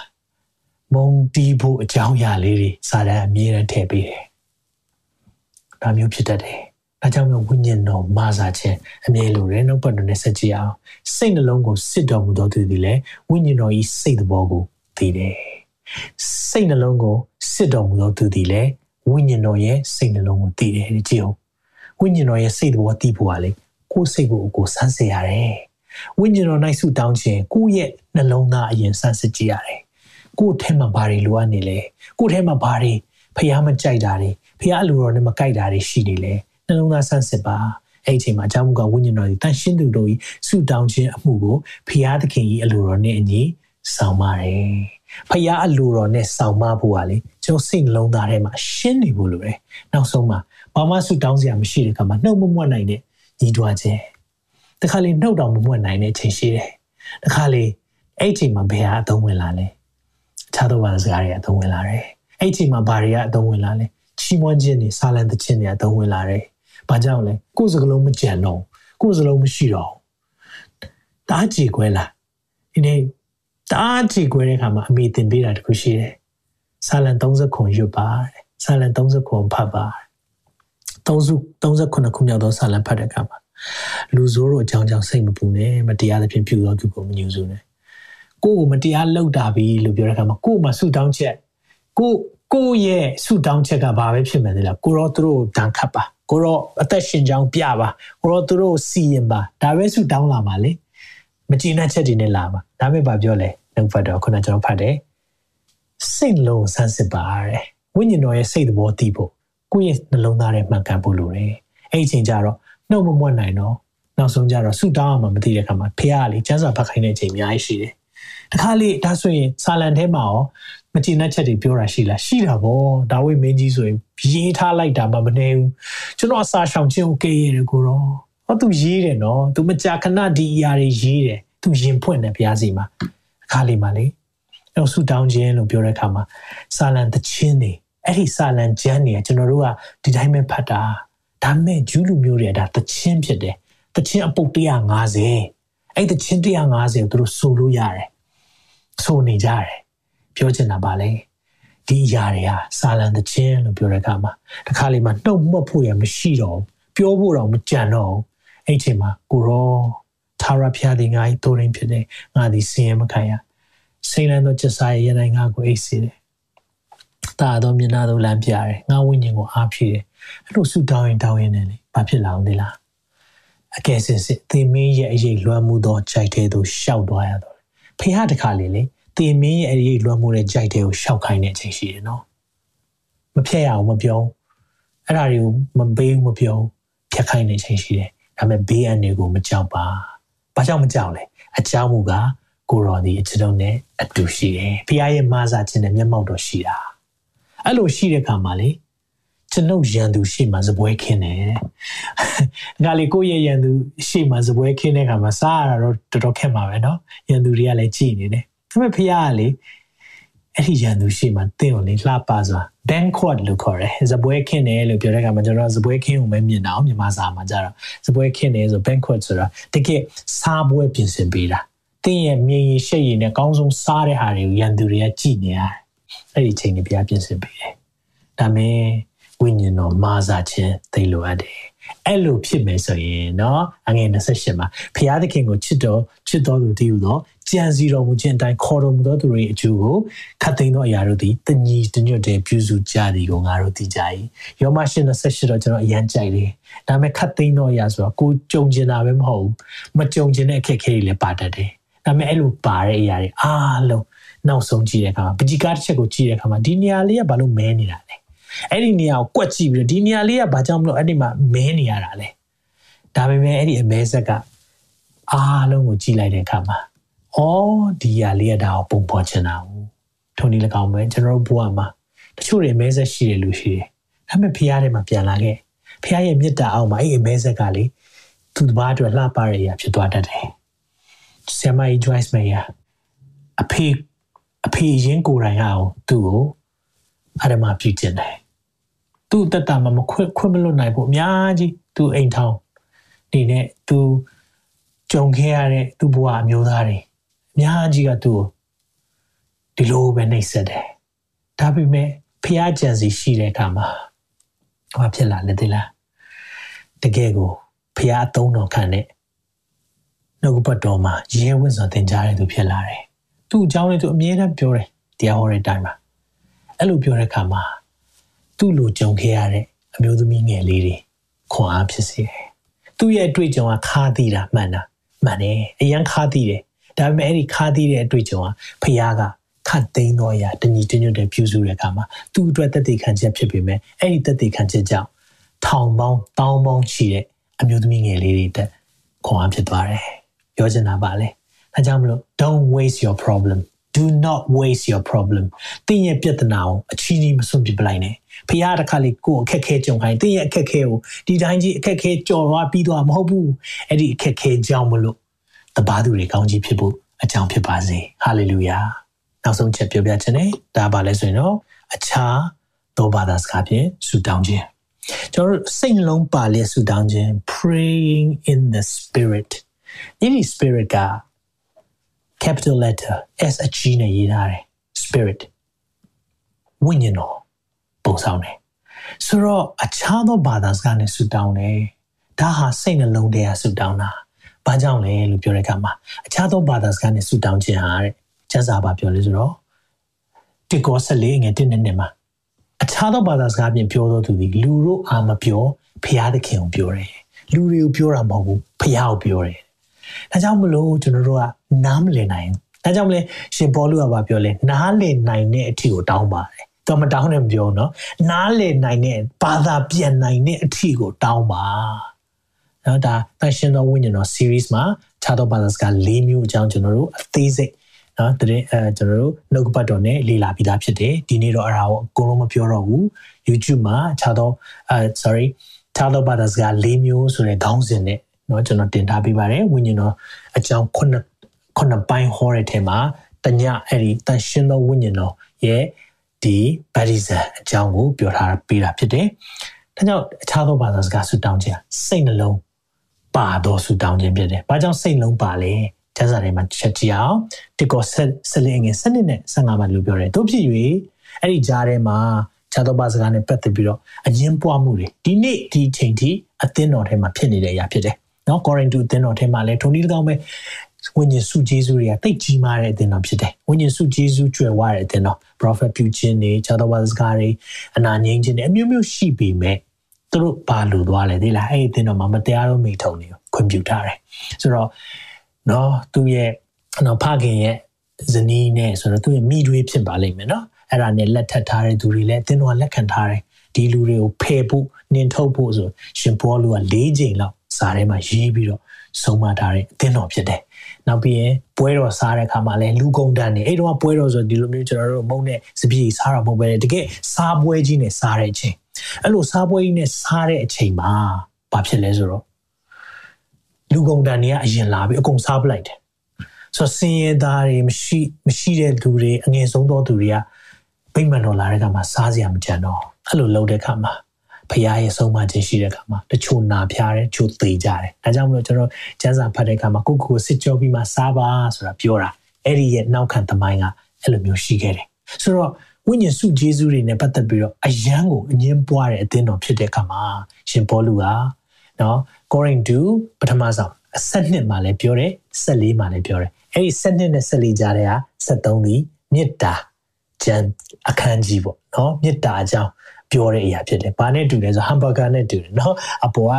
မုံတီးဖို့အကြောင်းအရာလေးတွေစာတမ်းအမြဲတမ်းထည့်ပေးတယ်ဒါမျိုးဖြစ်တတ်တယ်။ ဒါကြောင့်မို့ဝိညာဉ်တော်မာစာခြင်းအမြဲလိုတယ်နှုတ်ပတ်တော်နဲ့ဆက်ကြည့်အောင်စိတ်နှလုံးကိုစစ်တော်မူသောသူသည်လည်းဝိညာဉ်တော်ဤစိတ်သဘောကိုသိတယ်။စိတ်နှလုံးကိုစစ်တော်မူသောသူသည်လည်းဝိညာဉ်တော်ရဲ့စိတ်နှလုံးကိုသိတယ်ဒီကြည့်အောင်ဝိညာဉ်တော်ရဲ့စိတ်သဘောသိဖို့ကလေကိုယ်စိတ်ကိုကိုယ်စမ်းစစ်ရတယ်။ဝိညာဉ်တော်၌ဆုတောင်းခြင်းကိုယ့်ရဲ့နှလုံးသားအရင်စမ်းစစ်ကြည့်ရတယ်။ကိုယ့်ထဲမှာဘာတွေလိုအပ်နေလဲ။ကိုယ့်ထဲမှာဘာတွေဖျားမကြိုက်တာတွေဖျားအလိုတော်နဲ့မကြိုက်တာတွေရှိနေလဲ။ နှလုံးသားစမ်းစစ်ပါ။အဲ့ဒီအချိန်မှာအကြောင်းမူကဝိညာဉ်တော်ကြီးတန်ရှင်းသူတို့ကြီးဆုတောင်းခြင်းအမှုကိုဖျားသခင်ကြီးအလိုတော်နဲ့အညီဆောင်ပါတယ်။ဖျားအလိုတော်နဲ့ဆောင်မဖို့ကလေကျွန်တော်စိတ်နှလုံးသားထဲမှာရှင်းနေဖို့လိုတယ်။နောက်ဆုံးမှာဘာမှဆုတောင်းစရာမရှိတဲ့အခါမှာနှုတ်မမွတ်နိုင်တဲ့ညီတွားခြင်းတခါလေနှုတ်တော်မမွတ်နိုင်တဲ့အချိန်ရှိတယ်တခါလေအဲ့ချိန်မှာဘယ်ဟာအသုံးဝင်လာလဲအခြားသောဘာစကားတွေအသုံးဝင်လာတယ်အဲ့ချိန်မှာဘာတွေကအသုံးဝင်လာလဲချီးမွမ်းခြင်းတွေစာလံသခြင်းတွေအသုံးဝင်လာတယ် ဘာကြောင့်လဲကိုယ်စကလုံးမကြံတော့ကိုယ်စလုံးမရှိတော့တားကြည်ခွဲလာဒီနေ့တားကြည်ခွဲတဲ့အခါမှာအမိတင်ပေးတာတခုရှိတယ်စာလံ30ခွန်ရွတ်ပါစာလံ30ခွန်ဖတ်ပါ39ခုမြောက်သောစာလံဖတ်တဲ့အခါမှာလူဆိုးတို့အကြောင်းကြောင့်စိတ်မပူနဲ့မတရားသဖြင့်ပြုသောသူကိုမညှို့စုနဲ့ကိုယ့်ကိုမတရားလုပ်တာပြီလို့ပြောတဲ့အခါမှာကိုယ့်မှာဆူတောင်းချက်ကိုကိုယ့်ရဲ့ဆူတောင်းချက်ကဘာပဲဖြစ်မယ်လဲကိုရောသူတို့တန်ခတ်ပါ ကိုရောအသက်ရှင်ကြောင်းပြပါကိုရောသူတို့စီရင်ပါဒါပဲဆူတောင်းလာပါလေမကြည်နှက်ချက်တွေနဲ့လာပါဒါပဲဘာပြောလဲနှုတ်ဖတ်တော့ခုနကျွန်တော်ဖတ်တယ်စိတ်လုံးဆန်းစစ်ပါတဲ့ဝိညာဉ်တော်ရဲ့စိတ်သဘောတည်ဖို့ကိုယ့်ရဲ့နှလုံးသားထဲမှန်ကန်ဖို့လိုတယ်အဲ့ဒီအချိန်ကျတော့နှုတ်မမွတ်နိုင်တော့နောက်ဆုံးကျတော့ဆူတောင်းအောင်မသိတဲ့အခါမှာဖះကလေကျန်းစာဖတ်ခိုင်းတဲ့အချိန်အများကြီးရှိတယ်တခါလေဒါဆိုရင်စာလံထဲမှာရော မကြည်နှက်ချက်တွေပြောတာရှိလားရှိတာဗောဒါဝိမင်းကြီးဆိုရင်ရေးထားလိုက်တာမှမနေဘူးကျွန်တော်အစာရှောင်ခြင်းကိုကေးရတယ်ကိုတော့ဟောသူရေးတယ်နော်သူမကြာခဏဒီအရာတွေရေးတယ်သူရင်ဖွင့်တယ်ဘုရားစီမှာအခါလေးမှာလေအဲ့ဆူတောင်းခြင်းလို့ပြောတဲ့အခါမှာစာလံတခြင်းတွေအဲ့ဒီစာလံကျမ်းတွေကကျွန်တော်တို့ကဒီတိုင်းပဲဖတ်တာဒါမဲ့ဂျူးလူမျိုးတွေကဒါတချင်းဖြစ်တယ်တချင်းအပုတ်150အဲ့တချင်း150ကိုသူတို့ဆိုလို့ရတယ်ဆိုနေကြတယ် ပြောချင်တာပါလေဒီအရာတွေဟာစာလံတချင်းလို့ပြောတဲ့အခါမှာတခါလေမှနှုတ်မှတ်ဖို့ရမရှိတော့ပြောဖို့တော့မကြံတော့အဲ့ချိန်မှာကိုရောသာရဖျားတဲ့ငါ့တိုးရင်းဖြစ်တဲ့ငါဒီစင်ရမခံရစိတ်လန်းသောချက်စားရဲ့ရနိုင်ငါကိုအိတ်စေတယ်တာတော့မျက်နှာတော့လမ်းပြတယ်ငါဝိညာဉ်ကိုအားဖြည့်တယ်အဲ့လိုဆူတောင်းရင်တောင်းရင်လည်းဘာဖြစ်လာအောင်လဲလားအကယ်စင်စစ်သင်မင်းရဲ့အရေးလွှမ်းမှုသောကြိုက်တဲ့သူရှောက်သွားရတော့ဖေဟာတခါလေလေ သင်မင်းရဲ့အရေးလွှမ်းမှုတဲ့ကြိုက်တဲ့ကိုရှောက်ခိုင်းတဲ့အချိန်ရှိတယ်နော်မဖြတ်ရအောင်မပြောအဲ့ဒါတွေကိုမပေးဘူးမပြောဖြတ်ခိုင်းတဲ့အချိန်ရှိတယ်ဒါပေမဲ့ဘေးအန္တရာယ်ကိုမကြောက်ပါဘာကြောင့်မကြောက်လဲအကြောင်းမူကကိုရော်ဒီအကျွန်ုပ်နဲ့အတူရှိတယ်ဖခင်ရဲ့မာစာခြင်းနဲ့မျက်မှောက်တော်ရှိတာအဲ့လိုရှိတဲ့အခါမှာလေကျွန်ုပ်ရန်သူရှေ့မှာဇပွဲခင်းတယ်။ငါလေကိုယ့်ရဲ့ရန်သူရှေ့မှာဇပွဲခင်းတဲ့အခါမှာစားရတာတော့တော်တော်ခက်မှာပဲเนาะ။ရန်သူတွေကလည်းကြည်နေတယ်။ ဒါပေမဲ့ဖခင်ကလေအဲ့ဒီရန်သူရှေ့မှာတင်းကိုလေလှပစွာ banquet လို့ခေါ်တယ်။ဇပွဲခင်းတယ်လို့ပြောတဲ့အခါမှာကျွန်တော်ဇပွဲခင်းကိုပဲမြင်တာအောင်မြန်မာစာမှာကြတော့ဇပွဲခင်းတယ်ဆို banquet ဆိုတာတကယ်စားပွဲပြင်ဆင်ပေးတာ။တင်းရဲ့မြင်ရရှက်ရည်နဲ့အကောင်းဆုံးစားတဲ့ဟာတွေကိုရန်သူတွေကကြည်နေရတယ်။အဲ့ဒီချိန်တွေဘုရားပြင်ဆင်ပေးတယ်။ဒါမဲ့ဝိညာဉ်တော်မာစာခြင်းသိလိုအပ်တယ် အဲ့လိုဖြစ်မယ်ဆိုရင်เนาะအငယ်28မှာဖျားသခင်ကိုချစ်တော်ချစ်တော်သူတည်ဟူသောကြံစီတော်မူခြင်းအတိုင်းခေါ်တော်မူသောသူတို့၏အကျိုးကိုခတ်သိမ်းသောအရာတို့သည်တညီတညွတ်တည်းပြုစုကြသည်ကိုငါတို့သိကြ၏ယောမရှင်28တော့ကျွန်တော်အရန်ကြိုက်တယ်ဒါပေမဲ့ခတ်သိမ်းသောအရာဆိုတော့ကိုကြုံကျင်တာပဲမဟုတ်ဘူးမကြုံကျင်တဲ့အခက်အခဲတွေလည်းပါတတ်တယ်ဒါပေမဲ့အဲ့လိုပါတဲ့အရာတွေအားလုံးနောက်ဆုံးကြည့်တဲ့အခါမှာပကြီကားတစ်ချက်ကိုကြည့်တဲ့အခါမှာဒီနေရာလေးကဘာလို့မဲနေတာလဲ အဲ့ဒီနေရာကိုကွက်ကြည့်ပြီးတော့ဒီနေရာလေးကဘာကြောင့်မလို့အဲ့ဒီမှာမဲနေရတာလဲဒါပေမဲ့အဲ့ဒီအမဲဆက်ကအားလုံးကိုကြည့်လိုက်တဲ့အခါမှာအော်ဒီရလေးကဒါကိုပုံပေါ်ချင်တာဘူးထုံဒီ၎င်းပဲကျွန်တော်တို့ဘဝမှာတချို့တွေအမဲဆက်ရှိတယ်လို့ရှိတယ်ဒါပေမဲ့ဖះထဲမှာပြန်လာခဲ့ဖះရဲ့မေတ္တာအောက်မှာအဲ့ဒီအမဲဆက်ကလေသူတစ်ပါးအတွက်လှပရရဖြစ်သွားတတ်တယ်ဆရာမကြီး Joyce Meyer အဖေအဖေရင်းကိုယ်တိုင်အောင်သူ့ကိုအရမပြုကျင်တယ် သူ့တက်တာမှာမခွင့်ခွင့်မလွတ်နိုင်ဘူးအများကြီးသူအိမ်ထောင်နေနဲ့သူကြုံခဲ့ရတဲ့သူ့ဘဝအမျိုးသားတွေအများကြီးကသူ့ဒီလိုပဲနှိပ်စက်တယ်ဒါပေမဲ့ဖះကြံစီရှိတဲ့အခါမှာဘာဖြစ်လာလဲသိလားတကယ်ကိုဖះအသုံးတော်ခံတဲ့နှုတ်ပတ်တော်မှာရဲဝင့်စွာသင်ကြားတဲ့သူဖြစ်လာတယ်သူ့အကြောင်းလေးသူအမြဲတမ်းပြောတယ်တရားဟောတဲ့အတိုင်းမှာအဲ့လိုပြောတဲ့အခါမှာ သူ့လိုကြုံခဲ့ရတဲ့အမျိုးသမီးငယ်လေးတွေခွန်အားဖြစ်စေတယ်သူ့ရဲ့အတွေ့အကြုံကခါသီးတာမှန်တာမှန်တယ်အရန်ခါသီးတယ်ဒါပေမဲ့အဲ့ဒီခါသီးတဲ့အတွေ့အကြုံကဖះကခတ်သိမ်းတော့ရတညီတညွတ်တဲ့ပြုစုတဲ့အခါမှာသူ့အတွက်တသက်ခံချက်ဖြစ်ပေမဲ့အဲ့ဒီတသက်ခံချက်ကြောင့်ထောင်ပေါင်းတောင်းပေါင်းချီတဲ့အမျိုးသမီးငယ်လေးတွေတက်ခွန်အားဖြစ်သွားတယ်ပြောချင်တာပါလေအဲကြောင့်မလို့ don't waste your problem do not waste your problem တင်းရဲ့ပြဿနာကိုအချီးကြီးမစွန့်ပစ်ပလိုက်နဲ့ဖခင်တခါလေကိုယ်အခက်ခဲကြုံခိုင်းတင်းရဲ့အခက်ခဲကိုဒီတိုင်းကြီးအခက်ခဲကြော်သွားပြီးတော့မဟုတ်ဘူးအဲ့ဒီအခက်ခဲကြောင့်မလို့တပါးသူတွေကောင်းကြီးဖြစ်ဖို့အကြောင်းဖြစ်ပါစေဟာလေလုယာနောက်ဆုံးချက်ပြောပြခြင်းနဲ့ဒါပါလဲဆိုရင်တော့အခြားသောဘာသာစကားဖြင့်ဆုတောင်းခြင်းကျွန်တော်စိတ်နှလုံးပါလျက်ဆုတောင်းခြင်း praying in the spirit ဒီ spirit က capital letter S အကြီးနဲ့ရေးထားတယ် spirit ဝိညာဉ်တော်ပုံဆောင်တယ်ဆိုတော့အခြားသောဘာသာစကားနဲ့ဆုတောင်းတယ်ဒါဟာစိတ်နှလုံးထဲကဆုတောင်းတာဘာကြောင့်လဲလို့ပြောတဲ့အခါမှာအခြားသောဘာသာစကားနဲ့ဆုတောင်းခြင်းဟာတဲ့ကျမ်းစာဘာပြောလဲဆိုတော့တိကောဆက်လေးငယ်တင်းနေနေမှာအခြားသောဘာသာစကားပြင်ပြောသောသူသည်လူတို့အာမပြောဖျားသခင်ကိုပြောတယ်လူတွေကိုပြောတာမဟုတ်ဘူးဖျားကိုပြောတယ် ဒါကြောင့်မလို့ကျွန်တော်တို့ကနားမလည်နိုင်ဒါကြောင့်မလဲရှင်ပေါလုကပြောလဲနားလည်နိုင်တဲ့အထီကိုတောင်းပါတယ်တော့မတောင်းနဲ့မပြောနော်နားလည်နိုင်တဲ့ဘာသာပြန်နိုင်တဲ့အထီကိုတောင်းပါနော်ဒါတန်ရှင်တော်ဝိညာဉ်တော် series မှာခြားသောဘာသာစကား၄မျိုးအကြောင်းကျွန်တော်တို့အသေးစိတ်နော်တရင်အဲကျွန်တော်တို့နှုတ်ပတ်တော်နဲ့လေ့လာပြီးသားဖြစ်တယ်ဒီနေ့တော့အရာကိုအကုန်လုံးမပြောတော့ဘူး YouTube မှာခြားသောအဲ sorry ခြားသောဘာသာစကား၄မျိုးဆိုတဲ့ခေါင်းစဉ်နဲ့ เนาะကျွန်တော်တင်ထားပေးပါတယ်ဝိညာဉ်တော်အကြောင်းခုနှစ်ခုနှစ်ပိုင်းဟောတဲ့ထဲမှာတညအဲ့ဒီတန်ရှင်းသောဝိညာဉ်တော်ရဲ့ဒီဗတ္တိဇံအကြောင်းကိုပြောထားပေးတာဖြစ်တယ်။ဒါကြောင့်အခြားသောဘာသာစကားဆူတောင်းခြင်းစိတ်နှလုံးပါသောဆူတောင်းခြင်းဖြစ်တယ်။ဘာကြောင့်စိတ်လုံးပါလဲ။ကျမ်းစာထဲမှာချက်ကြည့်အောင်ဒီကောဆက်ဆက်လေးငယ်စနစ်နဲ့15မှာလို့ပြောတယ်။တို့ဖြစ်၍အဲ့ဒီကြားထဲမှာခြားသောဘာစကားနဲ့ပတ်သက်ပြီးတော့အရင်ပွားမှုတွေဒီနေ့ဒီချိန်ထိအသင်းတော်ထဲမှာဖြစ်နေတဲ့အရာဖြစ်တယ် နော်ကောရိန္သုအသင်းတော်ထဲမှာလည်းထုံနည်း၎င်းပဲဝိညာဉ်စုဂျေဇုတွေကတိတ်ကြီးမားတဲ့အသင်းတော်ဖြစ်တယ်ဝိညာဉ်စုဂျေဇုကျွယ်ဝတဲ့အသင်းတော် prophet ပြုခြင်းတွေခြားသောဘာစကားတွေအနာငြိမ်းခြင်းတွေအမျိုးမျိုးရှိပေမဲ့သူတို့ဘာလို့သွားလဲသိလားအဲ့ဒီအသင်းတော်မှာမတရားတော့မိထုံနေခွင့်ပြုထားတယ်ဆိုတော့နော်သူရဲ့နော်ဖခင်ရဲ့ဇနီးနဲ့ဆိုတော့သူရဲ့မိတွေဖြစ်ပါလိမ့်မယ်နော်အဲ့ဒါနဲ့လက်ထပ်ထားတဲ့သူတွေလည်းအသင်းတော်ကလက်ခံထားတယ်ဒီလူတွေကိုဖယ်ဖို့နင်ထုတ်ဖို့ဆိုရှင်ဘောလူက၄ချိန်လောက် စာထဲမှာရေးပြီးတော့ဆုံးမထားတဲ့အသင်းတော်ဖြစ်တယ်။နောက်ပြီးရင်ပွဲတော်စားတဲ့အခါမှာလည်းလူကုန်တန်းနေအဲ့တော့ပွဲတော်ဆိုဒီလိုမျိုးကျွန်တော်တို့မုံနဲ့စပီးစားတာမဟုတ်ပဲတကယ်စားပွဲကြီးနဲ့စားတဲ့အချိန်အဲ့လိုစားပွဲကြီးနဲ့စားတဲ့အချိန်မှာဘာဖြစ်လဲဆိုတော့လူကုန်တန်းတွေကအရင်လာပြီးအကုန်စားပလိုက်တယ်။ဆိုတော့စင်ရသားတွေမရှိမရှိတဲ့လူတွေအငယ်ဆုံးသောသူတွေကဗိမ္မာန်တော်လာတဲ့အခါမှာစားစရာမကြံတော့အဲ့လိုလုပ်တဲ့အခါမှာ ဖရားရဲ့ဆုံးမခြင်းရှိတဲ့အခါမှာတချို့နာဖျားတယ်တချို့သေကြတယ်။ဒါကြောင့်မလို့ကျွန်တော်ကျမ်းစာဖတ်တဲ့အခါမှာကိုကိုစစ်ကြောပြီးမှစားပါဆိုတာပြောတာအဲ့ဒီရဲ့နောက်ခံသမိုင်းကအဲ့လိုမျိုးရှိခဲ့တယ်။ဆိုတော့ဝိညာဉ်စုဂျေဇုတွေနဲ့ပတ်သက်ပြီးတော့အယံကိုအငင်းပွားတဲ့အသင်းတော်ဖြစ်တဲ့အခါမှာရှင်ပေါလုကနော်ကောရိန္သုပထမဆုံးအဆက်နှစ်မှာလည်းပြောတယ်ဆက်လေးမှာလည်းပြောတယ်အဲ့ဒီဆက်နှစ်နဲ့ဆက်လေးကြားတဲ့ဟာ73ဒီမေတ္တာကျမ်းအခန်းကြီးပေါ့နော်မေတ္တာအကြောင်း ပြောတဲ့အရာဖြစ်တယ်။ဘာနဲ့တူလဲဆိုဟမ်ဘာဂါနဲ့တူတယ်နော်။အပေါ်က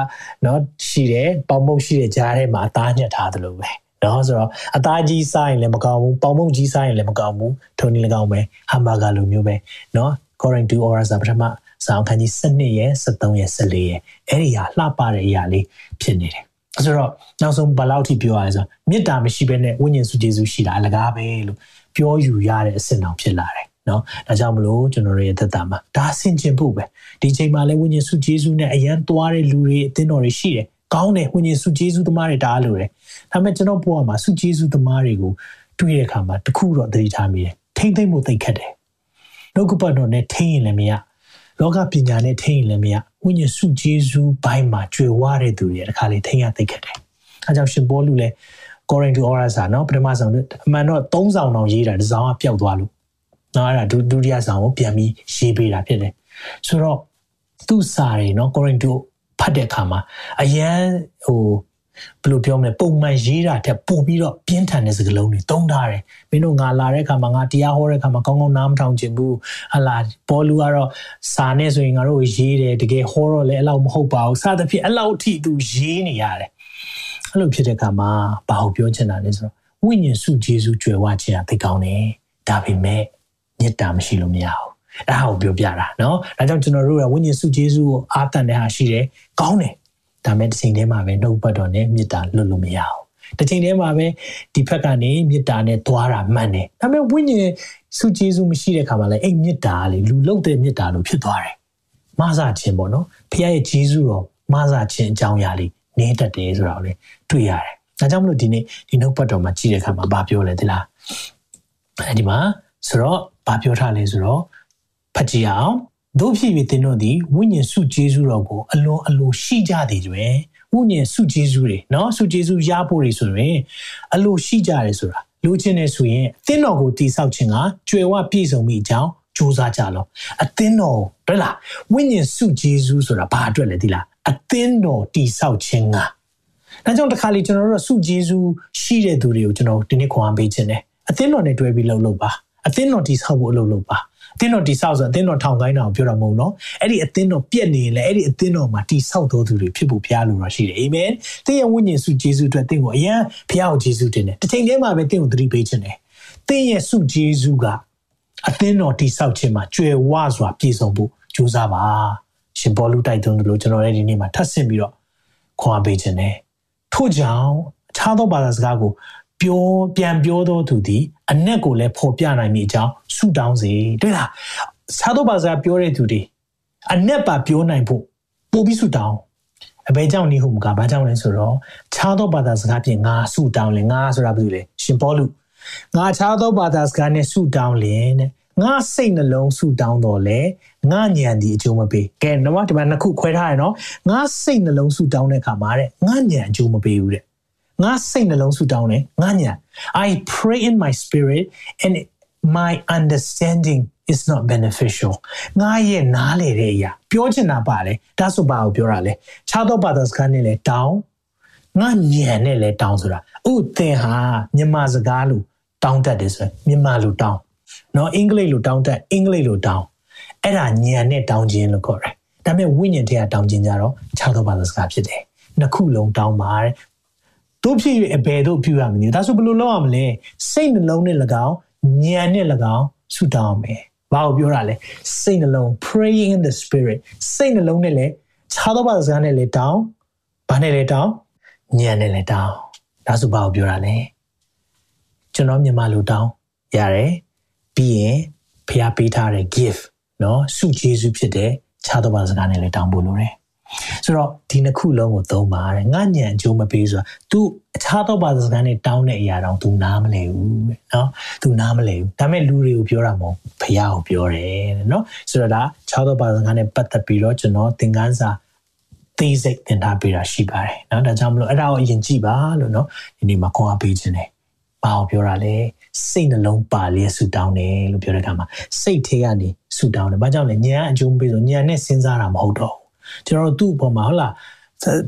နော်ရှိတယ်ပေါင်မုတ်ရှိတဲ့ကြားထဲမှာအသားညှက်ထားသလိုပဲ။နော်ဆိုတော့အသားကြီးစားရင်လည်းမကောင်းဘူး။ပေါင်မုတ်ကြီးစားရင်လည်းမကောင်းဘူး။ထုံနေလည်းကောင်းပဲ။ဟမ်ဘာဂါလိုမျိုးပဲ။နော် Corin 2 hours ပထမစောင်းခန်းကြီး7ရဲ့73ရဲ့14ရဲ့အဲ့ဒီဟာလှပတဲ့အရာလေးဖြစ်နေတယ်။ဆိုတော့နောက်ဆုံးဘယ်လောက်ထိပြောရလဲဆိုမေတ္တာမရှိဘဲနဲ့ဝိညာဉ်စုကျေစုရှိတာအလကားပဲလို့ပြောယူရတဲ့အဆင့်အောင်ဖြစ်လာတယ် နော်ဒါကြောင့်မလို့ကျွန်တော်တို့ရဲ့သက်တာမှာဒါဆင်ကျင်ဖို့ပဲဒီချိန်မှာလည်းဝိညာဉ်စုဂျေစုနဲ့အရန်သွားတဲ့လူတွေအသင်းတော်တွေရှိတယ်ကောင်းတယ်ဝိညာဉ်စုဂျေစုသမားတွေဒါလိုတယ်ဒါပေမဲ့ကျွန်တော်ဘဝမှာစုဂျေစုသမားတွေကိုတွေ့တဲ့အခါမှာတခုတော့သတိထားမိတယ်ထိမ့်သိမ့်မှုသိခက်တယ်နှုတ်ကပတ်တော်နဲ့ထိမ့်ရင်လည်းမရလောကပညာနဲ့ထိမ့်ရင်လည်းမရဝိညာဉ်စုဂျေစုဘိုင်းမှာကြွယ်ဝတဲ့သူတွေတခါလေထိမ့်ရသိခက်တယ်အဲကြောင့်ရှင်ဘောလူလည်း Corin to Oras อ่ะเนาะပထမဆုံးအမှန်တော့၃ဆောင်တောင်ရေးတာဒီဆောင်ကပျောက်သွားလို့ နော်အဲ့ဒါဒုတိယဆောင်ကိုပြန်ပြီးရေးပေးတာဖြစ်တယ်ဆိုတော့သူ့စာတွေနော်ကိုရင်တိုဖတ်တဲ့အခါမှာအရန်ဟိုဘယ်လိုပြောမလဲပုံမှန်ရေးတာတက်ပို့ပြီးတော့ပြင်းထန်တဲ့စကားလုံးတွေသုံးထားတယ်မင်းတို့ငါလာတဲ့အခါမှာငါတရားဟောတဲ့အခါမှာကောင်းကောင်းနားမထောင်ချင်ဘူးဟလာပေါ်လူကတော့စာနဲ့ဆိုရင်ငါတို့ရေးတယ်တကယ်ဟောတော့လည်းအဲ့လောက်မဟုတ်ပါဘူးစသဖြင့်အဲ့လောက်ထိသူရေးနေရတယ်အဲ့လိုဖြစ်တဲ့အခါမှာဘာကိုပြောချင်တာလဲဆိုတော့ဝိညာဉ်စုဂျေစုကြွယ်ဝခြင်းအသိကောင်းတယ်ဒါပေမဲ့ မေတ္တာမရှိလို့မရဘူးအဲ့ဒါကိုပြောပြတာเนาะဒါကြောင့်ကျွန်တော်တို့ကဝိညာဉ်စုဂျေစုကိုအားတန်တဲ့ဟာရှိတယ်ကောင်းတယ်ဒါမဲ့တစ်ချိန်တည်းမှာပဲနှုတ်ပတ်တော်နဲ့မေတ္တာလွတ်လို့မရအောင်တစ်ချိန်တည်းမှာပဲဒီဘက်ကနေမေတ္တာနဲ့သွားတာမှန်တယ်ဒါမဲ့ဝိညာဉ်စုကျေးဇူးမရှိတဲ့ခါမှာလည်းအဲ့မေတ္တာလေလူလုတ်တဲ့မေတ္တာလို့ဖြစ်သွားတယ်မဆာခြင်းပေါ့နော်ဖခင်ရဲ့ကျေးဇူးတော်မဆာခြင်းအကြောင်းအရာလေးနေတတ်တယ်ဆိုတာကိုလည်းတွေ့ရတယ်ဒါကြောင့်မလို့ဒီနေ့ဒီနှုတ်ပတ်တော်မှာကြည့်တဲ့အခါမှာဘာပြောလဲဒီလားအဲဒီမှာဆိုတော့ ဘာပြောထားလဲဆိုတော့ဖတ်ကြည့်အောင်တို့ဖြစ်ပြီးသင်တို့သည်ဝိညာဉ်စုကျေးဇူးတော်ကိုအလွန်အလိုရှိကြသည်တွင်ဝိညာဉ်စုကျေးဇူးတွေเนาะစုကျေးဇူးရဖို့တွေဆိုရင်အလိုရှိကြတယ်ဆိုတာလိုချင်တယ်ဆိုရင်အသင်းတော်ကိုတည်ဆောက်ခြင်းကကြွယ်ဝပြည့်စုံမိအကြောင်းစူးစမ်းကြလောအသင်းတော်တွေ့လားဝိညာဉ်စုကျေးဇူးဆိုတာဘာအတွက်လဲဒီလားအသင်းတော်တည်ဆောက်ခြင်းကဒါကြောင့်တခါလေကျွန်တော်တို့စုကျေးဇူးရှိတဲ့သူတွေကိုကျွန်တော်ဒီနေ့ခွန်အားပေးခြင်းတယ်အသင်းတော်နဲ့တွဲပြီးလှုပ်လှုပ်ပါ အသင်းတော်တည်ဆောက်ဖို့အလုပ်လုပ်ပါအသင်းတော်တိဆောက်ဆိုအသင်းတော်ထောင်ကိုင်းတာကိုပြောတာမဟုတ်နော်အဲ့ဒီအသင်းတော်ပြက်နေရင်လည်းအဲ့ဒီအသင်းတော်မှာတိဆောက်တော်သူတွေဖြစ်ဖို့ဘုရားလိုတော့ရှိတယ်အာမင်သင်ရဲ့ဝိညာဉ်စုဂျေစုအတွက်သင်ကိုအရန်ဘုရားကိုဂျေစုတင်တယ်တစ်ချိန်တည်းမှာပဲသင်ကိုသတိပေးခြင်းတယ်သင်ရဲ့စုဂျေစုကအသင်းတော်တိဆောက်ခြင်းမှာကြွယ်ဝစွာပြည့်စုံဖို့ကြိုးစားပါရှင်ဘောလူတိုက်သွင်းတယ်လို့ကျွန်တော်လည်းဒီနေ့မှာထပ်ဆင့်ပြီးတော့ခွန်အားပေးခြင်းတယ်ထို့ကြောင့်အခြားသောဘာသာစကားကို ပြောပြန်ပြောတော့သူသည်အနက်ကိုလည်းဖော်ပြနိုင်မိအကြောင်းဆုတောင်းစေတွေ့လားသာတော့ဘာသာပြောတဲ့သူတွေအနက်ပါပြောနိုင်ဖို့ပို့ပြီးဆုတောင်းအဘယ်ကြောင့်နေဟုမကဘာကြောင့်လဲဆိုတော့ခြားသောဘာသာစကားဖြင့်ငါဆုတောင်းလဲငါဆိုတာဘာလို့လဲရှင်ပေါလုငါခြားသောဘာသာစကားနဲ့ဆုတောင်းလင်တဲ့ငါစိတ်နှလုံးဆုတောင်းတော့လေငါညံဒီအကျိုးမပေးကဲတော့ဒီမှာနှစ်ခုခွဲထားရနော်ငါစိတ်နှလုံးဆုတောင်းတဲ့အခါမှာတဲ့ငါညံအကျိုးမပေးဘူးတဲ့ ငါစိတ်နှလုံးဆုတောင်းတယ်ငါညာ I pray in my spirit and my understanding is not beneficial ငါရဲ့နားလေတဲ့အရာပြောချင်တာပါလေဒါဆိုပါကိုပြောတာလေခြားသောဘာသာစကားနဲ့လဲတောင်းငါညံနဲ့လဲတောင်းဆိုတာဥသင်ဟာမြန်မာစကားလို့တောင်းတတ်တယ်ဆိုမြန်မာလိုတောင်းနော်အင်္ဂလိပ်လိုတောင်းတတ်အင်္ဂလိပ်လိုတောင်းအဲ့ဒါညံနဲ့တောင်းခြင်းလို့ခေါ်တယ်ဒါပေမဲ့ဝိညာဉ်ထဲကတောင်းခြင်းကြတော့ခြားသောဘာသာစကားဖြစ်တယ်နှစ်ခုလုံးတောင်းပါတဲ့ တို့ဖြစ်၍အဘယ်တို့ပြုရမလဲဒါဆိုဘယ်လိုလုပ်ရမလဲစိတ်နှလုံးနဲ့၎င်းဉာဏ်နဲ့၎င်းဆုတောင်းမယ်ဘာကိုပြောတာလဲစိတ်နှလုံး praying in the spirit စိတ်နှလုံးနဲ့လည်းခြားသောဘာသာစကားနဲ့လည်းတောင်းဘာနဲ့လည်းတောင်းဉာဏ်နဲ့လည်းတောင်းဒါဆိုဘာကိုပြောတာလဲကျွန်တော်မြန်မာလိုတောင်းရတယ်ပြီးရင်ဖျားပေးထားတဲ့ gift เนาะဆုကျေးဇူးဖြစ်တဲ့ခြားသောဘာသာစကားနဲ့လည်းတောင်းဖို့လိုတယ် ဆိုတော့ဒီနှစ်ခုလုံးကိုသုံးပါတယ်ငါညံအကျိုးမပေးဆိုတာ तू အခြားသောဘာသာစကားနဲ့တောင်းတဲ့အရာတောင် तू နားမလဲဘူးတဲ့နော် तू နားမလဲဘူးဒါပေမဲ့လူတွေကိုပြောတာမဟုတ်ဖះကိုပြောတယ်တဲ့နော်ဆိုတော့ဒါခြားသောဘာသာစကားနဲ့ပတ်သက်ပြီးတော့ကျွန်တော်သင်ခန်းစာသေးစိတ်သင်ထားပေးတာရှိပါတယ်နော်ဒါကြောင့်မလို့အဲ့ဒါကိုအရင်ကြည့်ပါလို့နော်ဒီနေ့မှာခွန်အားပေးခြင်းတယ်ဘာကိုပြောတာလဲစိတ်နှလုံးပါလျက်ဆူတောင်းတယ်လို့ပြောတဲ့အခါမှာစိတ်ထဲကနေဆူတောင်းတယ်ဘာကြောင့်လဲဉာဏ်အကျိုးမပေးဆိုဉာဏ်နဲ့စဉ်းစားတာမဟုတ်တော့ ကျွန်တော်တို့သူ့အပေါ်မှာဟုတ်လား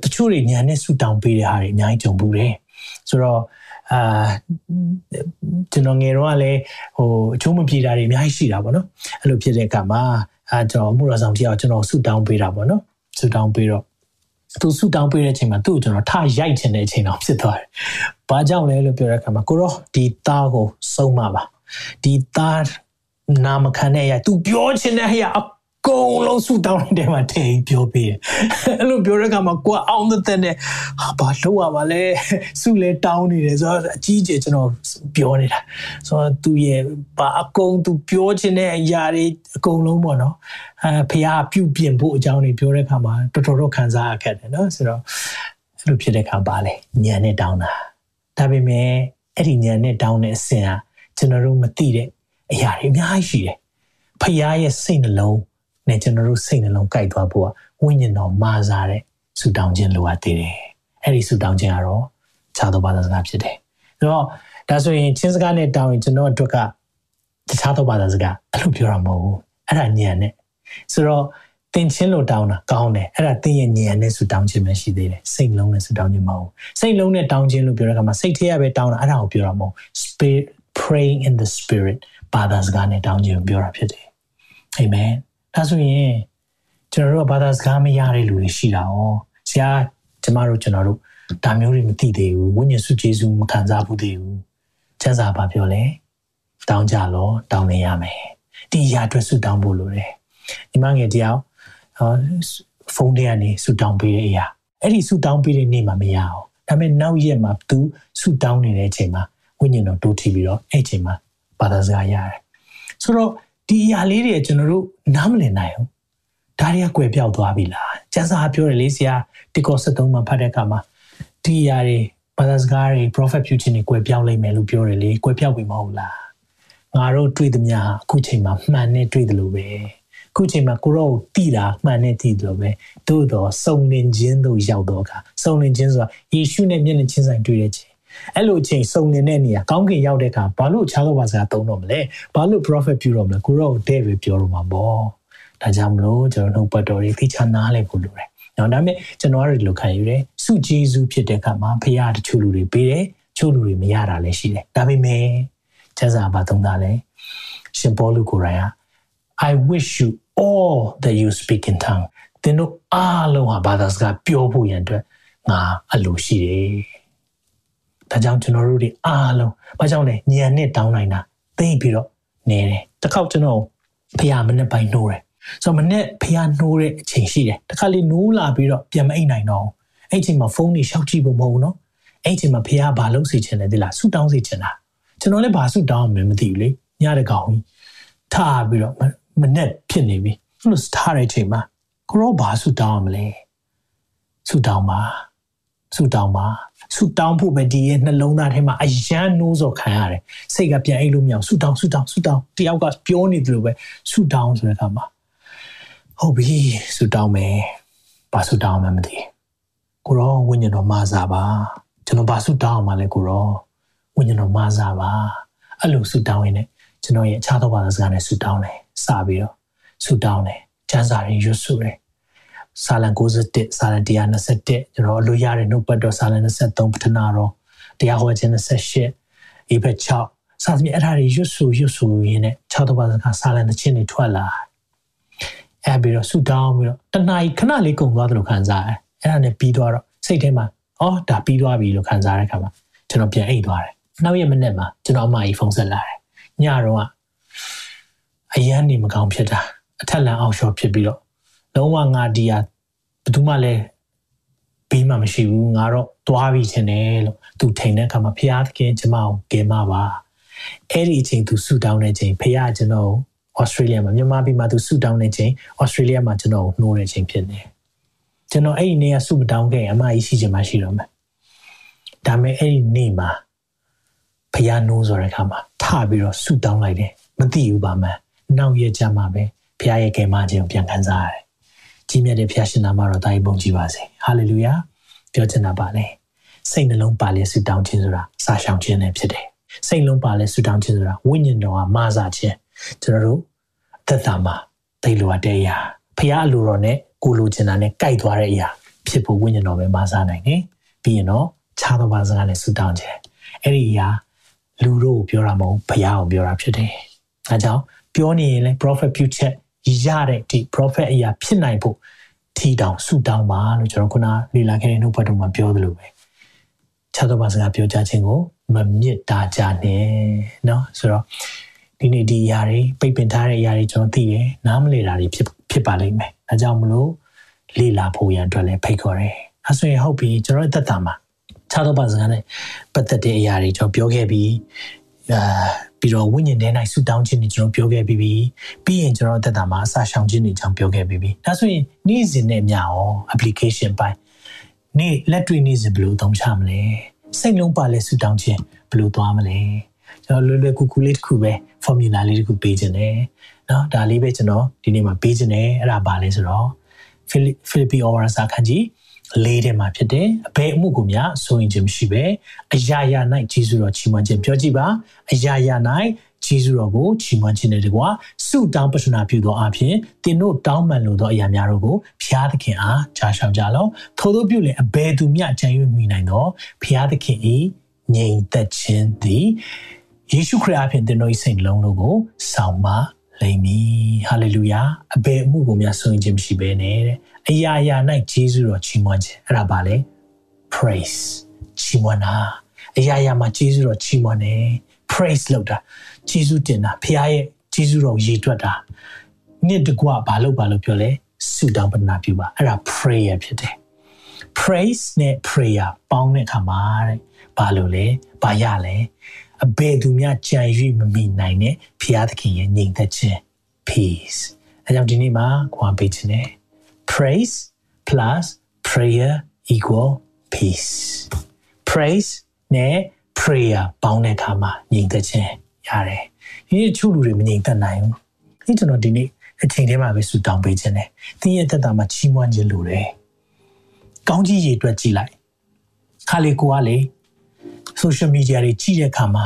တချို့တွေညာနဲ့ဆူတောင်းပေးတဲ့ဟာတွေအများကြီးကြုံဘူးတယ်ဆိုတော့အာကျွန်တော်ငယ်တော့လည်းဟိုအချိုးမပြေတာတွေအများကြီးရှိတာပေါ့နော်အဲ့လိုဖြစ်တဲ့အခါမှာအာကျွန်တော်မှုရဆောင်တယောက်ကျွန်တော်ဆူတောင်းပေးတာပေါ့နော်ဆူတောင်းပေးတော့သူဆူတောင်းပေးတဲ့အချိန်မှာသူ့ကိုကျွန်တော်ထရိုက်ချင်တဲ့အချိန်တော့ဖြစ်သွားတယ်။ဘာကြောင့်လဲလို့ပြောတဲ့အခါမှာကိုရောဒီသားကိုစုံမပါဒီသားနာမခံတဲ့အရာ तू ပြောချင်တဲ့အရာအ ကုန်လုံးဆူတောင်းတဲ့တဲမှာထိန်ပြောပေးတယ်အဲ့လိုပြောတဲ့အခါမှာကိုကအောင်တဲ့နဲ့ဟာဘာလုပ်ရမှာလဲဆူလဲတောင်းနေတယ်ဆိုတော့အကြီးကျယ်ကျွန်တော်ပြောနေတာဆိုတော့သူရဲ့ဘာအကုန်သူပြောချင်တဲ့အရာတွေအကုန်လုံးပေါ့နော်အဲဖះပြုတ်ပြင်ဖို့အကြောင်းတွေပြောတဲ့အခါမှာတော်တော်တော့ခံစားရခဲ့တယ်နော်ဆိုတော့အဲ့လိုဖြစ်တဲ့အခါပါလေညံနဲ့တောင်းတာဒါပေမဲ့အဲ့ဒီညံနဲ့တောင်းတဲ့အဆင့်ကကျွန်တော်တို့မသိတဲ့အရာတွေအများကြီးရှိတယ်ဖះရဲ့စိတ်နှလုံး နဲ့ကျွန်တော်တို့စိတ်နှလုံးကြိုက်သွားဖို့ကဝိညာဉ်တော်မာစားတဲ့ဆူတောင်းခြင်းလိုအပ်သေးတယ်။အဲ့ဒီဆူတောင်းခြင်းကတော့ခြားသောဘာသာစကားဖြစ်တယ်။ဆိုတော့ဒါဆိုရင်ချင်းစကားနဲ့တောင်းရင်ကျွန်တော်အတွက်ကတခြားသောဘာသာစကားအဲ့လိုပြောတာမဟုတ်ဘူး။အဲ့ဒါညံနဲ့ဆိုတော့သင်ချင်းလို့တောင်းတာကောင်းတယ်အဲ့ဒါသင်ရဲ့ဉာဏ်နဲ့ဆူတောင်းခြင်းပဲရှိသေးတယ်စိတ်လုံးနဲ့ဆူတောင်းခြင်းမဟုတ်စိတ်လုံးနဲ့တောင်းခြင်းလို့ပြောတဲ့အခါမှာစိတ်ထဲကပဲတောင်းတာအဲ့ဒါကိုပြောတာမဟုတ် spirit praying in the spirit ဘာသာစကားနဲ့တောင်းခြင်းကိုပြောတာဖြစ်တယ်အာမင် ဒါဆိုရင်ကျွန်တော်တို့ကဘာသာစကားမရတဲ့လူတွေရှိတာ哦ဆရာကျမတို့ကျွန်တော်တို့ဒါမျိုးတွေမသိသေးဘူးဝိညာဉ်စုကျေးဇူးမခံစားဘူးသေးဘူးကျမ်းစာဘာပြောလဲတောင်းကြလောတောင်းနေရမယ်ဒီအရာအတွက်ဆုတောင်းဖို့လိုတယ်ညီမငယ်တယောက်ဖုန်းထဲကနေဆူတောင်းပေးတဲ့အရာအဲ့ဒီဆူတောင်းပေးတဲ့နေ့မှာမရအောင်ဒါပေမဲ့နောက်ရက်မှာ तू ဆူတောင်းနေတဲ့အချိန်မှာဝိညာဉ်တော်တိုးထီပြီးတော့အဲ့အချိန်မှာဘာသာစကားရတယ်ဆိုတော့ ဒီအရာလေးတွေကျွန်တော်တို့နားမလည်နိုင်ဘူးဒါတွေကကွယ်ပြောက်သွားပြီလားကျန်းစာပြောတယ်လေဆရာတီကော73မှာဖတ်တဲ့အခါမှာဒီအရာတွေဘာသာစကားတွေ prophet ပြုခြင်းတွေကွယ်ပြောက်လိမ့်မယ်လို့ပြောတယ်လေကွယ်ပြောက်ပြီမဟုတ်လားငါတို့တွေ့သမျှအခုချိန်မှာမှန်နဲ့တွေ့တယ်လို့ပဲခုချိန်မှာကိုရောကိုတိတာမှန်နဲ့တိတယ်လို့ပဲသို့တော့စုံလင်ခြင်းတို့ရောက်တော့အခါစုံလင်ခြင်းဆိုတာယေရှုနဲ့မျက်နှာချင်းဆိုင်တွေ့တဲ့ချိန် အဲ့လိုအချိန်စုံလင်တဲ့နေရာကောင်းကင်ရောက်တဲ့အခါဘာလို့ခြားသောဘာစကားသုံးတော့မလဲဘာလို့ prophet ပြုတော့မလဲကိုရောကိုတဲ့ပဲပြောတော့မှာပေါ့ဒါကြောင့်မလို့ကျွန်တော်နှုတ်ပတ်တော်တွေသိချနားလဲဖို့လိုတယ်နော်ဒါပေမဲ့ကျွန်တော်တို့ဒီလိုခံယူတယ်စုဂျေစုဖြစ်တဲ့အခါမှာဖခင်တချို့လူတွေပေးတယ်ချို့လူတွေမရတာလည်းရှိတယ်ဒါပေမဲ့ကျမ်းစာဘာသုံးတာလဲရှင်ပေါလုကိုယ်တိုင်က I wish you all that you speak in tongue သင်တို့အားလုံးဟာဘာသာစကားပြောဖို့ရန်အတွက်ငါအလိုရှိတယ်။ ဒါကြောင့်ကျွန်တော်တို့တွေအားလုံးဘာကြောင့်လဲဉာဏ်နဲ့တောင်းနိုင်တာသိပြီးတော့နေတယ်။တစ်ခေါက်ကျွန်တော်ဖះမနဲ့ပိုင်နှိုးတယ်။ဆိုတော့မနဲ့ဖះနှိုးတဲ့အချိန်ရှိတယ်။တစ်ခါလေးနိုးလာပြီးတော့ပြန်မအိပ်နိုင်တော့။အဲ့ချိန်မှာဖုန်းတွေရှောက်ကြည့်ဖို့မဟုတ်ဘူးနော်။အဲ့ချိန်မှာဖះဘာလုပ်စီချင်လဲဒီလားဆူတောင်းစီချင်တာ။ကျွန်တော်လည်းဘာဆူတောင်းမှမသိဘူးလေ။ညတဲ့ကောင်ကြီးထားပြီးတော့မနဲ့ဖြစ်နေပြီအဲ့လိုထားတဲ့အချိန်မှာကိုရောဘာဆူတောင်းမလဲဆူတောင်းပါဆူတောင်းပါ ဆူတောင်းဖို့ပဲဒီရဲ့နှလုံးသားထဲမှာအယမ်းနိုးစော်ခံရတယ်စိတ်ကပြန်အိတ်လို့မရအောင်ဆူတောင်းဆူတောင်းဆူတောင်းတယောက်ကပြောနေတယ်လို့ပဲဆူတောင်းဆိုတဲ့အခါမှာဟုတ်ပြီဆူတောင်းမယ်ဘာဆူတောင်းမှမသိကိုရောဝိညာဉ်တော်မာစားပါကျွန်တော်ဘာဆူတောင်းမှလဲကိုရောဝိညာဉ်တော်မာစားပါအဲ့လိုဆူတောင်းရင်ကျွန်တော်ရဲ့အခြားသောဘာသာစကားနဲ့ဆူတောင်းတယ်စပြီးတော့ဆူတောင်းတယ်ကျမ်းစာတွေရွတ်ဆိုတယ် စာလံ61စာလံ121ကျွန်တော်အလို့ရတဲ့နှုတ်ပတ်တော်စာလံ23ပထနာတော်တရားဟောခြင်း28အေဘက်6စာသဖြင့်အဲ့ဒါတွေရွတ်ဆိုရွတ်ဆိုရင်းနဲ့6တော့ပါစကားစာလံတစ်ချင်းတွေထွက်လာအဲ့ပြီးတော့ဆူတောင်းပြီးတော့တဏှာကြီးခဏလေးကုန်သွားတယ်လို့ခံစားရတယ်အဲ့ဒါနဲ့ပြီးသွားတော့စိတ်ထဲမှာအော်ဒါပြီးသွားပြီလို့ခံစားရတဲ့အခါမှာကျွန်တော်ပြန်အိတ်သွားတယ်နောက်ရက်မနေ့မှာကျွန်တော်အမကြီးဖုန်းဆက်လာတယ်ညတော့ကအရန်နေမကောင်းဖြစ်တာအထက်လန်အောက်လျှော်ဖြစ်ပြီးတော့ လုံးဝငါဒီဟာဘယ်သူမှလည်းဘေးမှမရှိဘူးငါတော့သွားပြီချင်တယ်လို့သူထိန်တဲ့အခါမှာဖះသခင်ကျမကိုကဲမပါအဲ့ဒီအချိန်သူဆူတောင်းတဲ့ချိန်ဖះကျွန်တော်ဩစတြေးလျမှာမြန်မာပြည်မှာသူဆူတောင်းတဲ့ချိန်ဩစတြေးလျမှာကျွန်တော်နှိုးတဲ့ချိန်ဖြစ်နေကျွန်တော်အဲ့ဒီနေ့ကဆူမတောင်းခဲ့အမကြီးရှိချင်မှရှိတော့မယ်ဒါပေမဲ့အဲ့ဒီနေ့မှာဖះနှိုးဆိုတဲ့အခါမှာထပြီးတော့ဆူတောင်းလိုက်တယ်မသိဘူးပါမှန်နောက်ရကြမှာပဲဖခင်ရဲ့ကယ်မခြင်းကိုပြန်ခံစားရတယ်။ ကြီးမြတ်တဲ့ဖခင်ရှင်နာမတော်တာကြီးပုံကြည်ပါစေ။ဟာလေလုယာပြောချင်တာပါလေ။စိတ်နှလုံးပါလေဆုတောင်းခြင်းဆိုတာစာရှောင်ခြင်းနဲ့ဖြစ်တယ်။စိတ်လုံးပါလေဆုတောင်းခြင်းဆိုတာဝိညာဉ်တော်ကမာစာခြင်းကျွန်တော်တို့သက်တာမှာသိလိုအပ်တဲ့အရာဖခင်အလိုတော်နဲ့ကိုလိုချင်တာနဲ့ကြိုက်သွားတဲ့အရာဖြစ်ဖို့ဝိညာဉ်တော်ပဲမာစာနိုင်တယ်။ပြီးရင်တော့ခြားသောဘာစကားနဲ့ဆုတောင်းခြင်းအဲ့ဒီအရာလူတို့ကိုပြောတာမဟုတ်ဘုရားကိုပြောတာဖြစ်တယ်။အဲကြောင့်ပြောနေရင်လည်း prophet ပြုချက် ရတဲ့ဒီ prophet အရာဖြစ်နိုင်ဖို့ထီတောင်ဆူတောင်းပါလို့ကျွန်တော်ခုနလေ့လာခဲ့တဲ့နှုတ်ဘတ်တော်မှာပြောသလိုပဲခြားသောဘာစကားပြောကြခြင်းကိုမမြစ်တာကြနဲ့เนาะဆိုတော့ဒီနေ့ဒီအရာတွေပိတ်ပင်ထားတဲ့အရာတွေကျွန်တော်သိတယ်နားမလည်တာတွေဖြစ်ဖြစ်ပါလိမ့်မယ်အဲကြောင့်မလို့လေ့လာဖို့ရန်အတွက်လည်းဖိတ်ခေါ်တယ်အဲဆိုရင်ဟုတ်ပြီကျွန်တော်သက်တာမှာခြားသောဘာစကားနဲ့ပတ်သက်တဲ့အရာတွေကျွန်တော်ပြောခဲ့ပြီးအာ ပြီးတော့ဝိညာဉ်ထဲ၌ဆူတောင်းခြင်းတွေကျွန်တော်ပြောခဲ့ပြီးပြီးပြီးရင်ကျွန်တော်တက်တာမှာအစာရှောင်ခြင်းတွေကြောင့်ပြောခဲ့ပြီးပြီးဒါဆိုရင်နေ့စဉ်နဲ့မျှရော application ပိုင်းနေ့လက်တွေ့နေ့စဉ်ဘယ်လိုသုံးချမလဲစိတ်လုံးပါလဲဆူတောင်းခြင်းဘယ်လိုသွားမလဲကျွန်တော်လွယ်လွယ်ကူကူလေးတစ်ခုပဲ formula လေးတစ်ခုပေးခြင်းတယ်နော်ဒါလေးပဲကျွန်တော်ဒီနေ့မှာပေးခြင်းတယ်အဲ့ဒါပါလဲဆိုတော့ Philippi Oral စာခန်းကြီး လေးထဲမှာဖြစ်တယ်အဘယ်အမှုကိုများစိုးရင်ခြင်းမရှိပဲအရာရာ၌ဂျေဇုတော်ချီးမွမ်းခြင်းပြောကြည့်ပါအရာရာ၌ယေရှုတော်ကိုချီးမွမ်းခြင်းနဲ့တကွာဆုတောင်းပတနာပြုသောအဖြစ်သင်တို့တောင်းပန်လိုသောအရာများတို့ကိုဖျားသခင်အားကြားရှောင်ကြလော့ထို့သောပြုလင်အဘယ်သူမျှကြံ့၍မိနိုင်သောဖျားသခင်၏ငြိမ်သက်ခြင်းသည်ယေရှုခရစ်အဖြစ်သင်တို့၏စိတ်လုံးတို့ကိုဆောင်မ လိမ့်မည်ဟာလေလုယာအဘယ်အမှုကိုများဆုံးခြင်းမရှိဘဲနဲ့တဲ့အရာရာ၌ယေရှုတော်ချီးမွမ်းခြင်းအဲ့ဒါပါလေ praise ချီးမွမ်းတာအရာရာမှာယေရှုတော်ချီးမွမ်းတယ် praise လုပ်တာယေရှုတင်တာဖခင်ရဲ့ယေရှုတော်ရည်တွက်တာနှစ်တကွဘာလို့ဘာလို့ပြောလဲဆုတောင်းပတနာပြုပါအဲ့ဒါ prayer ဖြစ်တယ် praise နဲ့ prayer ပေါင်းတဲ့အခါမှာတဲ့ဘာလို့လဲဘာရလဲ အဘယ်သူများကြံ၍မမိနိုင်တဲ့ဖခင်သခင်ရဲ့ညီသက်ခြင်း peace အဲကြောင့်ဒီနေ့မှာခွန်ပေးခြင်းနဲ့ praise plus prayer equal peace praise နဲ့ prayer ပေါင်းတဲ့အခါမှာညီသက်ခြင်းရတယ်ဒီနေ့ချို့လူတွေမညီသက်နိုင်ဘူးဒီကျွန်တော်ဒီနေ့အချိန်ထဲမှာပဲဆူတောင်းပေးခြင်းနဲ့သင်ရဲ့သက်တာမှာချီးမွမ်းခြင်းလိုတယ်ကောင်းကြီးရေအတွက်ကြည်လိုက်ခါလေကိုကလေ social media တွေကြည့်တဲ့အခါမှာ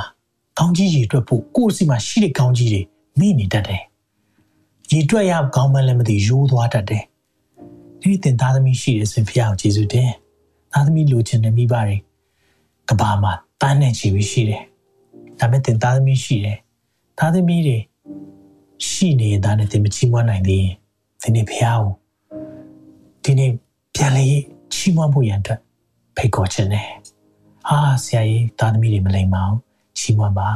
ကောင်းကြီးရေအတွက်ဖို့ကိုယ့်စီမှာရှိတဲ့ကောင်းကြီးတွေမိနေတတ်တယ်ရေအတွက်ရကောင်းမှလည်းမသိရိုးသွားတတ်တယ်ဒီတင်သားသမီးရှိတဲ့စင်ဖျားကိုကျေးဇူးတင်သားသမီးလိုချင်တဲ့မိဘတွေကဘာမှာတန်းနေချီပြီးရှိတယ်ဒါပေမဲ့တင်သားသမီးရှိတယ်သားသမီးတွေရှိနေတာနဲ့တင်မချီးမွမ်းနိုင်သေးရင်ဒီနေ့ဖျားကိုဒီနေ့ပြန်လေချီးမွမ်းဖို့ရန်အတွက်ဖိတ်ခေါ်ခြင်းနဲ့ အာဆရာကြီးသားသမီးတွေမလိမ္မာအောင်ချီးမွမ်းပါ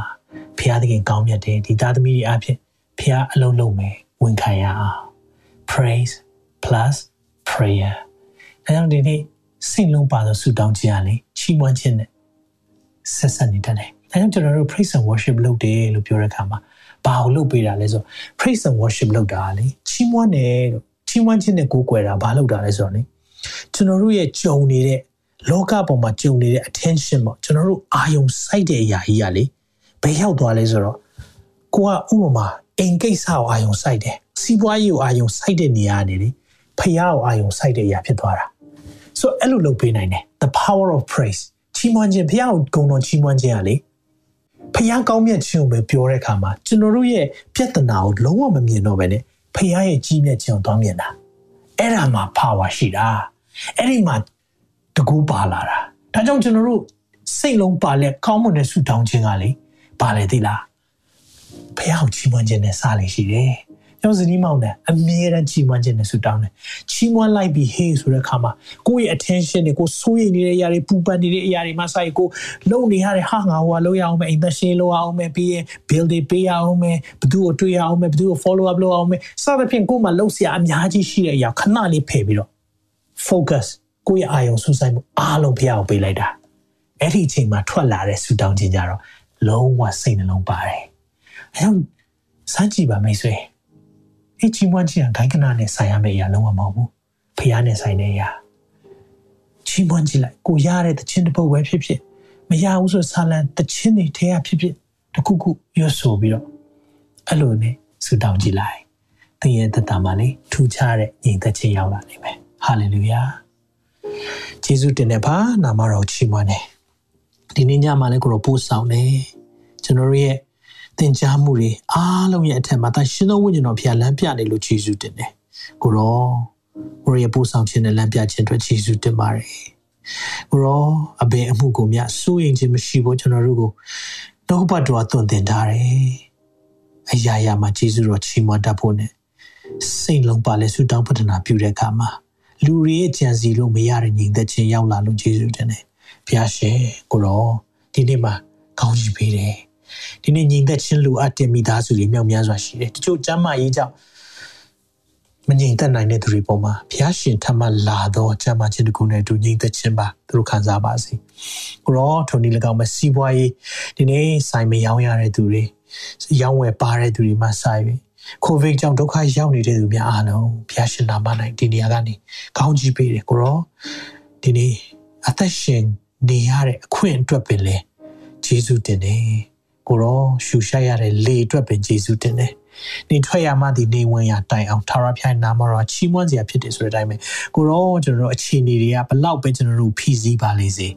ဖျားသခင်ကောင်းမြတ်တယ်ဒီသားသမီးတွေအဖြစ်ဖျားအလုံးလုံးမယ်ဝန်ခံရအောင် praise plus prayer အဲကြောင့်ဒီနေ့စိတ်လုံးပါသောဆုတောင်းခြင်းအလေချီးမွမ်းခြင်းနဲ့ဆက်ဆက်နေတတ်တယ်။ဒါကြောင့်ကျွန်တော်တို့ praise and worship လုပ်တယ်လို့ပြောတဲ့အခါမှာဘာကိုလုပ်ပေးတာလဲဆို praise and worship လုပ်တာလေချီးမွမ်းတယ်လို့ချီးမွမ်းခြင်းနဲ့ကိုးကွယ်တာဘာလုပ်တာလဲဆိုတော့လေကျွန်တော်တို့ရဲ့ကြုံနေတဲ့ လောကပေါ်မှာကြုံနေတဲ့ attention ပေါ့ကျွန်တော်တို့အာယုံစိုက်တဲ့အရာကြီးကလေဘယ်ရောက်သွားလဲဆိုတော့ကိုကဥပမာအိမ်ကိစ္စကိုအာယုံစိုက်တယ်စီးပွားရေးကိုအာယုံစိုက်တဲ့နေရာနေလေဖះကိုအာယုံစိုက်တဲ့အရာဖြစ်သွားတာဆိုအဲ့လိုလုပ်ပေးနိုင်တယ် the power of praise ချီးမွမ်းခြင်းဖះကိုဂုဏ်တော်ချီးမွမ်းခြင်းကလေဖះကောင်းမြတ်ခြင်းကိုပဲပြောတဲ့အခါမှာကျွန်တော်တို့ရဲ့ပြဿနာကိုလုံးဝမမြင်တော့ဘဲနဲ့ဖះရဲ့ကြီးမြတ်ခြင်းကိုသွားမြင်တာအဲ့ဒါမှာ power ရှိတာအဲ့ဒီမှာ တကူပါလာတာဒါကြောင့်ကျွန်တော်တို့စိတ်လုံးပါလက်ကောင်းမွန်တဲ့ဆုတောင်းခြင်းကလေပါလေသိလားဖះကိုချီးမွမ်းခြင်းနဲ့စလေရှိတယ်ကျွန်တော်ဇနီးမောင်နဲ့အမြဲတမ်းချီးမွမ်းခြင်းနဲ့ဆုတောင်းတယ်ချီးမွမ်းလိုက်ပြီးဟေးဆိုတဲ့အခါမှာကိုယ့်ရဲ့ attention တွေကိုစိုးရိမ်နေတဲ့အရာတွေပူပန်နေတဲ့အရာတွေမှာစိုက်ကိုလုံနေရတဲ့ဟာငါဟိုကလုပ်ရအောင်မယ်အိမ်သက်ရှင်းလုပ်အောင်မယ်ပြီးရင် bill တွေပေးရအောင်မယ်ဘသူ့ကိုတွေ့ရအောင်မယ်ဘသူ့ကို follow up လုပ်အောင်မယ်စသဖြင့်ကိုယ်မှာလုပ်စရာအများကြီးရှိတဲ့အရာခဏလေးဖယ်ပြီးတော့ focus ကိုယ့်ရဲ့အာရုံစူးစိုက်မှုအားလုံးဖျောက်ပေးလိုက်တာအဲ့ဒီအချိန်မှာထွက်လာတဲ့ဆူတောင်းခြင်းကြတော့လုံးဝစိတ်နှလုံးပါတယ်အဲကြောင့်စမ်းကြည့်ပါမိတ်ဆွေအချီးမွမ်းခြင်းကဂိုင်းကနာနဲ့ဆိုင်ရမယ့်အရာလုံးဝမဟုတ်ဘူးဖျားနဲ့ဆိုင်တဲ့အရာချီးမွမ်းကြည့်လိုက်ကိုရတဲ့တခြင်းတစ်ပုတ်ပဲဖြစ်ဖြစ်မရဘူးဆိုဆာလန်တခြင်းတွေထဲကဖြစ်ဖြစ်တခုခုရွတ်ဆိုပြီးတော့အဲ့လိုနဲ့ဆူတောင်းကြည့်လိုက်သင်ရဲ့တတမှာလေထူခြားတဲ့ညီသက်ခြင်းရောက်လာနိုင်မယ်ဟာလေလုယာ ဂျေဇုတင်တဲ့ပါနာမတော်ချီးမွမ်းတယ်ဒီနေ့ညမှာလည်းကိုရောပို့ဆောင်တယ်ကျွန်တော်ရဲ့သင်ကြားမှုတွေအားလုံးရဲ့အထက်မှာတန်ရှင်သောဝိညာဉ်တော်ဖျားလမ်းပြနေလို့ယေရှုတင်တယ်ကိုရောကိုရဲ့ပို့ဆောင်ခြင်းနဲ့လမ်းပြခြင်းအတွက်ယေရှုတင်ပါတယ်ကိုရောအဘယ်အမှုကိုမြစိုးရင်ခြင်းမရှိဖို့ကျွန်တော်တို့ကိုနှုတ်ပတ်တော်သွန်သင်ထားတယ်အရာရာမှာယေရှုတော်ချီးမွမ်းတတ်ဖို့နဲ့စိတ်လုံးပါလဲဆုတောင်းပတနာပြုတဲ့အခါမှာ လူတွေရဲ့ကြံစီလို့မရတဲ့ညီသက်ချင်းရောက်လာလို့ယေရှုတင်တယ်ဖျားရှင်ကိုရောဒီနေ့မှာကောင်းချီးပေးတယ်ဒီနေ့ညီသက်ချင်းလူအပ်တဲ့မိသားစုတွေမြောက်များစွာရှိတယ်တချို့ကျမ်းမာရေးကြောင့်မငြိမ်သက်နိုင်တဲ့သူတွေပေါ်မှာဘုရားရှင်ထမလာတော့ကျမ်းမာခြင်းတကူနဲ့အတူငြိမ်သက်ခြင်းပါသူတို့ခံစားပါစေကိုရောထုံဒီ၎င်းမစီးပွားရေးဒီနေ့ဆိုင်မရောင်းရတဲ့သူတွေရောင်းဝယ်ပါတဲ့သူတွေမှာဆိုင်ပြီ ကိုဗစ်ကြောင့်ဒုက္ခရောက်နေတဲ့သူများအားလုံးဘုရားရှင်နာမ၌ဒီနေရာကနေကောင်းကြီးပေးတယ်ကိုရောဒီနေ့အသက်ရှင်နေရတဲ့အခွင့်အတွက်ပင်လေဂျေဇုတင်တယ်ကိုရောရှူရှိုက်ရတဲ့လေအတွက်ပင်ယေရှုတင်တယ်။နေထွက်ရမှဒီနေဝင်ရတိုင်အောင်ထာဝရဘုရားနာမတော်ချီးမွမ်းစရာဖြစ်တယ်ဆိုတဲ့အတိုင်းပဲကိုရောကျွန်တော်တို့အခြေအနေတွေကဘလောက်ပဲကျွန်တော်တို့ဖြည့်ဆည်းပါလေစေ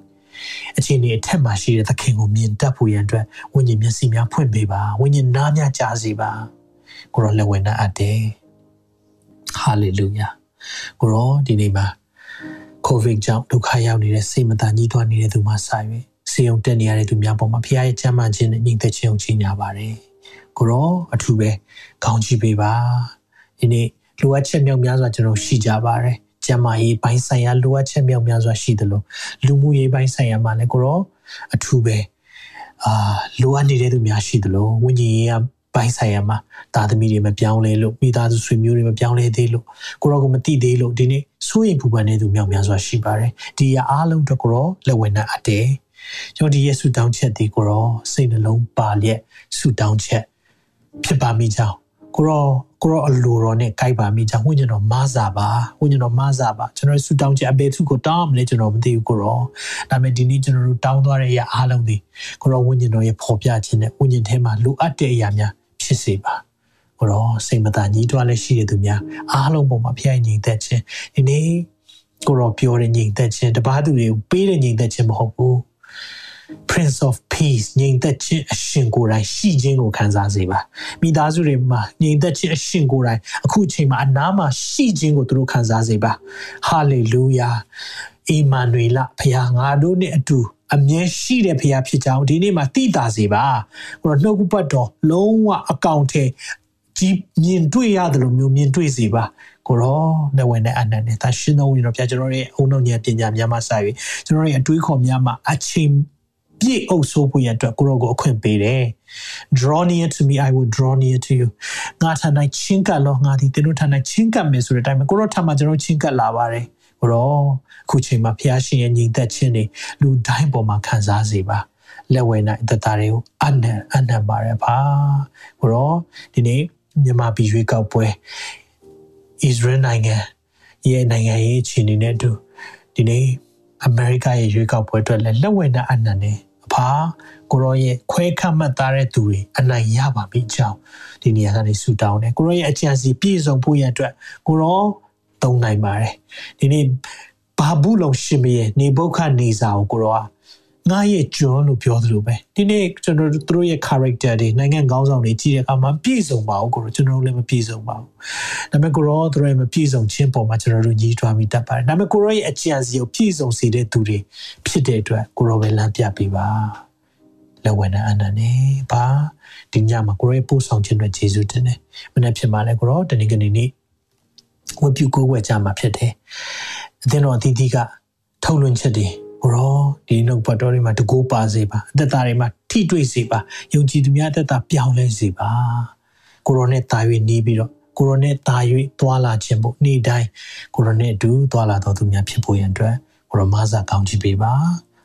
အခြေအနေအထက်မှာရှိတဲ့သခင်ကိုမြင်တတ်ဖို့ရန်အတွက်ဝိညာဉ်မျက်စိများဖွင့်ပေးပါဝိညာဉ်နားများကြားစေပါ ကိုရောလက်ဝင်နာအပ်တယ်ဟာလေလုယာကိုရောဒီနေ့မှာကိုဗစ်ကြောင့်ဒုက္ခရောက်နေတဲ့စိတ်မသာညှိတွားနေတဲ့သူမှဆိုင်၍စေုံတက်နေရတဲ့သူများပေါ်မှာဖခင်ရဲ့ချမ်းသာခြင်းနဲ့ညီသက်ခြင်းကိုကြီးညာပါတယ်ကိုရောအထူးပဲကောင်းချီးပေးပါဒီနေ့လိုအပ်ချက်မြောက်များစွာကျွန်တော်ရှိကြပါတယ်ကျန်းမာရေးပိုင်းဆိုင်ရာလိုအပ်ချက်မြောက်များစွာရှိသလိုလူမှုရေးပိုင်းဆိုင်ရာမှာလည်းကိုရောအထူးပဲအာလိုအပ်နေတဲ့သူများရှိသလိုဝိညာဉ်ရေးက ပိုင်းဆိုင်ရာမှာတာသမီတွေမပြောင်းလဲလို့မိသားစုဆွေမျိုးတွေမပြောင်းလဲသေးလို့ကိုရောကမသိသေးလို့ဒီနေ့စိုးရင်ပူပန်နေသူမြောက်များစွာရှိပါတယ်ဒီရအားလုံးတော့ကိုရောလက်ဝင်နဲ့အပ်တယ်ကျွန်တော်ဒီရဲ့ဆူတောင်းချက်ဒီကိုရောစိတ်နှလုံးပါလျက်ဆူတောင်းချက်ဖြစ်ပါမိကြောင်းကိုရောကိုရောအလိုတော်နဲ့ကြိုက်ပါမိကြောင်းဝိညာဉ်တော်မဆာပါဝိညာဉ်တော်မဆာပါကျွန်တော်ဆူတောင်းချက်အပေသူကိုတောင်းမလဲကျွန်တော်မသိဘူးကိုရောဒါပေမဲ့ဒီနေ့ကျွန်တော်တို့တောင်းသွားတဲ့အရာအားလုံးဒီကိုရောဝိညာဉ်တော်ရဲ့ပေါ်ပြခြင်းနဲ့ဝိညာဉ်ထဲမှာလိုအပ်တဲ့အရာများ ဖြစ်စေပါကိုရောစိတ်မသာညှိတွားလက်ရှိတဲ့သူများအားလုံးပေါ်မှာဖျက်ငြိမ်သက်ခြင်းဒီနေ့ကိုရောပြောတဲ့ငြိမ်သက်ခြင်းတပားသူတွေကိုပေးတဲ့ငြိမ်သက်ခြင်းမဟုတ်ဘူး Prince of Peace ညီသက်ခြင်းအရှင်ကိုယ်တိုင်ရှိခြင်းကိုခံစားစေပါမိသားစုတွေမှာညီသက်ခြင်းအရှင်ကိုယ်တိုင်အခုအချိန်မှာအနားမှာရှိခြင်းကိုသူတို့ခံစားစေပါ Hallelujah အီမန်နွေလဖခင်ငါတို့နဲ့အတူ အမြဲရှိတဲ့ဖခင်ဖြစ်ကြောင်းဒီနေ့မှာသိတာစေပါဟိုတော့နှုတ်ပတ်တော်လုံးဝအကောင့်ထဲကြီးမြင်တွေ့ရတယ်လို့မျိုးမြင်တွေ့စေပါကိုရောလက်ဝင်တဲ့အနန္တနဲ့သရှင်တော်ဝင်တော်ပြကျွန်တော်ရဲ့အုံနောက်ဉာဏ်ပညာများမှစ၍ကျွန်တော်ရဲ့အတွေးခေါ်များမှာအချိန်ပြည့်အုပ်ဆိုးဖို့ရအတွက်ကိုရောကိုအခွင့်ပေးတယ် draw near to me i will draw near to you ငါထန်နိုင်ချင်းကပ်လောငါဒီတင်းတို့ထန်နိုင်ချင်းကပ်မယ်ဆိုတဲ့အတိုင်းကိုရောထန်မှာကျွန်တော်ချင်းကပ်လာပါတယ် ကိုရောအခုချိန်မှာဖျားရှင်ရဲ့ညီသက်ခြင်းတွေလူတိုင်းပေါ်မှာခံစားစေပါလက်ဝဲနိုင်သက်တာတွေကိုအနံ့အနံ့ပါရပါကိုရောဒီနေ့မြန်မာပြည်ရွေးကောက်ပွဲ Israel နိုင်ငံရဲ့နိုင်ငံရေးအခြေအနေနဲ့အတူဒီနေ့အမေရိကရဲ့ရွေးကောက်ပွဲအတွက်လည်းလက်ဝဲနဲ့အနံ့နေအဖာကိုရောရဲ့ခွဲခတ်မှတ်သားတဲ့သူတွေအနိုင်ရပါပြီကြောင်းဒီနေရာကနေဆူတောင်းတယ်ကိုရောရဲ့အကြံစီပြည့်စုံဖို့ရအတွက်ကိုရော သုံးနိုင်ပါတယ်ဒီနေ့ဘာဘူးလုံရှင်မရဲ့နေဘုခနေစာကိုကိုရောငါရဲ့ကျွန်းလို့ပြောသလိုပဲဒီနေ့ကျွန်တော်တို့သူတို့ရဲ့ character တွေနိုင်ငံကောင်းဆောင်တွေကြည့်တဲ့အခါမှာပြည့်စုံပါဘူးကိုရောကျွန်တော်တို့လည်းမပြည့်စုံပါဘူးဒါပေမဲ့ကိုရောသူတို့ရဲ့မပြည့်စုံခြင်းပေါ်မှာကျွန်တော်တို့ညီးတွားမိတတ်ပါတယ်ဒါပေမဲ့ကိုရောရဲ့အကြံစီကိုပြည့်စုံစေတဲ့သူတွေဖြစ်တဲ့အတွက်ကိုရောပဲလမ်းပြပေးပါလက်ဝင်တဲ့အနန္နေပါဒီညမှာကိုရောရဲ့ပို့ဆောင်ခြင်းအတွက်ယေရှုတင်တယ်မနေ့ဖြစ်မှာလဲကိုရောတနေ့ကနေနေ့ ဝတ်ပြုကိုးကွယ်ကြမှာဖြစ်တယ်အသင်းတော်အသီးသီးကထုတ်လွှင့်ချက်တွေကိုရောဒီနှုတ်ပတ်တော်တွေမှာတကူပါစေပါအသက်တာတွေမှာထိတွေ့စေပါယုံကြည်သူများအသက်တာပြောင်းလဲစေပါကိုရောနဲ့တာ၍နေပြီးတော့ကိုရိုနဲ့တာ၍သွာလာခြင်းဖို့နေ့တိုင်းကိုရိုနဲ့အတူသွာလာတော်သူများဖြစ်ဖို့ရန်အတွက်ကိုရိုမဆာကောင်းချီးပေးပါ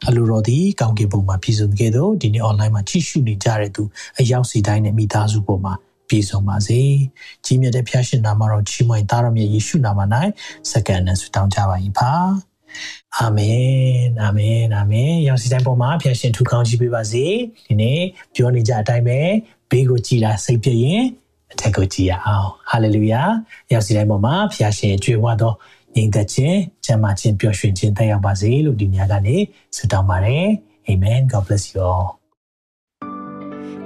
အလိုတော်ဒီကောင်းကင်ဘုံမှာပြည်စုံခဲ့သောဒီနေ့ online မှာကြည့်ရှုနေကြတဲ့သူအရောက်စီတိုင်းနဲ့မိသားစုပေါ်မှာ ပြည်စုံပါစေကြီးမြတ်တဲ့ဖျားရှင်နာမတော်ချီးမွမ်းသားတော်မြတ်ယေရှုနာမ၌စက္ကန့်နဲ့ဆုတောင်းကြပါ၏ပါအာမင်အာမင်အာမင်ရောက်စီတိုင်းပေါ်မှာဖျားရှင်ထူကောင်းချီးပေးပါစေဒီနေ့ပြောနေကြအတိုင်းပဲဘေးကိုကြည်တာစိတ်ပြည့်ရင်အထက်ကိုကြည်ရအောင်ဟာလေလုယာရောက်စီတိုင်းပေါ်မှာဖျားရှင်ကြွေဝသောညီသက်ခြင်းကျမ်းမာခြင်းပျော်ရွှင်ခြင်းတက်ရောက်ပါစေလို့ဒီညကနေဆုတောင်းပါတယ်အာမင် God bless you all